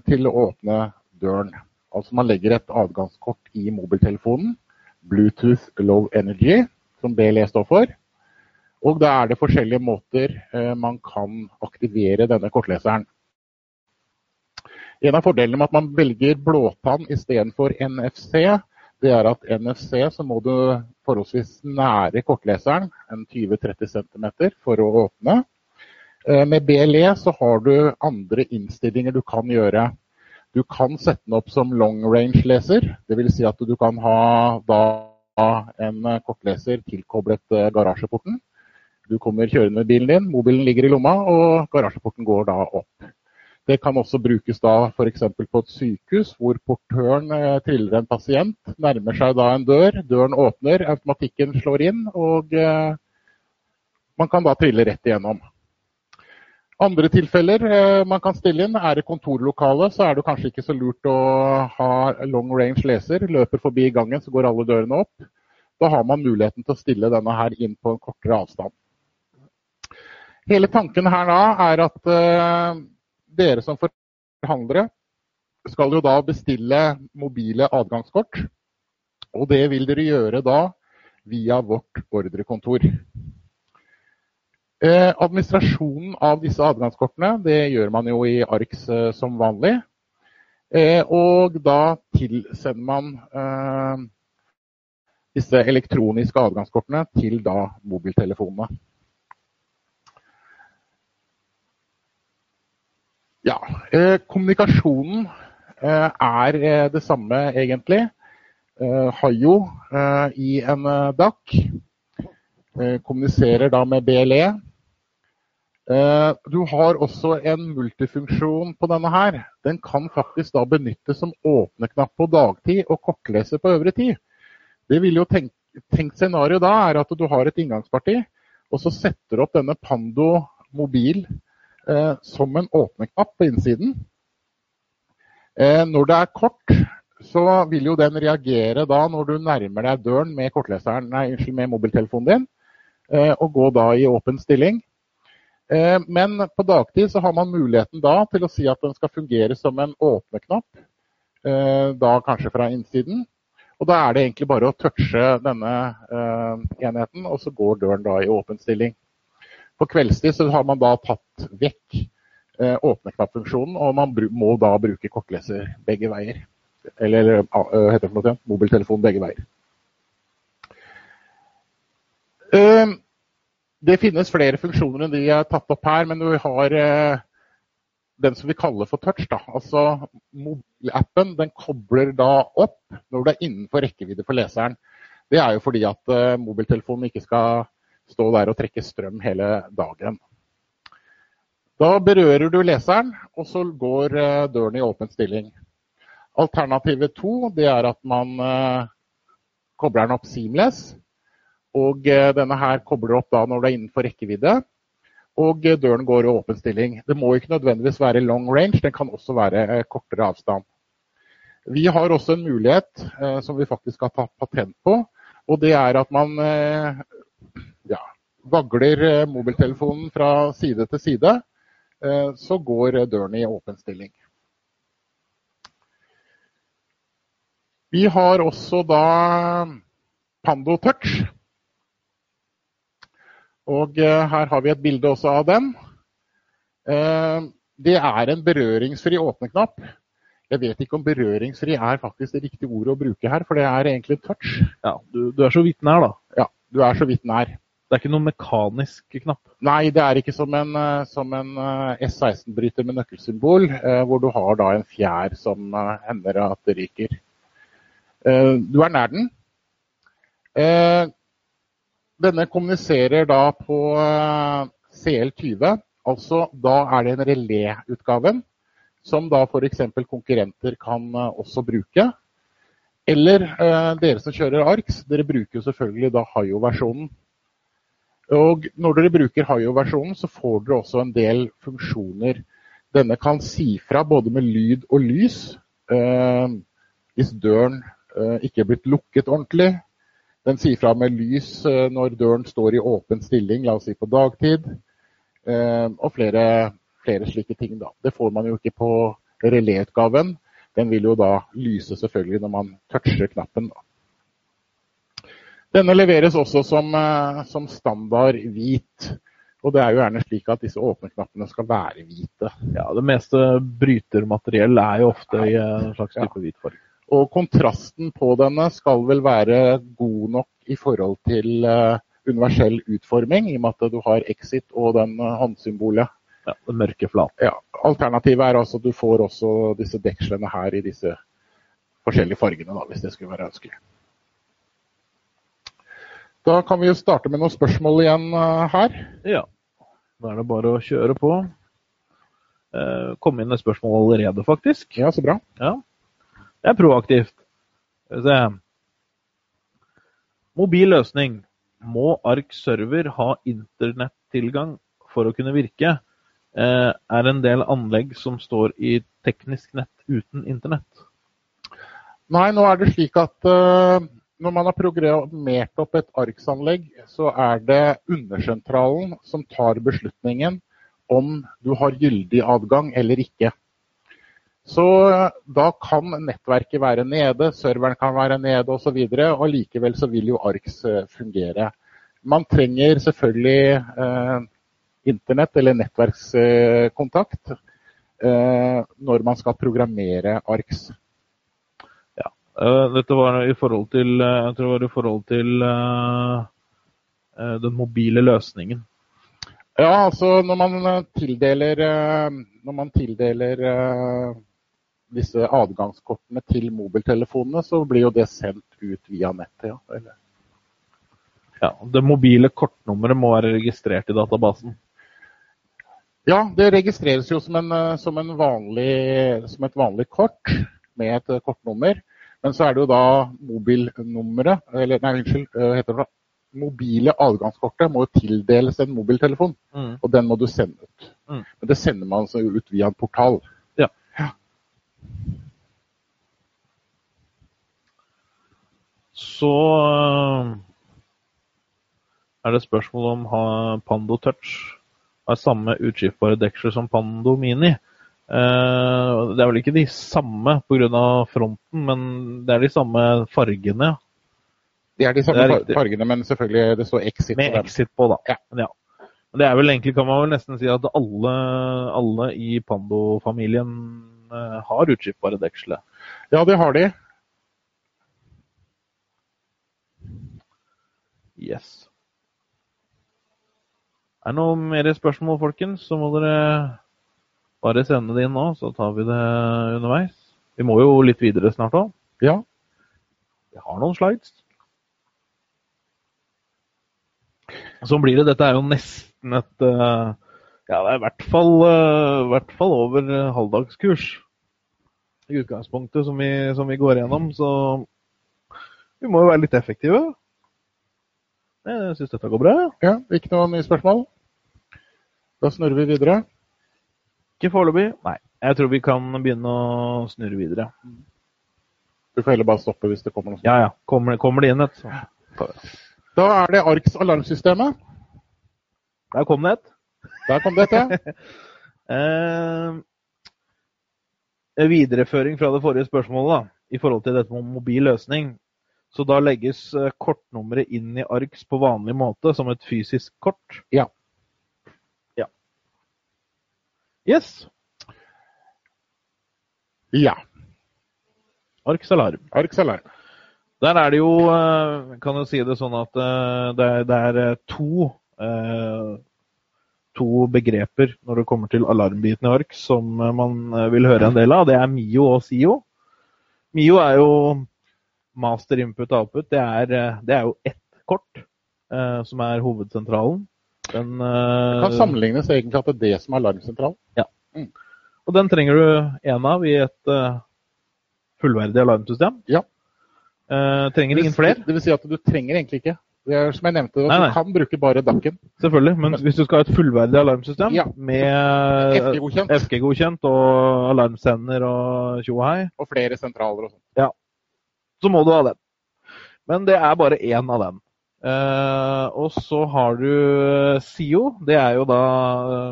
[SPEAKER 2] til å åpne døren. Altså man legger et adgangskort i mobiltelefonen. Bluetooth Low Energy, som BLE står for. Og da er det forskjellige måter man kan aktivere denne kortleseren. En av fordelene med at man velger blåtann istedenfor NFC, det er at NFC så må du forholdsvis nære kortleseren, en 20-30 cm, for å åpne. Eh, med BLE så har du andre innstillinger du kan gjøre. Du kan sette den opp som long range-leser. Dvs. Si at du kan ha en kortleser tilkoblet eh, garasjeporten. Du kommer kjørende med bilen din, mobilen ligger i lomma, og garasjeporten går da opp. Det kan også brukes da f.eks. på et sykehus, hvor portøren eh, triller en pasient, nærmer seg da en dør, døren åpner, automatikken slår inn, og man kan da trille rett igjennom. Andre tilfeller eh, man kan stille inn, er i kontorlokalet, så er det kanskje ikke så lurt å ha long range leser. Løper forbi gangen, så går alle dørene opp. Da har man muligheten til å stille denne her inn på en kortere avstand. Hele tanken her da er at dere som forhandlere skal jo da bestille mobile adgangskort. Og det vil dere gjøre da via vårt ordrekontor. Eh, administrasjonen av disse adgangskortene det gjør man jo i ARKS eh, som vanlig. Eh, og da tilsender man eh, disse elektroniske adgangskortene til da mobiltelefonene. Ja, eh, kommunikasjonen eh, er det samme, egentlig. Hayo i en DAC kommuniserer da med BLE. Du har også en multifunksjon på denne her. Den kan faktisk da benyttes som åpneknapp på dagtid og kortleser på øvrig tid. Det vil jo tenk, tenkt scenario da er at du har et inngangsparti, og så setter du opp denne Pando mobil eh, som en åpneknapp på innsiden. Eh, når det er kort, så vil jo den reagere da når du nærmer deg døren med, nei, unnskyld, med mobiltelefonen din, eh, og gå da i åpen stilling. Eh, men på dagtid så har man muligheten da til å si at den skal fungere som en åpneknapp, eh, da kanskje fra innsiden. Og da er det egentlig bare å touche denne eh, enheten, og så går døren da i åpen stilling. På kveldstid så har man da tatt vekk eh, åpneknappfunksjonen, og man må da bruke kortleser begge veier. Eller hva heter det for noe, mobiltelefon begge veier. Uh, det finnes flere funksjoner enn de jeg har tatt opp her, men vi har uh, den som vi kaller for touch. Da. Altså Mobilappen den kobler da opp når du er innenfor rekkevidde for leseren. Det er jo fordi at uh, mobiltelefonen ikke skal stå der og trekke strøm hele dagen. Da berører du leseren, og så går eh, døren i åpen stilling. Alternativet to det er at man eh, kobler den opp seamless. Og eh, denne her kobler opp da når det er innenfor rekkevidde. og døren går i åpen stilling. Det må ikke nødvendigvis være long range, den kan også være kortere avstand. Vi har også en mulighet som vi faktisk har tatt patent på, og det er at man ja, vagler mobiltelefonen fra side til side. Så går døren i åpen stilling. Vi har også da Pando Touch. Og eh, her har vi et bilde også av den. Eh, det er en berøringsfri åpneknapp. Jeg vet ikke om berøringsfri er faktisk det riktige ordet å bruke her, for det er egentlig touch.
[SPEAKER 1] Ja, du, du, er så vidt nær, da.
[SPEAKER 2] Ja, du er så vidt nær.
[SPEAKER 1] Det er ikke noen mekanisk knapp?
[SPEAKER 2] Nei, det er ikke som en, eh, en S16-bryter med nøkkelsymbol, hvor du har da en fjær som hender at det ryker. Du er nær den. Denne kommuniserer da på eh, CL20, altså da er det en relé-utgaven, som da f.eks. konkurrenter kan eh, også bruke. Eller eh, dere som kjører ARX, dere bruker selvfølgelig da Hayo-versjonen. Og når dere bruker Hayo-versjonen, så får dere også en del funksjoner. Denne kan si fra både med lyd og lys. Eh, hvis døren eh, ikke er blitt lukket ordentlig, den sier fra med lys eh, når døren står i åpen stilling, la oss si på dagtid. Eh, og flere, flere slike ting. Da. Det får man jo ikke på reléutgaven. Den vil jo da lyse selvfølgelig når man toucher knappen. Da. Denne leveres også som, eh, som, standard hvit. Og det er jo gjerne slik at disse åpne-knappene skal være hvite.
[SPEAKER 1] Ja, Det meste brytermateriell er jo ofte i en slags type hvit farge.
[SPEAKER 2] Og kontrasten på denne skal vel være god nok i forhold til uh, universell utforming, i og med at du har exit og den uh, håndsymbolet.
[SPEAKER 1] Ja, den mørke flaten.
[SPEAKER 2] Ja, Alternativet er altså at du får også disse dekslene her i disse forskjellige fargene, da, hvis det skulle være ønskelig. Da kan vi jo starte med noen spørsmål igjen uh, her.
[SPEAKER 1] Ja. Da er det bare å kjøre på. Eh, kom inn et spørsmål allerede, faktisk.
[SPEAKER 2] Ja, så bra.
[SPEAKER 1] Ja. Det er proaktivt. Mobil løsning. Må ARK server ha internettilgang for å kunne virke? Eh, er en del anlegg som står i teknisk nett uten internett?
[SPEAKER 2] Nei, nå er det slik at uh, når man har programmert opp et ARKS-anlegg, så er det undersentralen som tar beslutningen om du har gyldig adgang eller ikke. Så eh, da kan nettverket være nede, serveren kan være nede osv. Og, så og likevel så vil jo ARKS eh, fungere. Man trenger selvfølgelig eh, internett eller nettverkskontakt eh, når man skal programmere ARKS.
[SPEAKER 1] Ja, dette var i forhold til, jeg tror det var i forhold til eh, den mobile løsningen.
[SPEAKER 2] Ja, altså når man tildeler, når man tildeler disse adgangskortene til mobiltelefonene, så blir jo det sendt ut via nettet. Ja, Eller?
[SPEAKER 1] ja Det mobile kortnummeret må være registrert i databasen?
[SPEAKER 2] Ja, det registreres jo som, en, eh, som, en vanlig, som et vanlig kort med et eh, kortnummer. Men så er det jo da mobilnummeret, eller nei, unnskyld, eh, heter det mobile adgangskortet må jo tildeles en mobiltelefon. Mm. Og den må du sende ut. Mm. Men det sender man altså ut via en portal.
[SPEAKER 1] Så eh, er det spørsmål om Pando Touch har samme utskiftbare deksler som Pando Mini. Eh, det er vel ikke de samme pga. fronten, men det er de samme fargene.
[SPEAKER 2] Det er de samme er fargene, men selvfølgelig det står Exit
[SPEAKER 1] Med på dem. Exit på, da. Ja. ja. Det er vel egentlig, kan man vel nesten si, at alle, alle i Pando-familien eh, har utskiftbare deksler.
[SPEAKER 2] Ja, det har de.
[SPEAKER 1] Yes. Er det noe mer spørsmål, folkens, så må dere bare sende det inn nå, så tar vi det underveis. Vi må jo litt videre snart òg.
[SPEAKER 2] Ja.
[SPEAKER 1] Vi har noen slides. Sånn blir det. Dette er jo nesten et eh, Ja, det er i hvert fall, i hvert fall over halvdagskurs i utgangspunktet som vi, som vi går gjennom. Så vi må jo være litt effektive. Jeg syns dette går bra.
[SPEAKER 2] Ja, Ikke noen nye spørsmål? Da snurrer vi videre.
[SPEAKER 1] Ikke foreløpig. Nei. Jeg tror vi kan begynne å snurre videre.
[SPEAKER 2] Du får heller bare stoppe hvis det kommer noe sånt.
[SPEAKER 1] Ja ja. Kommer, kommer det inn et, så
[SPEAKER 2] Da er det ARKs alarmsystemet.
[SPEAKER 1] Der kom det et.
[SPEAKER 2] Der kom det et, ja.
[SPEAKER 1] Eh, videreføring fra det forrige spørsmålet da, i forhold til dette med mobil løsning. Så da legges eh, kortnummeret inn i ARKS på vanlig måte, som et fysisk kort?
[SPEAKER 2] Ja.
[SPEAKER 1] Ja. Yes.
[SPEAKER 2] Ja.
[SPEAKER 1] ARKS alarm.
[SPEAKER 2] ARKs alarm.
[SPEAKER 1] Der er det jo, eh, kan du si det sånn at eh, det er, det er eh, to, eh, to begreper når det kommer til alarmbiten i ARK som eh, man eh, vil høre en del av. Det er MIO og SIO. MIO er jo master input output. Det er, eh, det er jo ett kort eh, som er hovedsentralen. Den,
[SPEAKER 2] Det kan
[SPEAKER 1] eh,
[SPEAKER 2] sammenlignes egentlig at det er det som er alarmsentral.
[SPEAKER 1] og den trenger du én av i et eh, fullverdig alarmsystem.
[SPEAKER 2] Ja.
[SPEAKER 1] Eh, trenger ingen flere.
[SPEAKER 2] Det vil si at du trenger egentlig ikke. Er, som jeg nevnte,
[SPEAKER 1] Nei, nei.
[SPEAKER 2] du kan bruke bare DAC-en.
[SPEAKER 1] Selvfølgelig, men hvis du skal ha et fullverdig alarmsystem
[SPEAKER 2] Ja.
[SPEAKER 1] med
[SPEAKER 2] FG-godkjent.
[SPEAKER 1] FG-godkjent og alarmsender og tjo og hei,
[SPEAKER 2] Og flere sentraler og sånn.
[SPEAKER 1] så må du ha den. Men det er bare én av den. Eh, og så har du eh, SIO. Det er jo da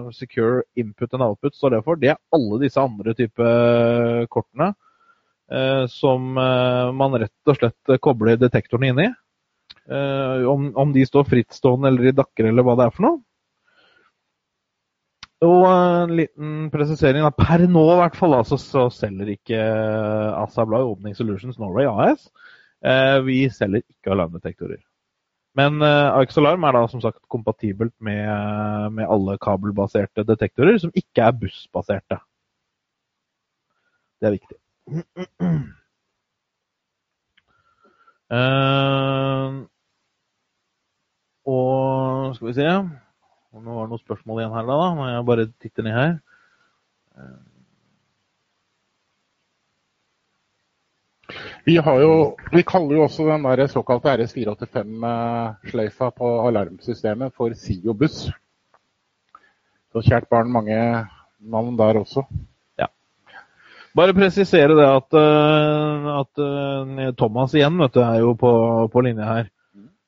[SPEAKER 1] eh, Secure Input and Output, står det for. Det er alle disse andre type kortene eh, som eh, man rett og slett kobler detektorene inn i. Eh, om, om de står frittstående eller i dakker eller hva det er for noe. Og en liten presisering. da, Per nå i hvert fall altså, så, selger ikke eh, ASA Abloy Opening Solutions Norway AS. Uh, vi selger ikke alarmdetektorer. Men uh, Arx Alarm er da som sagt kompatibelt med, med alle kabelbaserte detektorer som ikke er bussbaserte. Det er viktig. Eh, og skal vi se Om det var noen spørsmål igjen her, da, må jeg bare titter ned her.
[SPEAKER 2] Vi, har jo, vi kaller jo også den der såkalte RS485-sløyfa på alarmsystemet for SIO-buss. Så kjært barn, mange navn der også. Ja.
[SPEAKER 1] Bare presisere det at, eh, at eh, Thomas igjen vet du, er jo på, på linje her.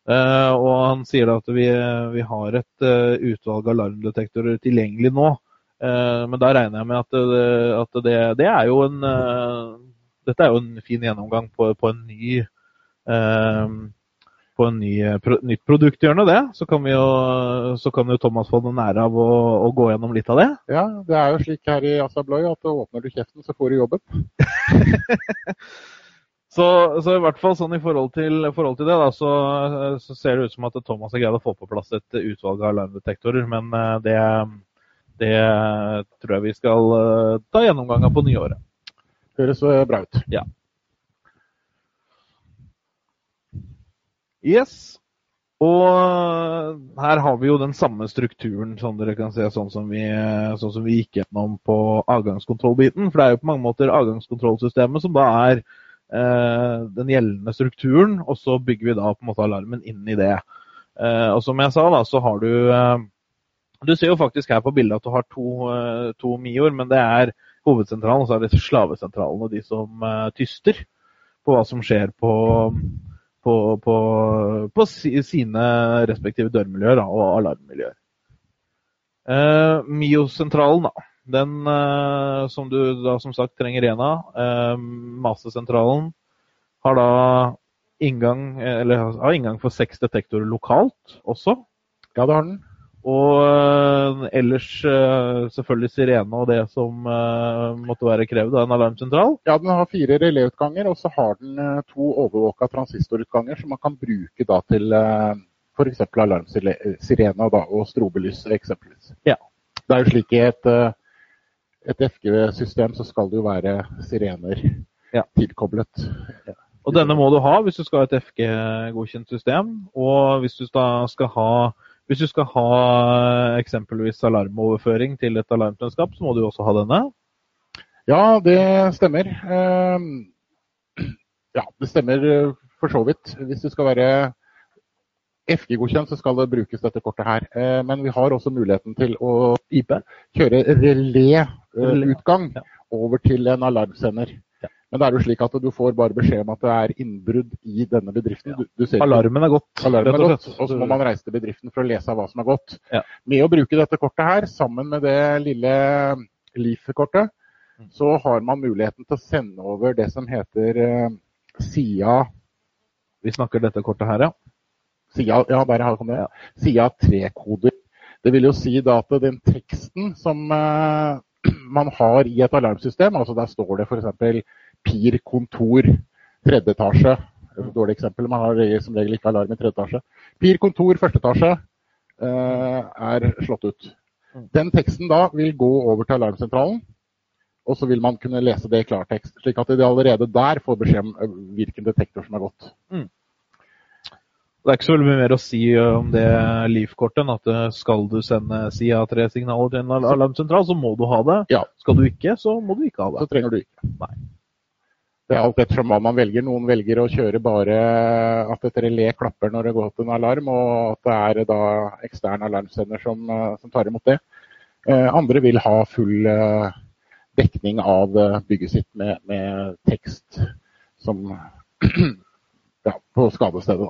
[SPEAKER 1] Eh, og han sier at vi, vi har et eh, utvalg alarmdetektorer tilgjengelig nå. Eh, men da regner jeg med at, at det, det er jo en Dette er jo en fin gjennomgang på, på en ny på en ny, pro, nytt produkthjørne, det. Så kan, vi jo, så kan jo Thomas få den ære av å, å gå gjennom litt av det.
[SPEAKER 2] Ja, det er jo slik her i Asabloy at åpner du kjeften, så får du jobben.
[SPEAKER 1] Så, så i hvert fall sånn i forhold til, forhold til det, da, så, så ser det ut som at Thomas har greid å få på plass et utvalg av alarmdetektorer. Men eh, det, det tror jeg vi skal eh, ta gjennomgang av på nyåret.
[SPEAKER 2] Høres eh, bra ut. Ja.
[SPEAKER 1] Yes. Og her har vi jo den samme strukturen som dere kan se, sånn som vi, sånn som vi gikk gjennom på avgangskontrollbiten. For det er jo på mange måter avgangskontrollsystemet som da er den gjeldende strukturen, og så bygger vi da på en måte alarmen inn i det. Eh, og som jeg sa, da, så har du eh, Du ser jo faktisk her på bildet at du har to, to MIO-er, men det er hovedsentralen, og så er det slavesentralen og de som eh, tyster på hva som skjer på på, på, på sine respektive dørmiljøer da, og alarmmiljøer. Eh, Mio-sentralen, da. Den eh, som du da som sagt trenger en av. Eh, Mastersentralen har da inngang, eh, eller har inngang for seks detektorer lokalt også.
[SPEAKER 2] Ja, det har den.
[SPEAKER 1] Og eh, ellers eh, selvfølgelig sirene og det som måtte være krevd av en alarmsentral.
[SPEAKER 2] Ja, den har fire reléutganger, og så har den to overvåka transistorutganger som man kan bruke da til f.eks. alarmsirene og strobelys eksempelvis.
[SPEAKER 1] Ja.
[SPEAKER 2] Det er jo slik i et, eh, et FG-system så skal det jo være sirener
[SPEAKER 1] Ja.
[SPEAKER 2] tilkoblet.
[SPEAKER 1] Og denne må du ha hvis du skal ha et FG-godkjent system. Og hvis du skal ha hvis du skal ha eksempelvis alarmoverføring til et alarmselskap, så må du også ha denne.
[SPEAKER 2] Ja, det stemmer. Eh, Ja, det stemmer for så vidt. Hvis du skal være FG-godkjent så skal det brukes dette kortet her. Eh, men vi har også muligheten til å kjøre reléutgang over til en alarmsender. Men det er jo slik at du får bare beskjed om at det er innbrudd i denne bedriften. Du,
[SPEAKER 1] du alarmen er gått.
[SPEAKER 2] Alarmen er gått, Og så må man reise til bedriften for å lese av hva som er gått. Ja. Med å bruke dette kortet her, sammen med det lille Leaf-kortet, mm. så har man muligheten til å sende over det som heter uh, SIA
[SPEAKER 1] Vi snakker dette kortet her, ja?
[SPEAKER 2] Sida, ja, der har det. Sida tre-koder. Det vil jo si da at den teksten som uh, man har i et alarmsystem, altså der står det f.eks. PIR kontor tredje etasje. Et dårlig eksempel, man har som regel ikke alarm i tredje etasje. PIR kontor første etasje uh, er slått ut. Mm. Den teksten da vil gå over til alarmsentralen, og så vil man kunne lese det i klartekst. Slik at de allerede der får beskjed om eh, hvilken detektor som er gått. Mm.
[SPEAKER 1] Det er ikke så veldig mye mer å si eh, om det Leaf-kortet enn at eh, skal du sende SIA3-signaler til en alarmsentral, så må du ha det. Ja. Skal du ikke, så må du ikke ha det.
[SPEAKER 2] Så trenger du ikke. Nei. Det er alt ettersom hva man velger. Noen velger å kjøre bare at et relé klapper når det går til en alarm, og at det er da ekstern alarmsender som, eh, som tar imot det. Andre vil ha full dekning av bygget sitt med, med tekst som, ja, på skadestedet.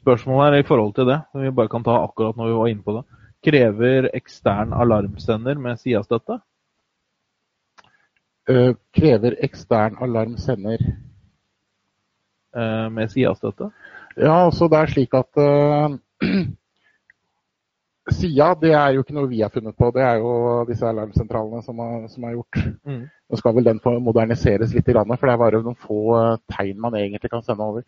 [SPEAKER 1] Spørsmålet er i forhold til det, som vi bare kan ta akkurat når vi var inne på det. Krever ekstern alarmsender med SIA-støtte?
[SPEAKER 2] Uh, krever ekstern alarmsender
[SPEAKER 1] uh, med SIA-støtte?
[SPEAKER 2] Ja, altså det er slik at uh, SIA det er jo ikke noe vi har funnet på, det er jo disse alarmsentralene som har, som har gjort. Mm. Nå skal vel den moderniseres litt, for det er bare noen få tegn man egentlig kan sende over.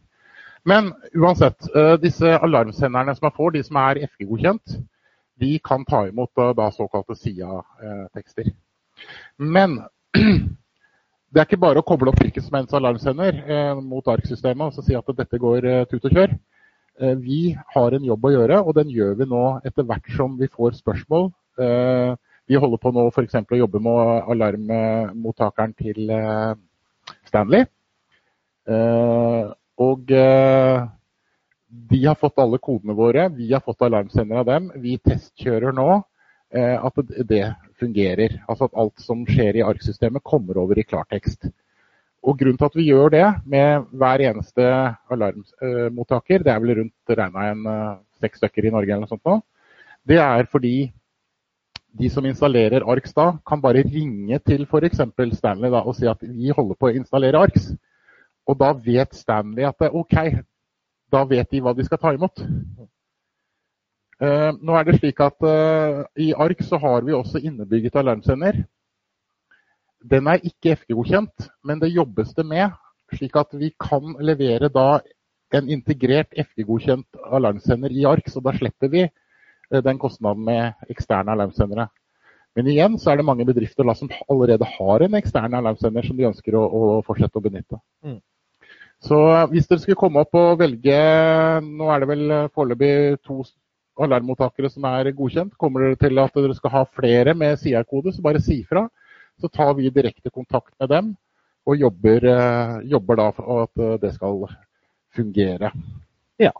[SPEAKER 2] Men uansett, eh, disse alarmsenderne som man får, de som er FG-godkjent, de kan ta imot eh, da såkalte SIA-tekster. Men det er ikke bare å koble opp hvilken som helst alarmsender eh, mot ARK-systemet og si at dette går tut og kjør. Vi har en jobb å gjøre, og den gjør vi nå etter hvert som vi får spørsmål. Vi holder på nå f.eks. å jobbe med alarmmottakeren til Stanley. Og eh, de har fått alle kodene våre, vi har fått alarmsender av dem. Vi testkjører nå eh, at det fungerer. Altså at alt som skjer i ARK-systemet kommer over i klartekst. Og Grunnen til at vi gjør det med hver eneste alarmmottaker, det er vel rundt regna en seks stykker i Norge, eller noe sånt nå, det er fordi de som installerer ARKS da, kan bare ringe til f.eks. Stanley da, og si at vi holder på å installere ARKS. Og da vet Stanley at OK, da vet de hva de skal ta imot. Uh, nå er det slik at uh, I ARK så har vi også innebygget alarmsender. Den er ikke FG-godkjent, men det jobbes det med. Slik at vi kan levere da en integrert FG-godkjent alarmsender i ARK. Så da slipper vi uh, den kostnaden med eksterne alarmsendere. Men igjen så er det mange bedrifter da, som allerede har en ekstern alarmsender som de ønsker å, å fortsette å benytte. Mm. Så hvis dere skulle komme opp og velge Nå er det vel foreløpig to alarmmottakere som er godkjent. Kommer dere til at dere skal ha flere med SIA-kode, så bare si fra. Så tar vi direkte kontakt med dem og jobber, eh, jobber da for at eh, det skal fungere.
[SPEAKER 1] Ja.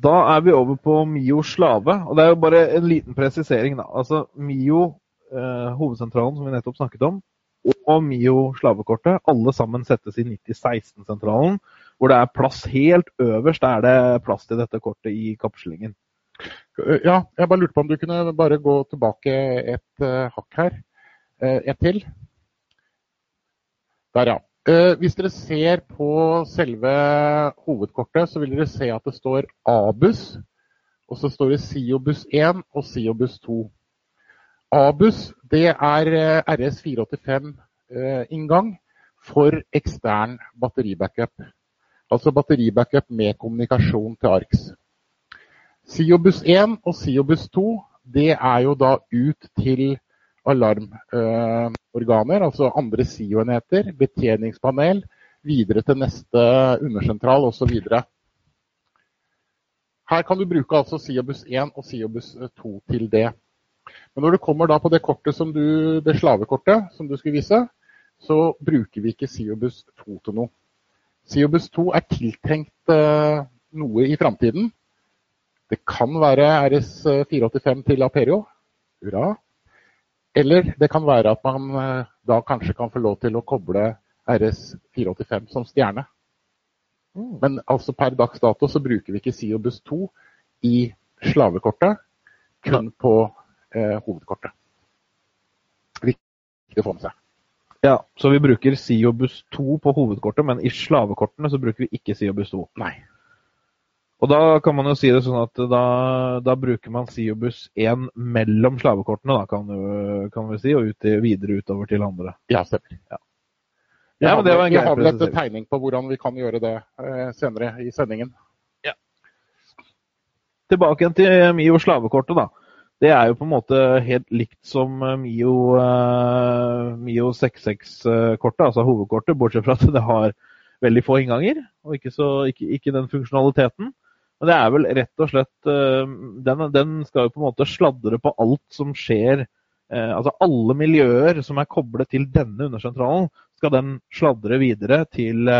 [SPEAKER 1] Da er vi over på Mio Slave. Og det er jo bare en liten presisering, da. Altså Mio, eh, hovedsentralen som vi nettopp snakket om, og Mio slavekortet. Alle sammen settes i 9016-sentralen, hvor det er plass helt øverst. er det plass til dette kortet i kapslingen.
[SPEAKER 2] Ja, jeg bare lurte på om du kunne bare gå tilbake et uh, hakk her. Uh, et til. Der, ja. Uh, hvis dere ser på selve hovedkortet, så vil dere se at det står ABUS. Og så står det SIOBUS 1 og SIOBUS 2. ABUS det er eh, RS485-inngang eh, for ekstern batteribackup. Altså batteribackup med kommunikasjon til ARKS. SIOBUS 1 og SIOBUS 2 det er jo da ut til alarmorganer, altså andre SIO-enheter, betjeningspanel, videre til neste undersentral osv. Her kan du bruke altså SIOBUS 1 og SIOBUS 2 til det. Men når du kommer da på det kortet som du, det slavekortet som du skulle vise, så bruker vi ikke Siobus 2 til noe. Siobus 2 er tiltenkt uh, noe i framtiden. Det kan være RS485 til Aperio. Hurra. Eller det kan være at man uh, da kanskje kan få lov til å koble RS485 som stjerne. Mm. Men altså per dags dato så bruker vi ikke Siobus 2 i slavekortet, kun på hovedkortet. Viktig å få med seg.
[SPEAKER 1] Ja, Så vi bruker Siobus 2 på hovedkortet, men i slavekortene så bruker vi ikke Siobus 2.
[SPEAKER 2] Nei.
[SPEAKER 1] Og da kan man jo si det sånn at da, da bruker man Siobus 1 mellom slavekortene, da, kan, du, kan vi si, og ut, videre utover til andre.
[SPEAKER 2] Ja, stemmer.
[SPEAKER 1] Ja.
[SPEAKER 2] Ja, men det var en vi har vel et tegning på hvordan vi kan gjøre det eh, senere i sendingen.
[SPEAKER 1] Ja. Tilbake til Mio slavekortet, da det er jo på en måte helt likt som eh, Mio, uh, Mio 66-kortet, altså hovedkortet, bortsett fra at det har veldig få innganger og ikke, så, ikke, ikke den funksjonaliteten. Men det er vel rett og slett uh, den, den, skal jo på en måte sladre på alt som skjer. Altså alle miljøer som er koblet til denne undersentralen, skal den sladre videre til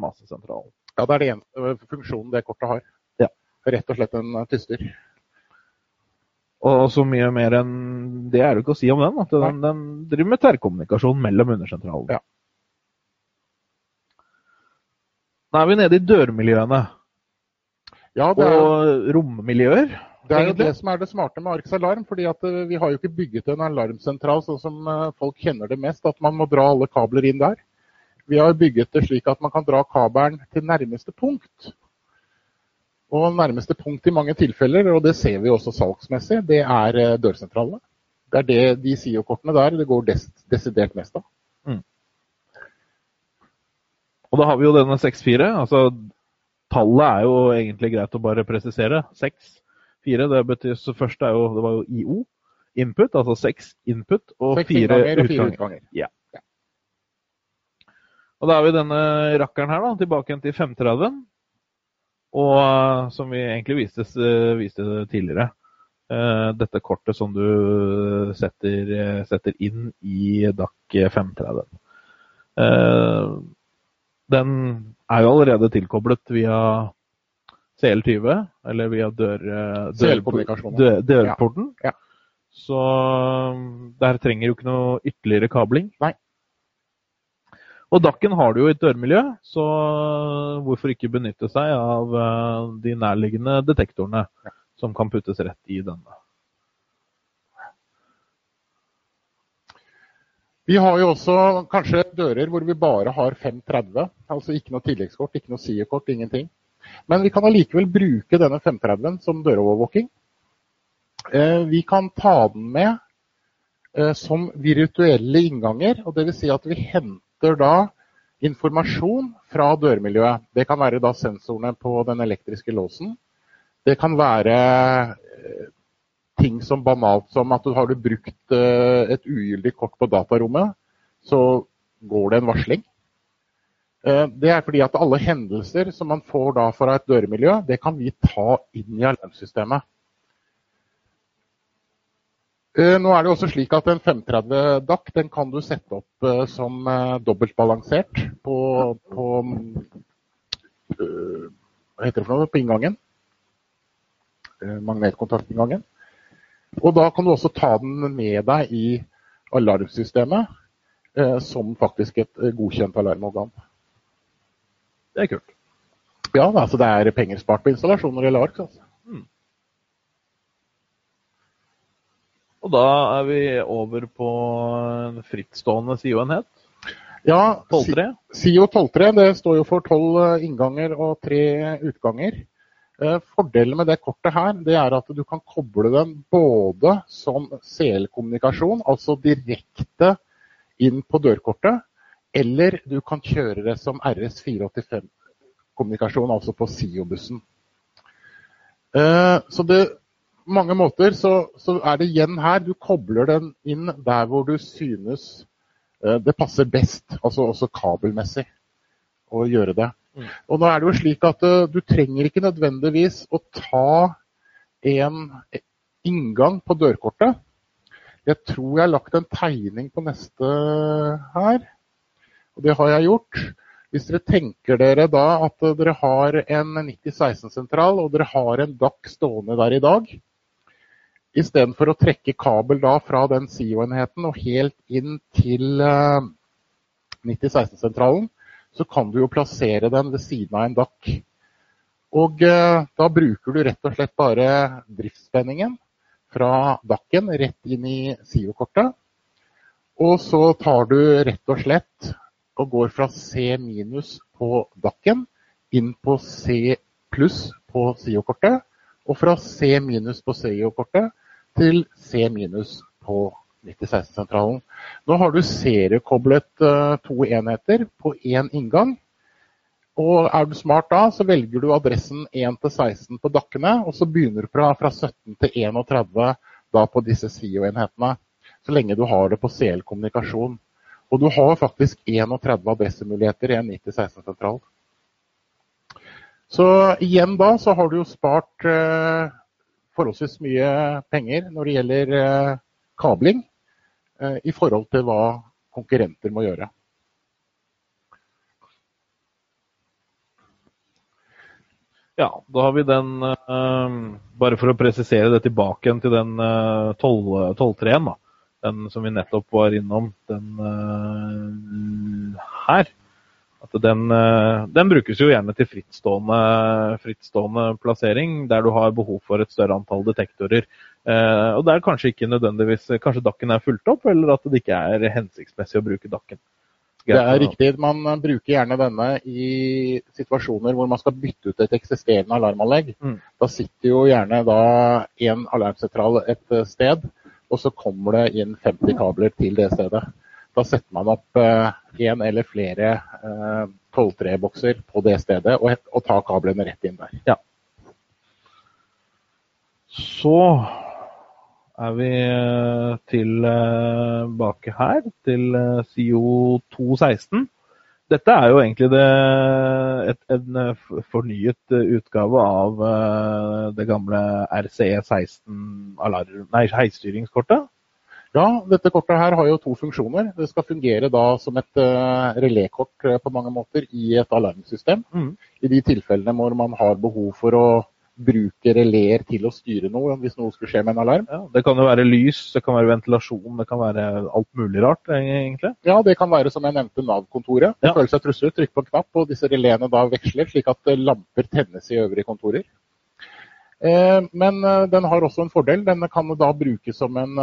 [SPEAKER 1] masesentralen.
[SPEAKER 2] Ja, det er den funksjonen det kortet har.
[SPEAKER 1] Ja.
[SPEAKER 2] Rett og slett en tyster.
[SPEAKER 1] Og så mye mer enn det er det ikke å si om den. At den, den driver med tverrkommunikasjon mellom undersentralene.
[SPEAKER 2] Ja.
[SPEAKER 1] Nå er vi nede i dørmiljøene.
[SPEAKER 2] Ja,
[SPEAKER 1] og er, rommiljøer.
[SPEAKER 2] Det er jo det som er det smarte med Arks Alarm. fordi eh, Vi har jo ikke bygget en alarmsentral sånn som eh, folk kjenner det mest, at man må dra alle kabler inn der. Vi har bygget det slik at man kan dra kabelen til nærmeste punkt. Og nærmeste punkt i mange tilfeller, og det ser vi også salgsmessig, det er eh, dørsentralene. Det er det de SIO-kortene der det går des desidert mest av. Mm.
[SPEAKER 1] Og da har vi jo denne 6-4. Altså, tallet er jo egentlig greit å bare presisere. 6-4, det betyr så først er jo, det var jo IO, input, altså 6 input og 4 utganger. utganger. Ja. ja. Og da har vi denne rakkeren her, da, tilbake til 530. Og eh, som vi egentlig viste, viste tidligere, eh, dette kortet som du setter, setter inn i DAC 530. Eh, den er jo allerede tilkoblet via CL20, eller via dør, dør, dør, dørporten.
[SPEAKER 2] Ja. Ja.
[SPEAKER 1] Så der trenger jo ikke noe ytterligere kabling.
[SPEAKER 2] Nei.
[SPEAKER 1] Og Dakken har du jo i et dørmiljø, så hvorfor ikke benytte seg av eh, de nærliggende detektorene som kan puttes rett i denne.
[SPEAKER 2] Vi har jo også kanskje dører hvor vi bare har 530, altså ikke noe tilleggskort, ikke noe SIE-kort, ingenting. Men vi kan allikevel bruke denne 530-en som dørovervåking. Eh, vi kan ta den med eh, som virtuelle innganger, og dvs. Si at vi henter henter da informasjon fra dørmiljøet. Det kan være da sensorene på den elektriske låsen. Det kan være eh, ting som banalt som at du har du brukt eh, et ugyldig kort på datarommet, så går det en varsling. Eh, det er fordi at alle hendelser som man får da fra et dørmiljø, det kan vi ta inn i alarmsystemet. Eh, nå er det også slik at En 530 DAC den kan du sette opp uh, som uh, dobbeltbalansert på, på? På inngangen. magnetkontaktinngangen. Og da kan du også ta den med deg i alarmsystemet som faktisk et godkjent alarmorgan.
[SPEAKER 1] Det er kult.
[SPEAKER 2] Ja, altså det er penger spart på installasjoner eller ark. Altså.
[SPEAKER 1] Og da er vi over på en frittstående SIO-enhet.
[SPEAKER 2] Ja,
[SPEAKER 1] 12-3.
[SPEAKER 2] SIO 12.3 det står jo for tolv eh, innganger og tre utganger. Eh, fordelen med det kortet her, det er at du kan koble den både som CL-kommunikasjon, altså direkte inn på dørkortet, eller du kan kjøre det som RS485-kommunikasjon, altså på SIO-bussen. Eh, så det mange måter så, så, er det igjen her du kobler den inn der hvor du synes eh, det passer best, altså også kabelmessig, å gjøre det. Mm. Og nå er det jo slik at uh, du trenger ikke nødvendigvis å ta en inngang på dørkortet. Jeg tror jeg har lagt en tegning på neste her. Og det har jeg gjort. Hvis dere tenker dere da at dere har en 9016-sentral og dere har en DAC stående der i dag, istedenfor å trekke kabel da fra den SIO-enheten og helt inn til 9016-sentralen, så kan du jo plassere den ved siden av en DAC. Og eh, da bruker du rett og slett bare driftsspenningen fra DAC-en rett inn i SIO-kortet. Og så tar du rett og slett og går fra C minus på DAC-en inn på C pluss på SIO-kortet. Og fra C minus på SIO-kortet til C minus på 9016-sentralen. Nå har du seriekoblet uh, to enheter på én inngang. Og er du smart da, så velger du adressen 1 til 16 på dakkene, og så begynner du fra, fra 17 til 31 da på disse SIO-enhetene. Så lenge du har det på CL-kommunikasjon. Og du har faktisk 31 adressemuligheter i en 9016-sentral. Så igjen da så har du jo spart eh, forholdsvis mye penger når det gjelder eh, kabling. Eh, i forhold til hva konkurrenter må gjøre.
[SPEAKER 1] Ja, da har vi den uh, Bare for å presisere det tilbake til den uh, 12-3-en, den som vi nettopp var innom, den her. At den, den, brukes jo gjerne til frittstående, frittstående, plassering, der du har behov for et større antall detektorer. Eh, og det er kanskje ikke nødvendigvis Kanskje dakken er fulgt opp, eller at det ikke er hensiktsmessig å bruke dakken.
[SPEAKER 2] Det er riktig. Man bruker gjerne denne i situasjoner hvor man skal bytte ut et eksisterende alarmanlegg. Mm. Da sitter jo gjerne da en alarmsentral et sted, og så kommer det inn 50 kabler til det stedet. Da setter man opp én eh, eller flere eh, 12-3-bokser på det stedet og, og tar kablene rett inn der.
[SPEAKER 1] Ja. Så er vi eh, tilbake her, til eh, SIO 216. Dette er jo egentlig det, et, en eh, fornyet utgave av det gamle RCE16 heisstyringskortet.
[SPEAKER 2] Ja, dette kortet her har jo to funksjoner. Det skal fungere da som et uh, relekort på mange måter i et alarmsystem. Mm. I de tilfellene hvor man har behov for å bruke releer til å styre noe hvis noe skulle skje med en alarm.
[SPEAKER 1] Ja, det kan jo være lys, det kan være ventilasjon, det kan være alt mulig rart, egentlig.
[SPEAKER 2] Ja, det kan være som jeg nevnte, Nav-kontoret. Ja. føler seg truslet, trykk på en knapp, og disse releene da veksler, slik at eh, lamper tennes i øvrige kontorer. Eh, men eh, den har også en fordel. Den kan da brukes som en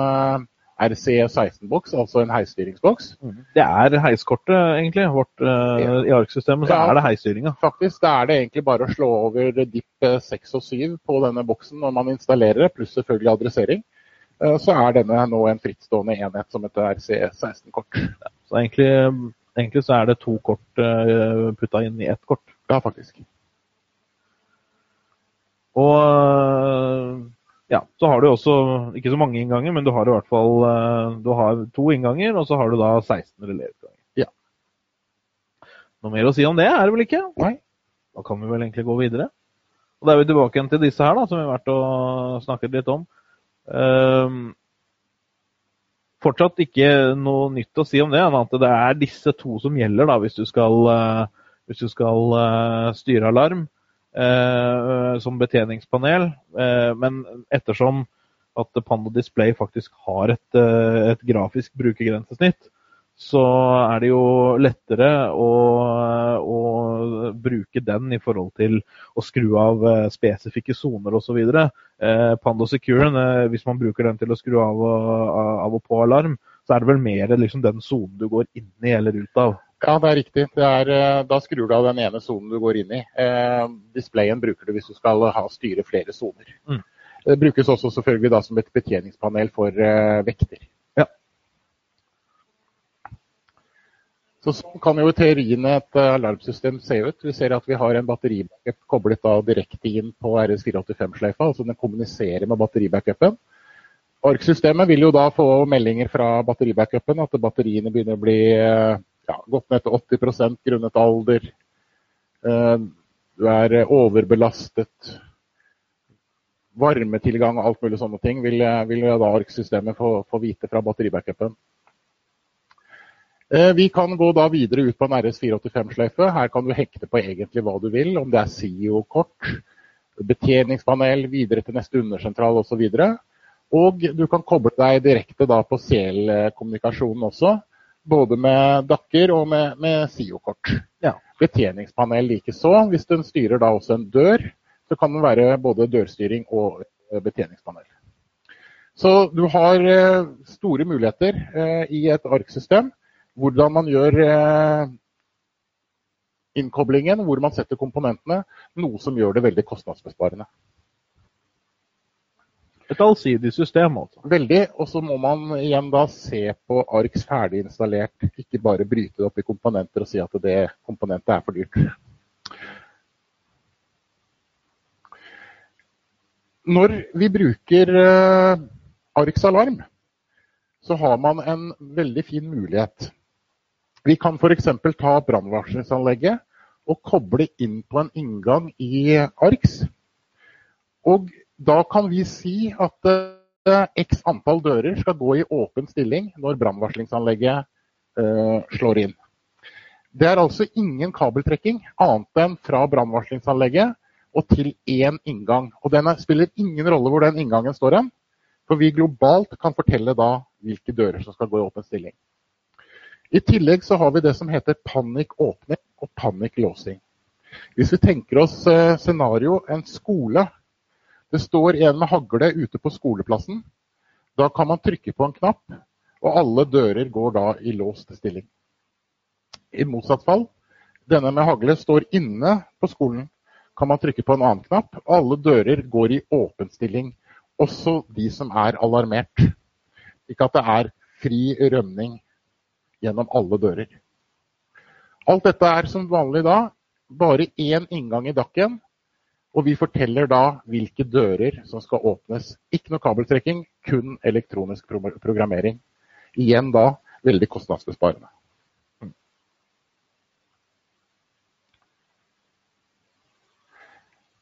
[SPEAKER 2] RC16-boks, altså en heisstyringsboks.
[SPEAKER 1] Mm. Det er heiskortet, egentlig. Vårt, uh, ja. I ARK-systemet så ja, er det heisstyringa.
[SPEAKER 2] Faktisk, da er det egentlig bare å slå over DIP 6 og 7 på denne boksen når man installerer det, pluss selvfølgelig adressering. Uh, så er denne nå en frittstående enhet som heter RC16-kort. Ja,
[SPEAKER 1] så egentlig, egentlig, så er det to kort putta inn i ett kort?
[SPEAKER 2] Ja, faktisk.
[SPEAKER 1] Og ja, så har du også ikke så mange innganger, men du har i hvert fall eh, du har to innganger, og så har du da 16 relevutganger.
[SPEAKER 2] Ja.
[SPEAKER 1] Noe mer å si om det er det vel ikke?
[SPEAKER 2] Nei.
[SPEAKER 1] Da kan vi vel egentlig gå videre. Og Da er vi tilbake igjen til disse her, da, som vi har vært og snakket litt om. Um, fortsatt ikke noe nytt å si om det, annet enn det er disse to som gjelder da, hvis du skal, uh, hvis du skal uh, styre alarm. Eh, som betjeningspanel. Eh, men ettersom at Pando Display faktisk har et, eh, et grafisk brukergrensesnitt, så er det jo lettere å, å, bruke den i forhold til å skru av spesifikke soner osv. Pando Secure, hvis man bruker den til å skru av og, av og på alarm, så er det vel mer liksom, den sonen du går inn i eller ut av.
[SPEAKER 2] Ja, det er riktig. Det er, eh, da skrur du av den ene sonen du går inn i. Eh, displayen bruker du hvis du skal ha, styre flere soner. Mm. Det brukes også selvfølgelig da som et betjeningspanel for eh, vekter.
[SPEAKER 1] Ja.
[SPEAKER 2] Så Sånn kan jo i teorien et uh, alarmsystem se ut. Vi ser at vi har en batteribackup koblet da direkte inn på RS485-sleifa. altså Den kommuniserer med batteribackupen. ARK-systemet vil jo da få meldinger fra batteribackupen at batteriene begynner å bli uh, ja, gått ned til 80 grunnet alder. Eh, du er overbelastet. Varmetilgang og alt mulig sånne ting vil, vil da ARK-systemet få, få, vite fra batteribackupen. Eh, vi kan gå da videre ut på en RS485-sløyfe. Her kan du hekte på egentlig hva du vil, om det er SIO-kort, betjeningspanel, videre til neste undersentral osv. Og du kan koble deg direkte da på CL-kommunikasjonen også, både med dakker og med, med SIO-kort. Ja. Betjeningspanel likeså. Hvis den styrer da også en dør, så kan den være både dørstyring og eh, betjeningspanel. Så du har eh, store muligheter eh, i et ARK-system. Hvordan man gjør innkoblingen, hvor man setter komponentene. Noe som gjør det veldig kostnadsbesparende.
[SPEAKER 1] Et allsidig system, altså.
[SPEAKER 2] Veldig. Og så må man igjen da se på ARKS ferdig installert. Ikke bare bryte det opp i komponenter og si at det komponentet er for dyrt. Når vi bruker ARKS Arx Alarm, så har man en veldig fin mulighet. Vi kan f.eks. ta brannvarslingsanlegget og koble inn på en inngang i Arx. Og da kan vi si at uh, x antall dører skal gå i åpen stilling når brannvarslingsanlegget uh, slår inn. Det er altså ingen kabeltrekking annet enn fra brannvarslingsanlegget og til én inngang. Og den spiller ingen rolle hvor den inngangen står hen, for vi globalt kan fortelle da hvilke dører som skal gå i åpen stilling. I tillegg så har vi det som heter panikk-åpning og panikk-låsing. Hvis vi tenker oss eh, scenario en skole. Det står en med hagle ute på skoleplassen. Da kan man trykke på en knapp, og alle dører går da i låst stilling. I motsatt fall, denne med hagle står inne på skolen kan man trykke på en annen knapp. Alle dører går i åpen stilling, også de som er alarmert. Ikke at det er fri rømning gjennom alle dører. Alt dette er som vanlig da bare én inngang i dakken, og vi forteller da hvilke dører som skal åpnes. Ikke noe kabeltrekking, kun elektronisk programmering. Igjen da veldig kostnadsbesparende.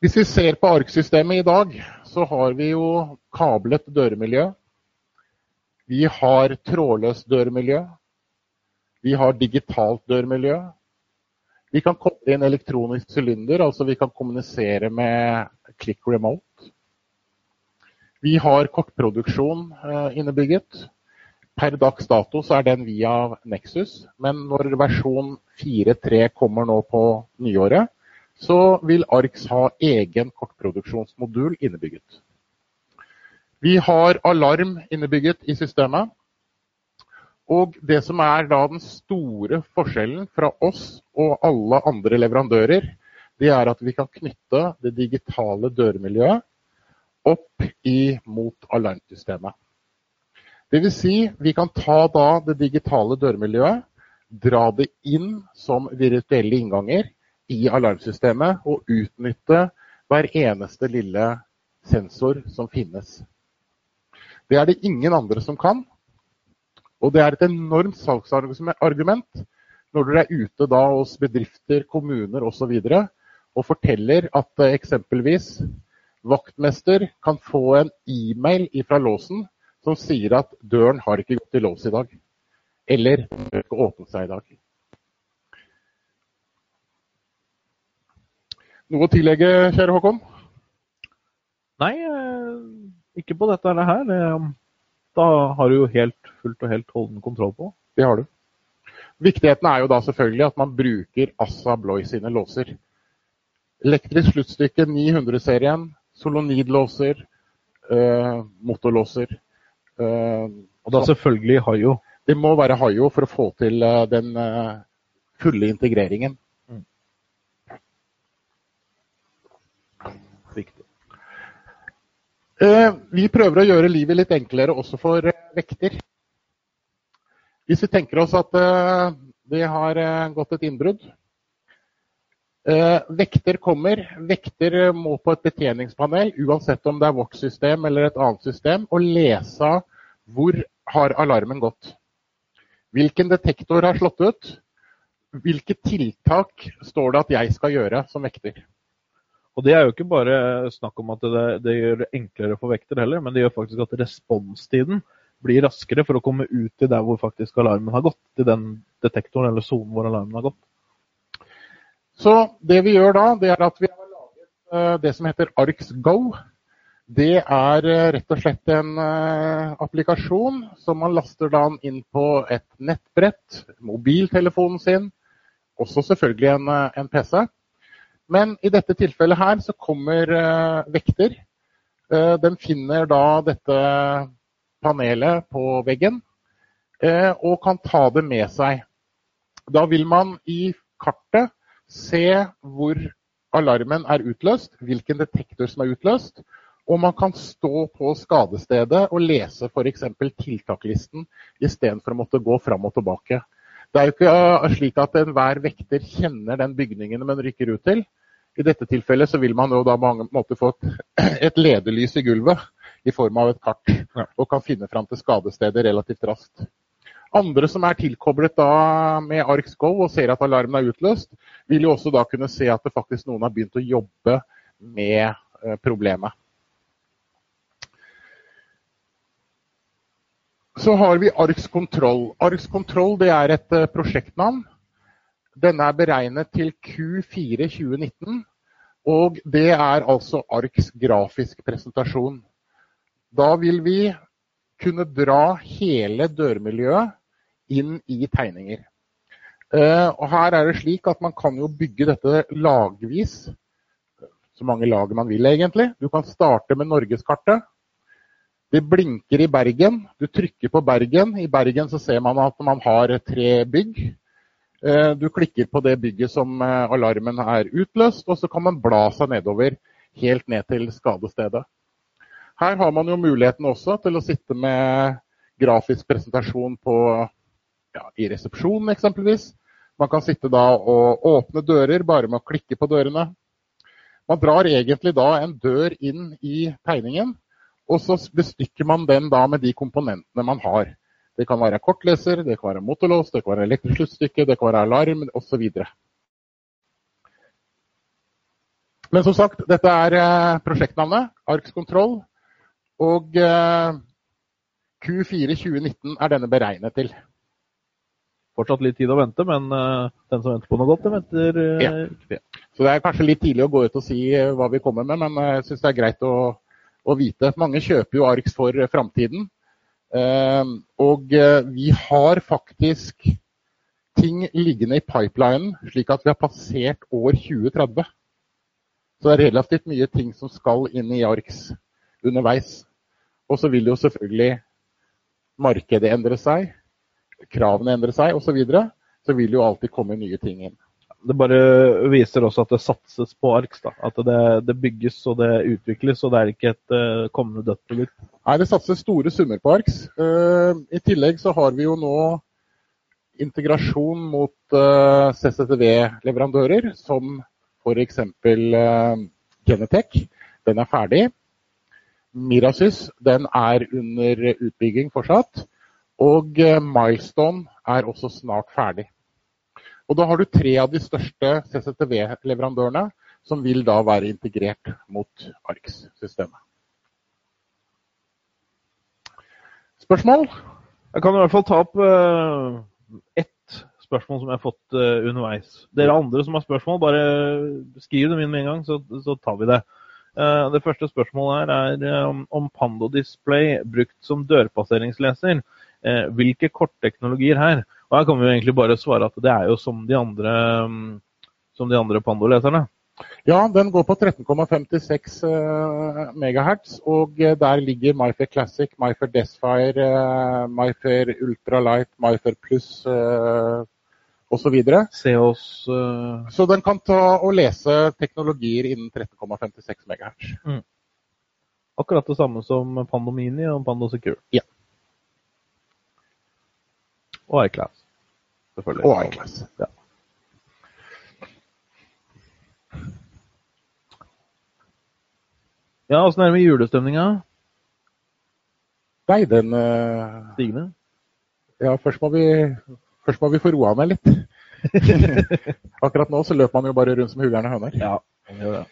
[SPEAKER 2] Hvis vi ser på ARK-systemet i dag, så har vi jo kablet dørmiljø. Vi har trådløst dørmiljø. Vi har digitalt dørmiljø. Vi kan koble inn elektronisk sylinder, altså vi kan kommunisere med click remote. Vi har kortproduksjon eh, innebygget. Per dags dato så er den via Nexus, men når versjon 4.3 kommer nå på nyåret, så vil ARX ha egen kortproduksjonsmodul innebygget. Vi har alarm innebygget i systemet. Og det som er da den store forskjellen fra oss og alle andre leverandører, det er at vi kan knytte det digitale dørmiljøet opp mot alarmsystemet. Dvs. Si, vi kan ta da det digitale dørmiljøet, dra det inn som virtuelle innganger i alarmsystemet og utnytte hver eneste lille sensor som finnes. Det er det ingen andre som kan. Og det er et enormt salgsargument når dere er ute da hos bedrifter, kommuner osv. Og, og forteller at eh, eksempelvis vaktmester kan få en e-mail fra låsen som sier at døren har ikke gått i lås i dag. Eller ikke åpnet seg i dag. Noe å tillegge, kjære Håkon?
[SPEAKER 1] Nei, eh, ikke på dette her. Da har du jo helt, fullt og helt holden kontroll på.
[SPEAKER 2] Det har du. Viktigheten er jo da selvfølgelig at man bruker Assa Abloy sine låser. Elektrisk sluttstykke 900-serien, solonidlåser, eh, motorlåser.
[SPEAKER 1] Eh, og da selvfølgelig Hayo.
[SPEAKER 2] Det må være Hayo for å få til øh, den fulle integreringen. Eh, vi prøver å gjøre livet litt enklere også for eh, vekter. Hvis vi tenker oss at det eh, har gått et innbrudd. Vekter kommer. Vekter må på et betjeningspanel, uansett om det er vårt system eller et annet system, og lese hvor har alarmen gått. Hvilken detektor har slått ut? Hvilke tiltak står det at jeg skal gjøre som vekter?
[SPEAKER 1] Og det er jo ikke bare snakk om at det, det gjør det enklere for vekter heller, men det gjør faktisk at responstiden bli raskere for å komme ut til der hvor faktisk alarmen har gått. Til den detektoren eller sonen hvor alarmen har gått.
[SPEAKER 2] Så det vi gjør da, det er at vi har laget uh, det som heter ARX Go. Det er uh, rett og slett en uh, applikasjon som man laster da inn på et nettbrett, mobiltelefonen sin, også selvfølgelig en, en PC. Men i dette tilfellet her så kommer vekter. Den finner da dette panelet på veggen og kan ta det med seg. Da vil man i kartet se hvor alarmen er utløst, hvilken detektor som er utløst. Og man kan stå på skadestedet og lese f.eks. tiltaklisten istedenfor å måtte gå fram og tilbake. Det er jo ikke eh, slik at enhver vekter kjenner den bygningen man rykker ut til. I dette tilfellet så vil man jo da på mange måter få et lederlys i gulvet i form av et kart, og kan finne fram til skadestedet relativt raskt. Andre som er tilkoblet da med Arx Go og ser at alarmen er utløst, vil jo også da kunne se at det faktisk noen har begynt å jobbe med eh, problemet. Så har vi Arx Kontroll. Arx Kontroll er et eh, prosjektnavn. Denne er beregnet til Q4 2019. Og det er altså ARX grafisk presentasjon. Da vil vi kunne dra hele dørmiljøet inn i tegninger. Uh, og her er det slik at Man kan jo bygge dette lagvis. Så mange lag man vil, egentlig. Du kan starte med norgeskartet. Det blinker i Bergen. Du trykker på Bergen. I Bergen så ser man at man har tre bygg. Uh, du klikker på det bygget som uh, alarmen er utløst, og så kan man bla seg nedover helt ned til skadestedet. Her har man jo muligheten også til å sitte med grafisk presentasjon på ja, i resepsjonen eksempelvis. Man kan sitte da og åpne dører bare med å klikke på dørene. Man drar egentlig da en dør inn i tegningen, og så bestykker man den da med de komponentene man har. Det kan være kortleser, det kan være motorlås, det kan være elektrisk sluttstykke, det kan være alarm osv. Men som sagt, dette er eh, prosjektnavnet, ARKS Kontroll. Og eh, Q4 2019 er denne beregnet til
[SPEAKER 1] fortsatt litt tid å vente, men uh, den som venter på noe godt, den venter uh,
[SPEAKER 2] ja. ikke. Så det er kanskje litt tidlig å gå ut og si hva vi kommer med, men jeg syns det er greit å, å, vite. Mange kjøper jo ARX for framtiden. og vi har faktisk ting liggende i pipelinen, slik at vi har passert år 2030. Så det er relativt mye ting som skal inn i ARKS underveis. Og så vil jo selvfølgelig markedet endre seg kravene endrer seg osv., så, videre, så vil jo alltid komme nye ting inn.
[SPEAKER 1] Det bare viser også at det satses på ARKS. da. At det, det, bygges og det utvikles, og det er ikke et uh, kommende dødt produkt.
[SPEAKER 2] Nei, det satses store summer på ARKS. Uh, I tillegg så har vi jo nå integrasjon mot uh, CCTV-leverandører, som f.eks. Uh, Genetec. Den er ferdig. Mirasys den er under utbygging fortsatt. Og eh, Milestone er også snart ferdig. Og Da har du tre av de største CCTV-leverandørene som vil da være integrert mot ARX-systemet. Spørsmål?
[SPEAKER 1] Jeg kan i hvert fall ta opp uh, ett spørsmål som jeg har fått uh, underveis. Dere andre som har spørsmål, bare skriv dem inn med en gang, så, så tar vi det. Uh, det første spørsmålet her er um, om Pando Display brukt som dørpasseringsleser eh, hvilke kortteknologier her? Og her kan vi jo egentlig bare svare at det er jo som de andre, um, som de andre Pando-leserne.
[SPEAKER 2] Ja, den går på 13,56 uh, MHz, og der ligger MyFair Classic, MyFair Desfire, MyFair Ultralight, MyFair Pluss osv.
[SPEAKER 1] Se oss
[SPEAKER 2] uh... Så den kan ta og lese teknologier innen 13,56 MHz. Mm.
[SPEAKER 1] Akkurat det samme som Pando Mini og Pando Secure.
[SPEAKER 2] Ja.
[SPEAKER 1] Og iClass.
[SPEAKER 2] Selvfølgelig. Og iClass. Ja.
[SPEAKER 1] Ja, åssen er det med julestemninga?
[SPEAKER 2] Nei, den uh...
[SPEAKER 1] Stigende?
[SPEAKER 2] Ja, først må, vi, først må vi få roa ned litt. Akkurat nå så løper man jo bare rundt som huggerne høner.
[SPEAKER 1] Ja, man gjør det.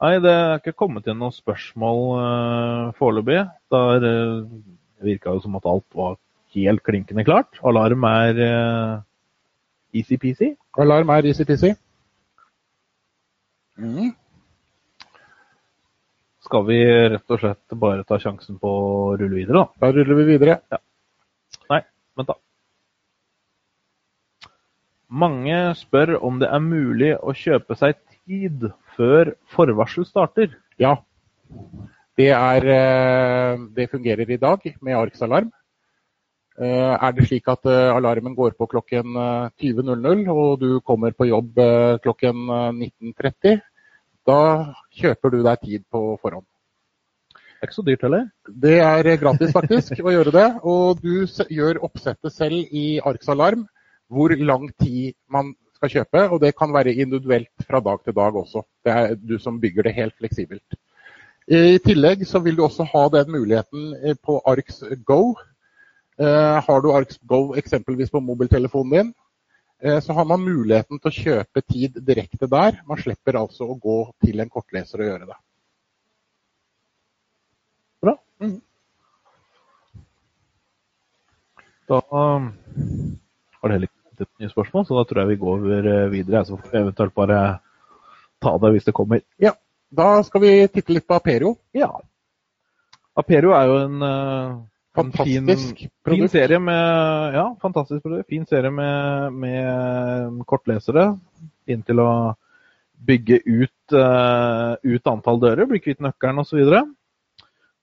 [SPEAKER 1] Nei, det er ikke kommet inn noen spørsmål uh, foreløpig. Det uh, virka jo som at alt var helt klinkende klart. Alarm er uh, easy-peasy.
[SPEAKER 2] Alarm er easy-peasy.
[SPEAKER 1] Mm. Skal vi rett og slett bare ta sjansen på å rulle videre, da?
[SPEAKER 2] Da ruller vi videre.
[SPEAKER 1] Ja. Nei, vent da. Mange spør om det er mulig å kjøpe seg tid før forvarsel starter.
[SPEAKER 2] Ja. Det, er, eh, det fungerer i dag med ARKS alarm. Eh, er det slik at eh, alarmen går på klokken 20.00 og du kommer på jobb klokken 19.30, da kjøper du deg tid på forhånd.
[SPEAKER 1] Det er ikke så dyrt heller?
[SPEAKER 2] Det er gratis faktisk å gjøre det. Og du gjør oppsettet selv i ARKS alarm hvor lang tid man skal kjøpe, og det kan være individuelt fra dag til dag også. Det er du som bygger det helt fleksibelt. I tillegg så vil du også ha den muligheten eh, på Arx Go. Eh, har du Arx Go eksempelvis på mobiltelefonen din, eh, så har man muligheten til å kjøpe tid direkte der. Man slipper altså å gå til en kortleser og gjøre det.
[SPEAKER 1] Bra. Mm. Da um, var det heller et nytt spørsmål, så da tror jeg vi går over videre. Så får vi eventuelt bare ta det hvis det kommer.
[SPEAKER 2] Ja, Da skal vi titte litt på Aperio.
[SPEAKER 1] Ja. Aperio er jo en, eh, en fin, fin, serie med Ja, fantastisk produkt. Fin serie med, med kortlesere. Inn til å bygge ut, uh, ut antall dører, bli kvitt nøkkelen osv.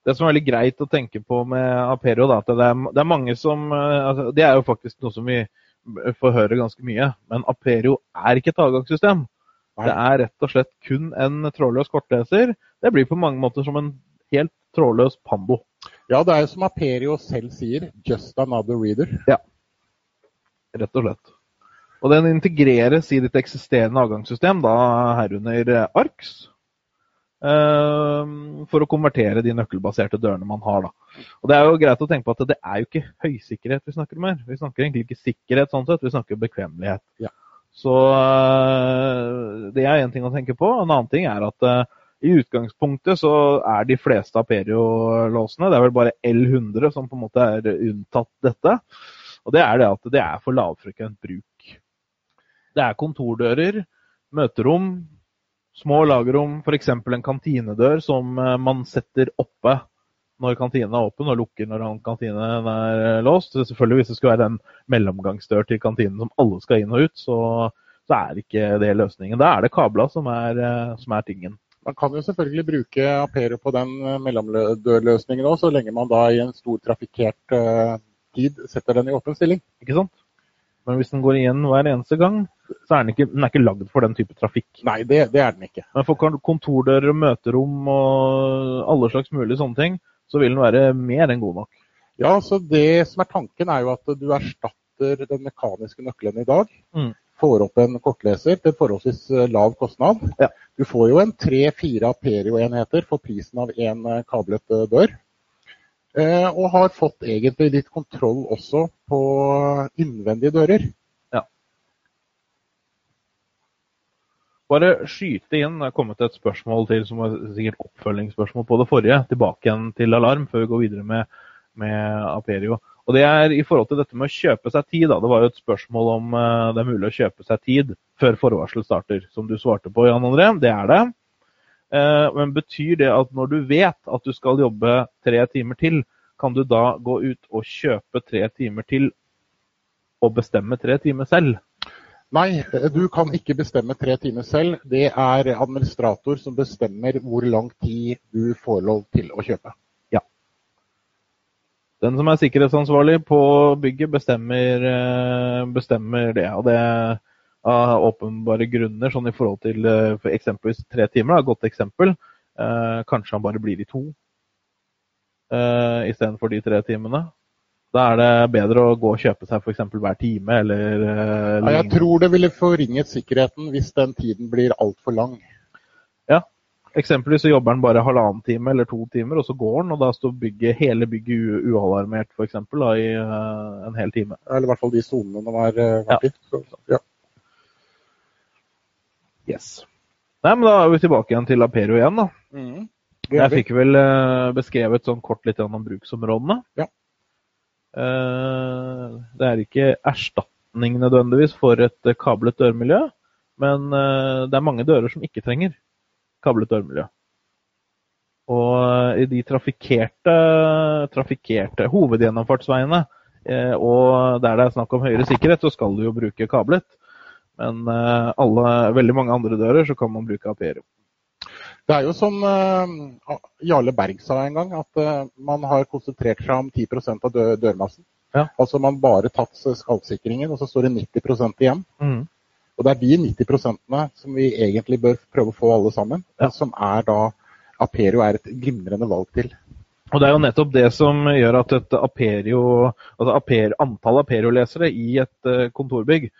[SPEAKER 1] Det som er veldig greit å tenke på med Aperio, da, at det er, det er mange som altså, Det er jo faktisk noe som vi får høre ganske mye. Men Aperio er ikke et avgangssystem. Det er rett og slett kun en trådløs kortleser. Det blir på mange måter som en helt trådløs Pando.
[SPEAKER 2] Ja, det er jo som Aperio selv sier, 'just another reader'.
[SPEAKER 1] Ja, rett og slett. Og den integreres i ditt eksisterende avgangssystem, da herunder ARKS. Ehm, for å konvertere de nøkkelbaserte dørene man har. Da. Og Det er jo greit å tenke på at det er jo ikke høysikkerhet vi snakker om her. Vi snakker egentlig ikke sikkerhet, sånn sett, vi snakker bekvemmelighet.
[SPEAKER 2] Ja.
[SPEAKER 1] Så eh, det er én ting å tenke på. En annen ting er at uh, i utgangspunktet så er de fleste Aperio-låsene, det er vel bare L100 som på en måte er unntatt dette. Og det er det at det er for lavfrekvent bruk. Det er kontordører, møterom, Små lagerrom, f.eks. en kantinedør som eh, man setter oppe når kantinen er åpen, og lukker når kantinen er eh, låst. Selvfølgelig Hvis det skulle være en mellomgangsdør til kantinen som alle skal inn og ut, så, så er ikke det løsningen. Da er det kabla som er, eh, som er tingen.
[SPEAKER 2] Man kan jo selvfølgelig bruke Apero på den mellomdørløsningen òg, så lenge man da i en stor trafikkert tid setter den i åpen stilling.
[SPEAKER 1] Ikke sant? Men hvis den går igjen hver eneste gang, så er den ikke, den er ikke lagd for den type trafikk.
[SPEAKER 2] Nei, det, det, er den ikke.
[SPEAKER 1] Men for kontordører, og møterom og alle slags mulige sånne ting, så vil den være mer enn god nok.
[SPEAKER 2] Ja, så det som er tanken er jo at du erstatter den mekaniske nøkkelen i dag. Mm. Får opp en kortleser til forholdsvis eh, lav kostnad.
[SPEAKER 1] Ja.
[SPEAKER 2] Du får jo en tre-fire Aperio-enheter for prisen av én eh, kablet eh, dør. Eh, og har fått egentlig litt kontroll også på innvendige dører.
[SPEAKER 1] Ja. Bare skyte inn. Det er kommet et spørsmål til som er sikkert oppfølgingsspørsmål på det forrige. Tilbake igjen til alarm før vi går videre med, med Aperio. Og Det er i forhold til dette med å kjøpe seg tid. Da. Det var jo et spørsmål om uh, det er mulig å kjøpe seg tid før forvarsel starter. Som du svarte på, Jan André. Det er det. Eh, men betyr det at når du vet at du skal jobbe tre timer til, kan du da gå ut og kjøpe tre timer til og bestemme tre timer selv?
[SPEAKER 2] Nei, du kan ikke bestemme tre timer selv. Det er administrator som bestemmer hvor lang tid du får lov til å kjøpe.
[SPEAKER 1] Ja. Den som er sikkerhetsansvarlig på bygget, bestemmer, eh, bestemmer det. Og det av åpenbare grunner, sånn i forhold til eh, for eksempelvis tre timer. Da, godt eksempel. Eh, kanskje han bare blir i to eh, istedenfor de tre timene. Da er det bedre å gå og kjøpe seg f.eks. hver time, eller eh,
[SPEAKER 2] Jeg tror det ville forringet sikkerheten hvis den tiden blir altfor lang.
[SPEAKER 1] Ja. Eksempelvis så jobber han bare halvannen time eller to timer, og så går han, og da står bygget, hele bygget ualarmert f.eks. i eh, en hel time.
[SPEAKER 2] Eller i hvert fall de sonene var, var ja.
[SPEAKER 1] ja. Yes. Nei, men da er vi tilbake igjen til Aperio igjen, da.
[SPEAKER 2] Mm.
[SPEAKER 1] Jeg fikk vel uh, beskrevet sånn kort litt om bruksområdene.
[SPEAKER 2] Ja.
[SPEAKER 1] Uh, det er ikke erstatning nødvendigvis for et kablet dørmiljø, men det er mange dører som ikke trenger kablet dørmiljø. Og i de trafikkerte, trafikkerte hovedgjennomfartsveiene og der det er snakk om høyere sikkerhet, så skal du jo bruke kablet. Men uh, alle, veldig mange andre dører så kan man bruke Aperio.
[SPEAKER 2] Det er jo som uh, Jarle Berg sa en gang, at uh, man har konsentrert seg om 10% av dør dørmassen.
[SPEAKER 1] Ja.
[SPEAKER 2] Altså man bare tatt skallsikringen, og så står det 90 igjen.
[SPEAKER 1] Mm.
[SPEAKER 2] Og det er de 90 som vi egentlig bør prøve å få alle sammen,
[SPEAKER 1] Ja.
[SPEAKER 2] som er da Aperio er et glimrende valg til.
[SPEAKER 1] Og det er jo nettopp det som gjør at et Aperio, altså Aper, antall Aperio-lesere i et kontorbygg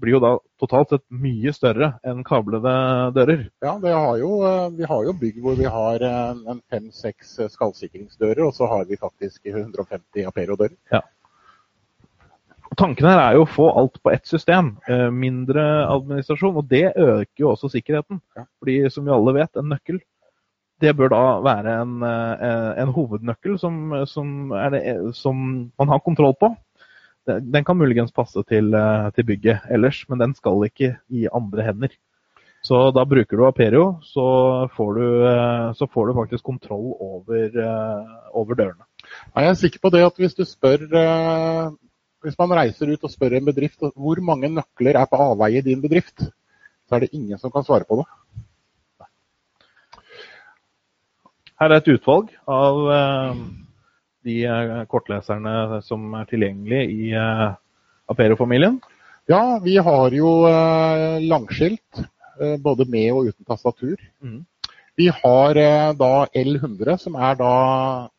[SPEAKER 1] blir jo da totalt sett mye større enn kablede dører.
[SPEAKER 2] Ja, det har jo, eh, vi har jo bygg hvor vi har en en fem-seks skallsikringsdører, og så har vi faktisk 150 Apero-dører.
[SPEAKER 1] Ja. Tanken her er jo å få alt på ett system. eh, Mindre administrasjon. Og det øker jo også sikkerheten.
[SPEAKER 2] Ja.
[SPEAKER 1] Fordi som vi alle vet, en nøkkel det bør da være en, eh, en hovednøkkel som, som, det, som man har kontroll på. Den kan muligens passe til, eh, til bygget ellers, men den skal ikke i andre hender. Så da bruker du Aperio, så får du, eh, så får du faktisk kontroll over, eh, over dørene.
[SPEAKER 2] Jeg er sikker på det at hvis du spør Hvis man reiser ut og spør en bedrift hvor mange nøkler er på avveie i din bedrift, så er det ingen som kan svare på det.
[SPEAKER 1] Her er et utvalg av de eh, kortleserne som er tilgjengelige i eh, Aperio-familien.
[SPEAKER 2] Ja, vi har jo eh, langskilt, både med og uten tastatur.
[SPEAKER 1] Mm.
[SPEAKER 2] Vi har da L100, som er da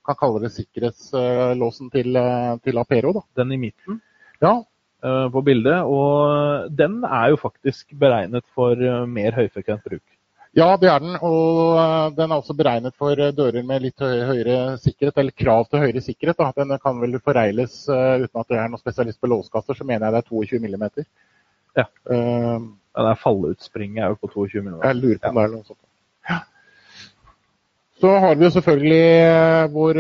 [SPEAKER 2] kan kalle det sikkerhetslåsen til, til Apero. Da.
[SPEAKER 1] Den i midten
[SPEAKER 2] Ja,
[SPEAKER 1] på bildet. Og den er jo faktisk beregnet for mer høyfrekvent bruk.
[SPEAKER 2] Ja, det er den. Og eh, den er også beregnet for eh, dører med litt høyere sikkerhet, eller krav til høyere sikkerhet. Da. Den kan vel foregles eh, uten at jeg er noen spesialist på låskasser, så mener jeg det er 22 mm.
[SPEAKER 1] Ja.
[SPEAKER 2] Uh,
[SPEAKER 1] Ja, det er fallutspringet er jo på 22 mm.
[SPEAKER 2] Jeg lurer på om det er noe sånt. Ja. Så har vi jo selvfølgelig vår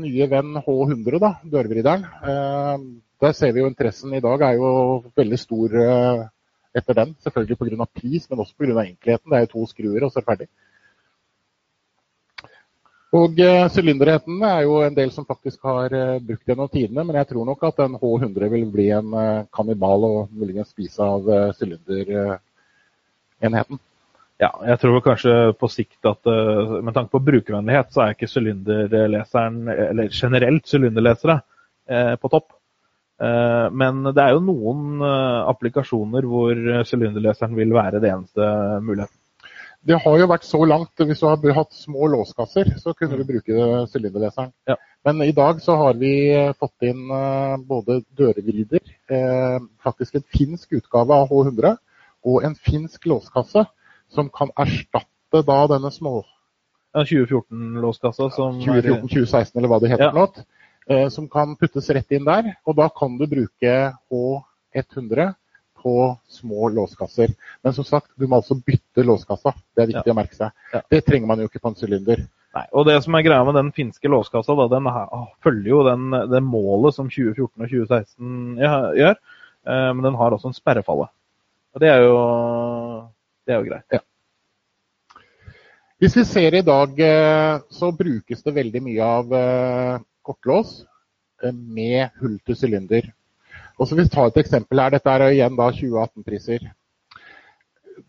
[SPEAKER 2] nye venn H100, da, dørvrideren. Uh, Der ser vi jo interessen i dag er jo veldig stor eh, etter den. Selvfølgelig pga. pris, men også pga. enkelheten. Det er jo to skruer, og så er det ferdig. Og eh, Sylinderheten er jo en del som faktisk har eh, brukt gjennom tidene, men jeg tror nok at en H100 vil bli en eh, kannibal og muligens spise av sylinderenheten.
[SPEAKER 1] Ja, jeg tror kanskje på sikt at med tanke på brukervennlighet, så er ikke sylinderleseren, eller generelt sylinderlesere, på topp. Eh, Men det er jo noen eh, applikasjoner hvor eh, sylinderleseren vil være det eneste muligheten.
[SPEAKER 2] Det har jo vært så langt, Hvis du har hatt små låskasser, så kunne du bruke sylinderleseren.
[SPEAKER 1] Ja.
[SPEAKER 2] Men i dag så har vi fått inn både dørvrider, faktisk en finsk utgave av H100, og en finsk låskasse som kan erstatte da denne små
[SPEAKER 1] Ja, 2014-låskassa som er-
[SPEAKER 2] 2014-2016 eller hva det heter
[SPEAKER 1] Ja.
[SPEAKER 2] noe, som kan puttes rett inn der. Og da kan du bruke H100 på små låskasser. Men som sagt, du må altså bytte låskassa. Det er viktig å merke seg.
[SPEAKER 1] Ja.
[SPEAKER 2] Det trenger man jo ikke på en sylinder.
[SPEAKER 1] Nei, og det som er greia med den finske låskassa, da, den her, å, følger jo den, det målet som 2014 og 2016 gjør, eh, men den har også en sperrefalle. Og det er jo, det er jo greit.
[SPEAKER 2] Hvis vi ser i dag, eh, så brukes det veldig mye av eh, kortlås eh, med hull til sylinder. Og så hvis vi tar et eksempel her, Dette er igjen da 2018-priser.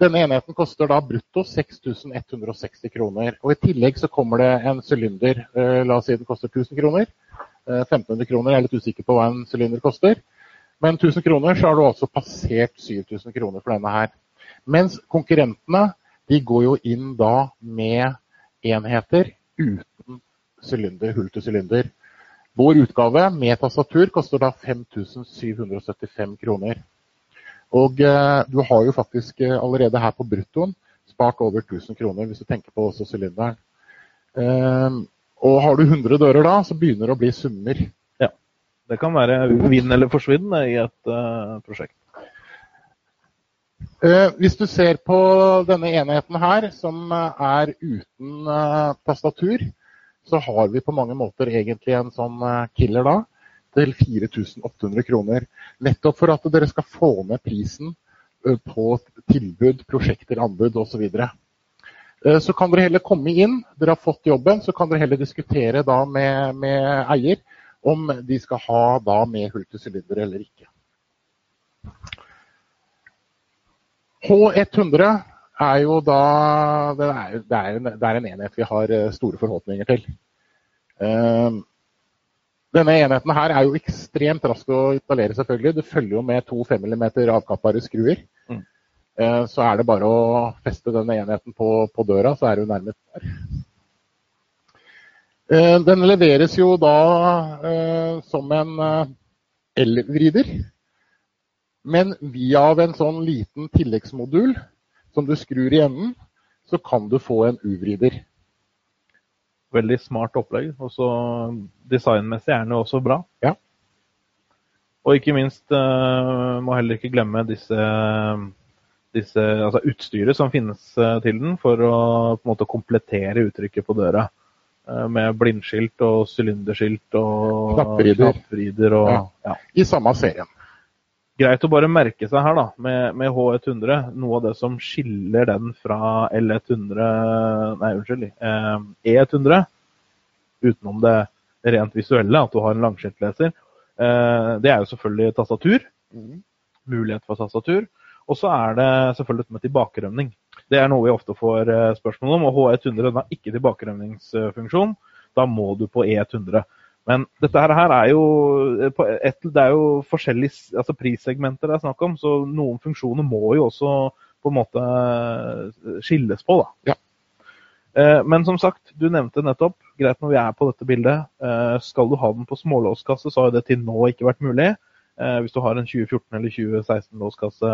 [SPEAKER 2] Denne enheten koster da brutto 6160 kroner. Og I tillegg så kommer det en sylinder. eh, La oss si den koster 1000 kroner. Eh, 1500 kroner, jeg er litt usikker på hva en sylinder koster. Men 1000 kroner, så har du altså passert 7000 kroner for denne her. Mens konkurrentene de går jo inn da med enheter uten sylinder, hull til sylinder. Vår utgave med tastatur koster da 5775 kroner. Og eh, du har jo faktisk eh, allerede her på bruttoen spart over 1000 kroner, hvis du tenker på også sylinderen. Eh, og har du 100 dører da, så begynner det å bli summer. Ja.
[SPEAKER 1] Det kan være vinn eller forsvinn i et eh, prosjekt.
[SPEAKER 2] Eh, hvis du ser på denne enheten her, som eh, er uten eh, tastatur, så har vi på mange måter egentlig en sånn eh, killer da, til 4800 kroner. Nettopp for at dere skal få ned prisen eh, på tilbud, prosjekter, anbud osv. Så. Eh, så kan dere heller komme inn, dere har fått jobben, så kan dere heller diskutere da med, med eier om de skal ha da med hull eller ikke. H100 er jo da det er, det, er en, det er, en, enhet vi har eh, store forhåpninger til. Uh, denne enheten her er jo ekstremt rask å installere, selvfølgelig. Det følger jo med to 5 mm avkappbare skruer. Mm. Uh, så er det bare å feste denne enheten på, på døra, så er hun nærmest der. Uh, den leveres jo da som en elvrider. Men via en sånn liten tilleggsmodul som du skrur i enden, så kan du få en uvrider.
[SPEAKER 1] Veldig smart opplegg. Og så designmessig er den også bra.
[SPEAKER 2] Ja.
[SPEAKER 1] Og ikke minst uh, må heller ikke glemme disse, disse altså utstyret som finnes uh, til den, for å på en måte komplettere uttrykket på døra. Uh, med blindskilt og sylinderskilt og
[SPEAKER 2] knappvrider.
[SPEAKER 1] og,
[SPEAKER 2] ja. Ja. I samme serien
[SPEAKER 1] greit å bare merke seg her da, med, med, H100, noe av det som skiller den fra L100 Nei, unnskyld. Eh, E100, utenom det rent visuelle, at du har en langskiltleser, eh, det er jo selvfølgelig tastatur. Mm. Mulighet for tastatur. Og så er det selvfølgelig dette med tilbakerømning. Det er noe vi ofte får eh, spørsmål om. og H100 har ikke tilbakerømningsfunksjon. Da må du på E100. Men dette her er jo, et, det er jo forskjellige altså prissegmenter det er snakk om, så noen funksjoner må jo også på en måte eh, skilles på. da.
[SPEAKER 2] Ja.
[SPEAKER 1] Eh, men som sagt, du nevnte nettopp, greit når vi er på dette bildet, eh, skal du ha den på smålåskasse, så har det til nå ikke vært mulig. Hvis du har en 2014 eller 2016-låskasse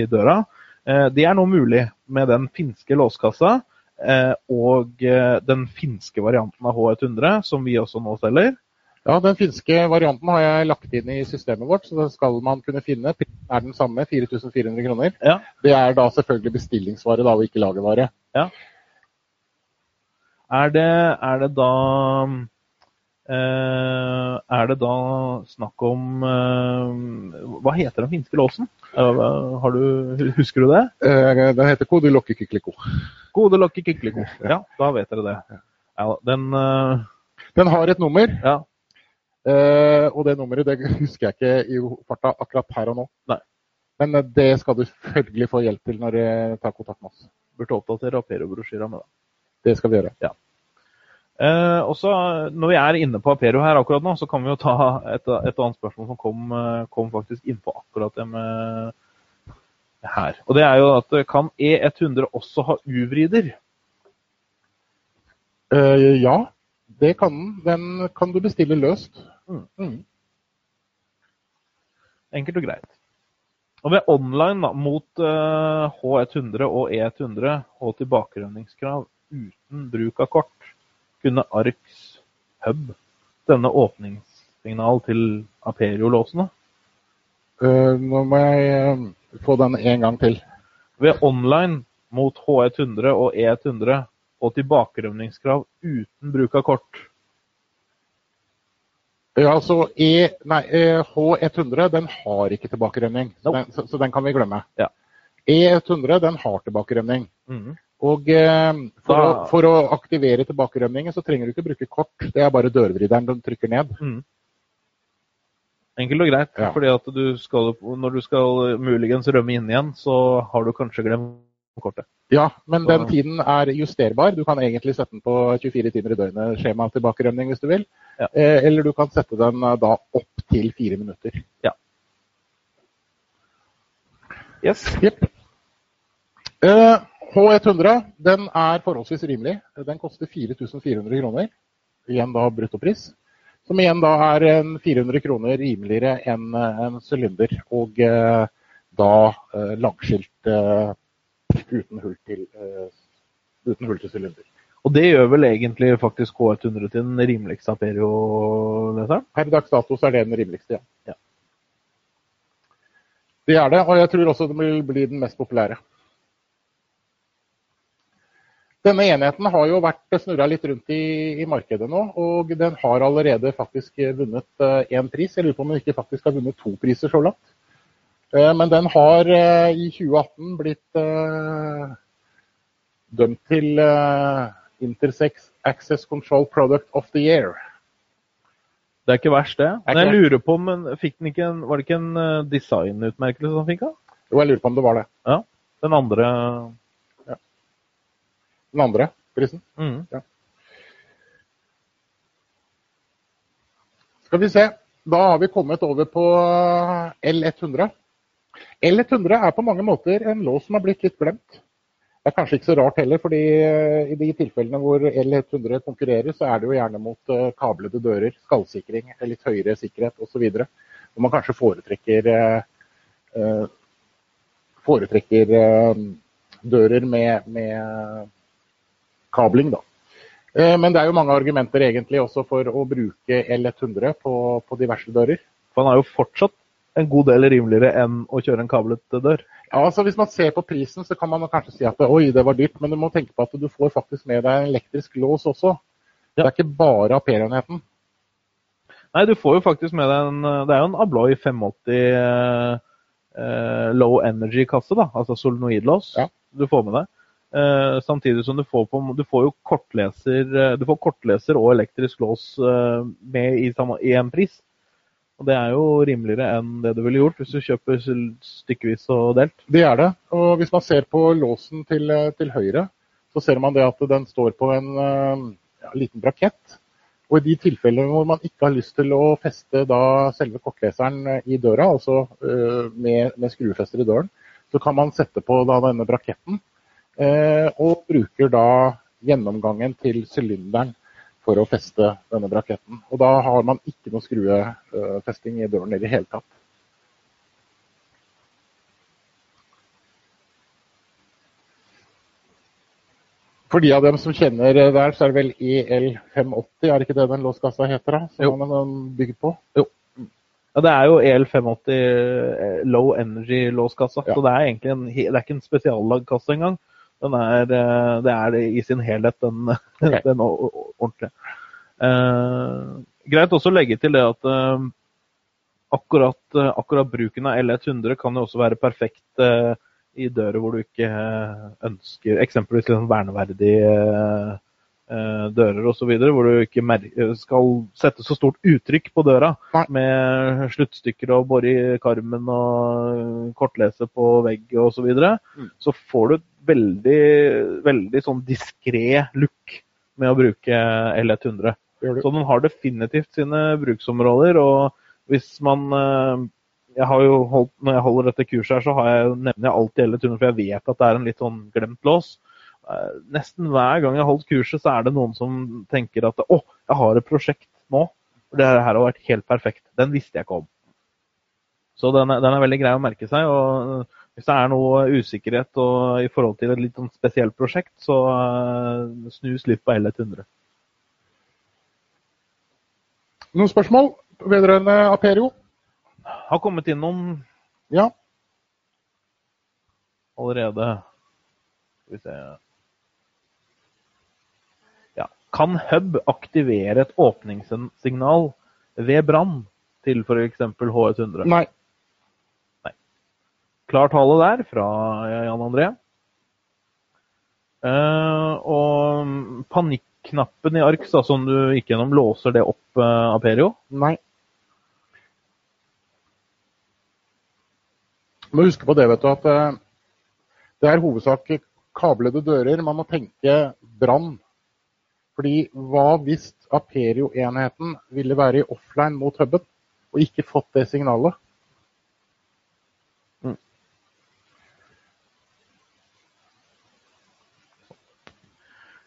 [SPEAKER 1] i døra. Det er nå mulig med den finske låskassa og den finske varianten av H100, som vi også nå selger.
[SPEAKER 2] Ja, Den finske varianten har jeg lagt inn i systemet vårt, så den skal man kunne finne. Prisen er den samme, 4400 kroner.
[SPEAKER 1] Ja.
[SPEAKER 2] Det er da selvfølgelig bestillingsvare da, og ikke lagervare.
[SPEAKER 1] Ja. Er det, er det da eh, Er det da snakk om eh, Hva heter den finske låsen? Har du, husker du det?
[SPEAKER 2] Eh, den heter Kodilokki Kykliko.
[SPEAKER 1] Lokke Kykliko. Ja, da vet dere det. Ja, den, eh,
[SPEAKER 2] den har et nummer.
[SPEAKER 1] Ja.
[SPEAKER 2] Uh, og det nummeret det husker jeg ikke i farta akkurat her og nå.
[SPEAKER 1] Nei.
[SPEAKER 2] Men uh, det skal du selvfølgelig få hjelp til når du tar kontakt med oss.
[SPEAKER 1] Burde oppdatere Apero-brosjyra med det.
[SPEAKER 2] Det skal vi gjøre.
[SPEAKER 1] Ja. Eh, også, Når vi er inne på Apero her akkurat nå, så kan vi jo ta et, et annet spørsmål som kom, kom faktisk innpå akkurat det med her. Og det er jo at kan E100 også ha U-vrider?
[SPEAKER 2] ja, det kan den. Den kan du bestille løst.
[SPEAKER 1] Mm. Mm. Enkelt og greit. Og ved online da, mot uh, H100 og E100 og tilbakerønningskrav uten bruk av kort, kunne ARKs hub denne åpningssignal til Aperio-låsene?
[SPEAKER 2] Uh, nå må jeg uh, få den en gang til.
[SPEAKER 1] Ved online mot H100 og E100 og tilbakerømningskrav uten bruk av kort.
[SPEAKER 2] Ja, altså e, nei, H100 e den har ikke tilbakerømning, så, den, så, så den kan vi glemme.
[SPEAKER 1] Ja.
[SPEAKER 2] E100 den har tilbakerømning.
[SPEAKER 1] Mm.
[SPEAKER 2] Og eh, for, å, for, å, aktivere tilbakerømningen så trenger du ikke bruke kort. Det er bare dørvrideren du trykker ned.
[SPEAKER 1] Mm. Enkelt og greit.
[SPEAKER 2] Ja.
[SPEAKER 1] fordi at du skal, når du skal muligens rømme inn igjen, så har du kanskje glemt kortet.
[SPEAKER 2] Ja, men den tiden er justerbar. Du kan egentlig sette den på 24 timer i døgnet skjema tilbakerømning hvis du vil.
[SPEAKER 1] Ja.
[SPEAKER 2] Eh, eller du kan sette den eh, da opp til fire minutter.
[SPEAKER 1] Ja. Yes.
[SPEAKER 2] Yep. Eh, H100 den er forholdsvis rimelig. Den koster 4400 kroner. Igjen da bruttopris. Som igjen da er 400 kroner rimeligere enn en sylinder. Og da langskilt uten hull til, uten hull til sylinder.
[SPEAKER 1] Og det gjør vel egentlig faktisk K100 til den rimeligste Aperio-leseren?
[SPEAKER 2] Per dags dato så er det den rimeligste, ja.
[SPEAKER 1] ja.
[SPEAKER 2] Det er det, og jeg tror også det vil bli den mest populære. Denne enheten har jo vært snurra litt rundt i, i, markedet nå, og den har allerede faktisk vunnet én uh, pris. Jeg lurer på om den ikke faktisk har vunnet to priser så langt. Uh, men den har uh, i 2018 blitt dømt til Intersex Access Control Product of the Year.
[SPEAKER 1] Det er ikke verst, det. Men jeg lurer på om den en, Var det ikke en designutmerkelse han fikk? da?
[SPEAKER 2] Jo, jeg lurer på om det var det.
[SPEAKER 1] Ja, Den andre
[SPEAKER 2] den andre prisen.
[SPEAKER 1] Mm.
[SPEAKER 2] Ja. Skal vi se. Da har vi kommet over på L100. L100 er på mange måter en lås som har blitt litt glemt. Det er kanskje ikke så rart heller, fordi eh, i de tilfellene hvor L100 konkurrerer, så er det jo gjerne mot eh, kablede dører, skallsikring, litt høyere sikkerhet osv. Hvor man kanskje foretrekker, eh, foretrekker dører med, med kabling. Da. Men det er jo mange argumenter egentlig også for å bruke L100 på, på diverse dører.
[SPEAKER 1] For han er jo fortsatt en god del rimeligere enn å kjøre en kablet dør.
[SPEAKER 2] Ja, altså Hvis man ser på prisen, så kan man kanskje si at oi, det var dyrt. Men du må tenke på at du får faktisk med deg en elektrisk lås også. Ja. Det er ikke bare Aper-enheten.
[SPEAKER 1] Nei, du får jo faktisk med deg en Det er jo en Abloy 580 eh, low energy-kasse, da. Altså solenoidlås.
[SPEAKER 2] Ja.
[SPEAKER 1] Du får med deg. Uh, samtidig som du får, på, du får jo kortleser, uh, du får kortleser og elektrisk lås uh, med i, i, en pris. Og Det er jo rimeligere enn det du ville gjort hvis du kjøper stykkevis og delt.
[SPEAKER 2] Det er det. Og Hvis man ser på låsen til, til høyre, så ser man det at den står på en ja, liten brakett. Og i de tilfellene hvor man ikke har lyst til å feste selve kortleseren i døra, altså med, med skruefester i døren, så kan man sette på denne braketten Eh, og bruker da gjennomgangen til sylinderen for å feste denne braketten. Og da har man ikke noe skruefesting i døren i det hele tatt. For de av dem som kjenner der, så er det vel EL580, er det ikke det den låskassa heter? da, Som jo. man er bygd på?
[SPEAKER 1] Jo. Ja, Det er jo EL580 eh, low energy låskassa. Ja. Så det er egentlig en, det er ikke en spesiallagd kasse engang. Den er, eh, det er i sin helhet den, okay. den ordentlige. Eh, greit også å legge til det at eh, akkurat, eh, akkurat, bruken av L100 kan jo også være perfekt eh, i dører hvor du ikke eh, ønsker eksempelvis liksom verneverdige dører osv. Hvor du ikke skal sette så stort uttrykk på døra med sluttstykker og bore i karmen og kortlese på vegg osv. Så, videre. mm. så får du veldig, veldig sånn diskré look med å bruke L100. Så den har definitivt sine bruksområder. og hvis man eh, jeg har jo holdt, Når jeg holder dette kurset, her, så jeg, nevner jeg alltid L100, for jeg vet at det er en litt sånn glemt lås. Eh, nesten hver gang jeg har holdt kurset, så er det noen som tenker at å, jeg har et prosjekt nå. For det her har vært helt perfekt. Den visste jeg ikke om. Så den er, den er veldig grei å merke seg. og Hvis det er noe usikkerhet og, i forhold til et litt sånn spesielt prosjekt, så uh, snus litt på L100.
[SPEAKER 2] Noen spørsmål vedrørende Aperio?
[SPEAKER 1] Har kommet inn noen
[SPEAKER 2] ja.
[SPEAKER 1] allerede. Skal vi se kan Hub aktivere et åpningssignal ved brann til f.eks. HS100?
[SPEAKER 2] Nei.
[SPEAKER 1] Nei. Klar tale der fra Jan André. Uh, og panikknappen i ARX, da, som du gikk gjennom, låser det opp uh, Aperio?
[SPEAKER 2] Nei. Du må huske på det, vet du, at uh, det er hovedsak kablede dører. Man må tenke brann fordi hva hvis Aperio-enheten ville være i offline mot huben og ikke fått det signalet?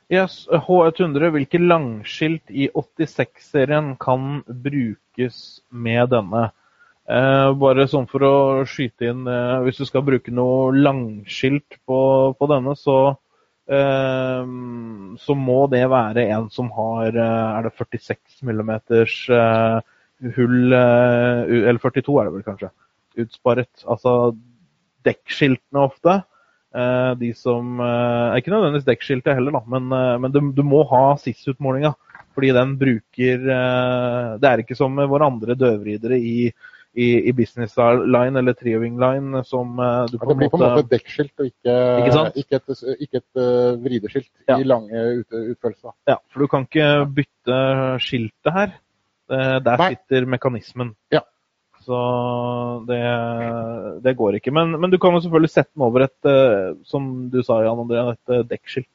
[SPEAKER 1] H100, hvilke langskilt i 86-serien kan brukes med denne? Eh, bare sånn for å skyte inn eh, Hvis du skal bruke noe langskilt på, på denne, så eh, så må det være en som har eh, Er det 46 millimeters eh, hull eh, Eller 42 er det vel kanskje. utsparet. Altså dekkskiltene ofte. Eh, de som er Ikke nødvendigvis dekkskiltet heller, da, men, eh, men du, du, må ha SIS-utmålinga. Fordi den bruker Det er ikke som våre andre døvridere i, i, i business line eller trioving line som du
[SPEAKER 2] på ja, Det blir på en måte et dekkskilt og ikke, ikke, ikke et, ikke et uh, vrideskilt ja. i lange ut, utførelser.
[SPEAKER 1] Ja, for du kan ikke bytte skiltet her. Der Nei. sitter mekanismen.
[SPEAKER 2] Ja.
[SPEAKER 1] Så det, det går ikke. Men, men, du kan jo selvfølgelig sette den over et, eh, som du sa Jan André, et eh, dekkskilt.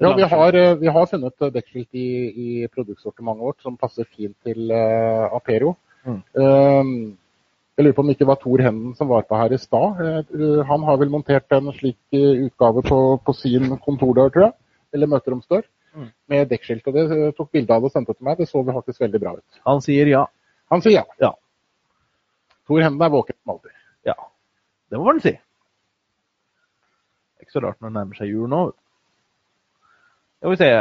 [SPEAKER 2] Ja, vi har, eh, vi har funnet dekkskilt i, i produktsortimentet vårt som passer fint til uh, Aperio. Mm. Um, jeg lurer på om det ikke var Tor Henden som var på her i stad. Han har vel montert en slik utgave på, på sin kontordør, tror jeg. Eller møteromsdør. Mm. Med dekkskilt. og Det tok bilde av det og sendte til meg. Det så faktisk veldig bra ut.
[SPEAKER 1] Han sier ja.
[SPEAKER 2] Han sier ja.
[SPEAKER 1] ja.
[SPEAKER 2] Tor Henden er våken som alltid.
[SPEAKER 1] Ja, det må man si. Ikke så rart når det nærmer seg jul nå. Skal vi se.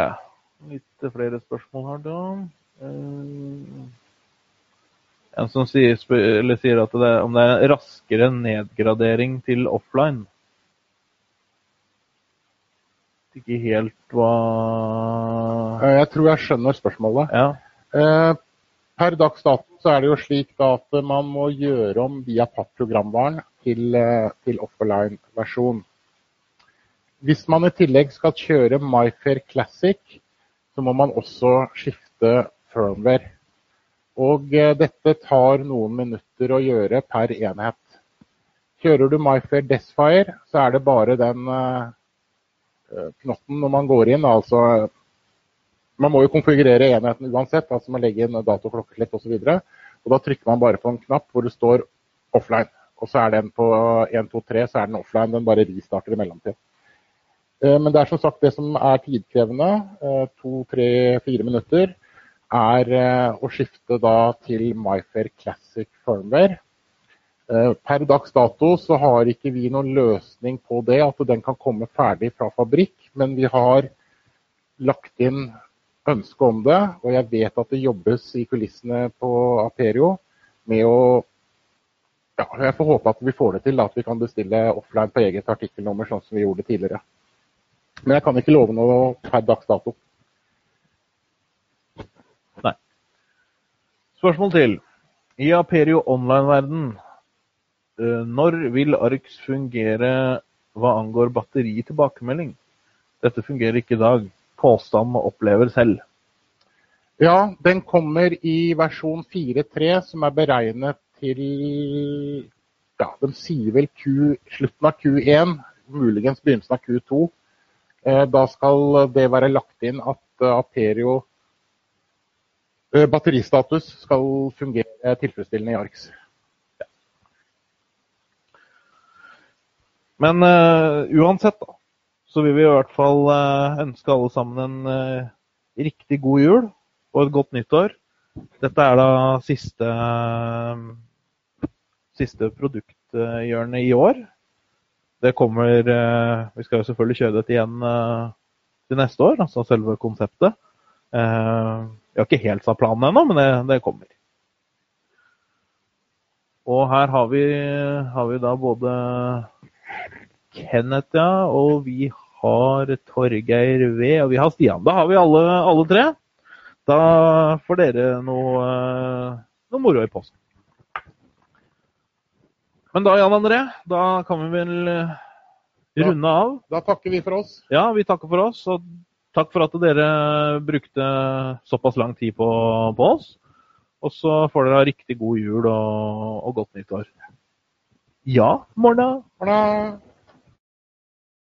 [SPEAKER 1] Litt flere spørsmål her, da. Uh, en som sier, sier at det om det er raskere nedgradering til offline. Ikke helt hva
[SPEAKER 2] eh, Jeg tror jeg skjønner spørsmålet.
[SPEAKER 1] Ja.
[SPEAKER 2] Per dags dato så er det jo slik at man må gjøre om via PAP-programvaren til, eh, til offline-versjon. Hvis man i tillegg skal kjøre MyFair Classic, så må man også skifte firmware. Og eh, dette tar noen minutter å gjøre per enhet. Kjører du MyFair Desfire, så er det bare den uh, knotten når man går inn, altså man må jo konfigurere enheten uansett. altså Man legger inn dato, klokkeslett osv. Da trykker man bare på en knapp hvor det står offline. Og så er den på 1, 2, 3, så er den offline. Den bare restarter i mellomtiden. Eh, men det er som sagt det som er tidkrevende, eh, to, tre, fire minutter, er eh, å skifte da til MyFair Classic firmware. Per dags dato så har ikke vi noen løsning på det, at den kan komme ferdig fra fabrikk. Men vi har lagt inn ønske om det, og jeg vet at det jobbes i kulissene på Aperio med å ja, Jeg får håpe at vi får det til, at vi kan bestille offline på eget artikkelnummer, sånn som vi gjorde tidligere. Men jeg kan ikke love noe per dags dato.
[SPEAKER 1] Nei. Spørsmål til. I Aperio online-verden, eh, når vil ARX fungere hva angår batteri-tilbakemelding? Dette fungerer ikke i dag påstand opplever selv?
[SPEAKER 2] Ja, den kommer i versjon 4.3, som er beregnet til ja, De sier vel Q, slutten av Q1, muligens begynnelsen av Q2. Eh, da skal det være lagt inn at eh, Aperio eh, batteristatus skal fungere tilfredsstillende i ARX.
[SPEAKER 1] Men uh, uansett, da så vil vi i hvert fall eh, ønske alle sammen en eh, riktig god jul og et godt nyttår. Dette er da siste, siste produkthjørne i år. Det kommer eh, Vi skal jo selvfølgelig kjøre dette igjen til neste år, altså selve konseptet. Vi har ikke helt satt planen ennå, men det, det, kommer. Og her har vi, har vi da både Kenneth, ja, og vi har Torgeir V, og vi har Stian. Da har vi alle, alle tre. Da får dere noe, noe moro i posten. Men da, Jan André, da kan vi vel eh, runde av.
[SPEAKER 2] Da takker vi for oss.
[SPEAKER 1] Ja, vi takker for oss. Og takk for at dere brukte såpass lang tid på, på oss. Og så får dere ha riktig god jul og, og godt nyttår. Ja, morna.
[SPEAKER 2] morna.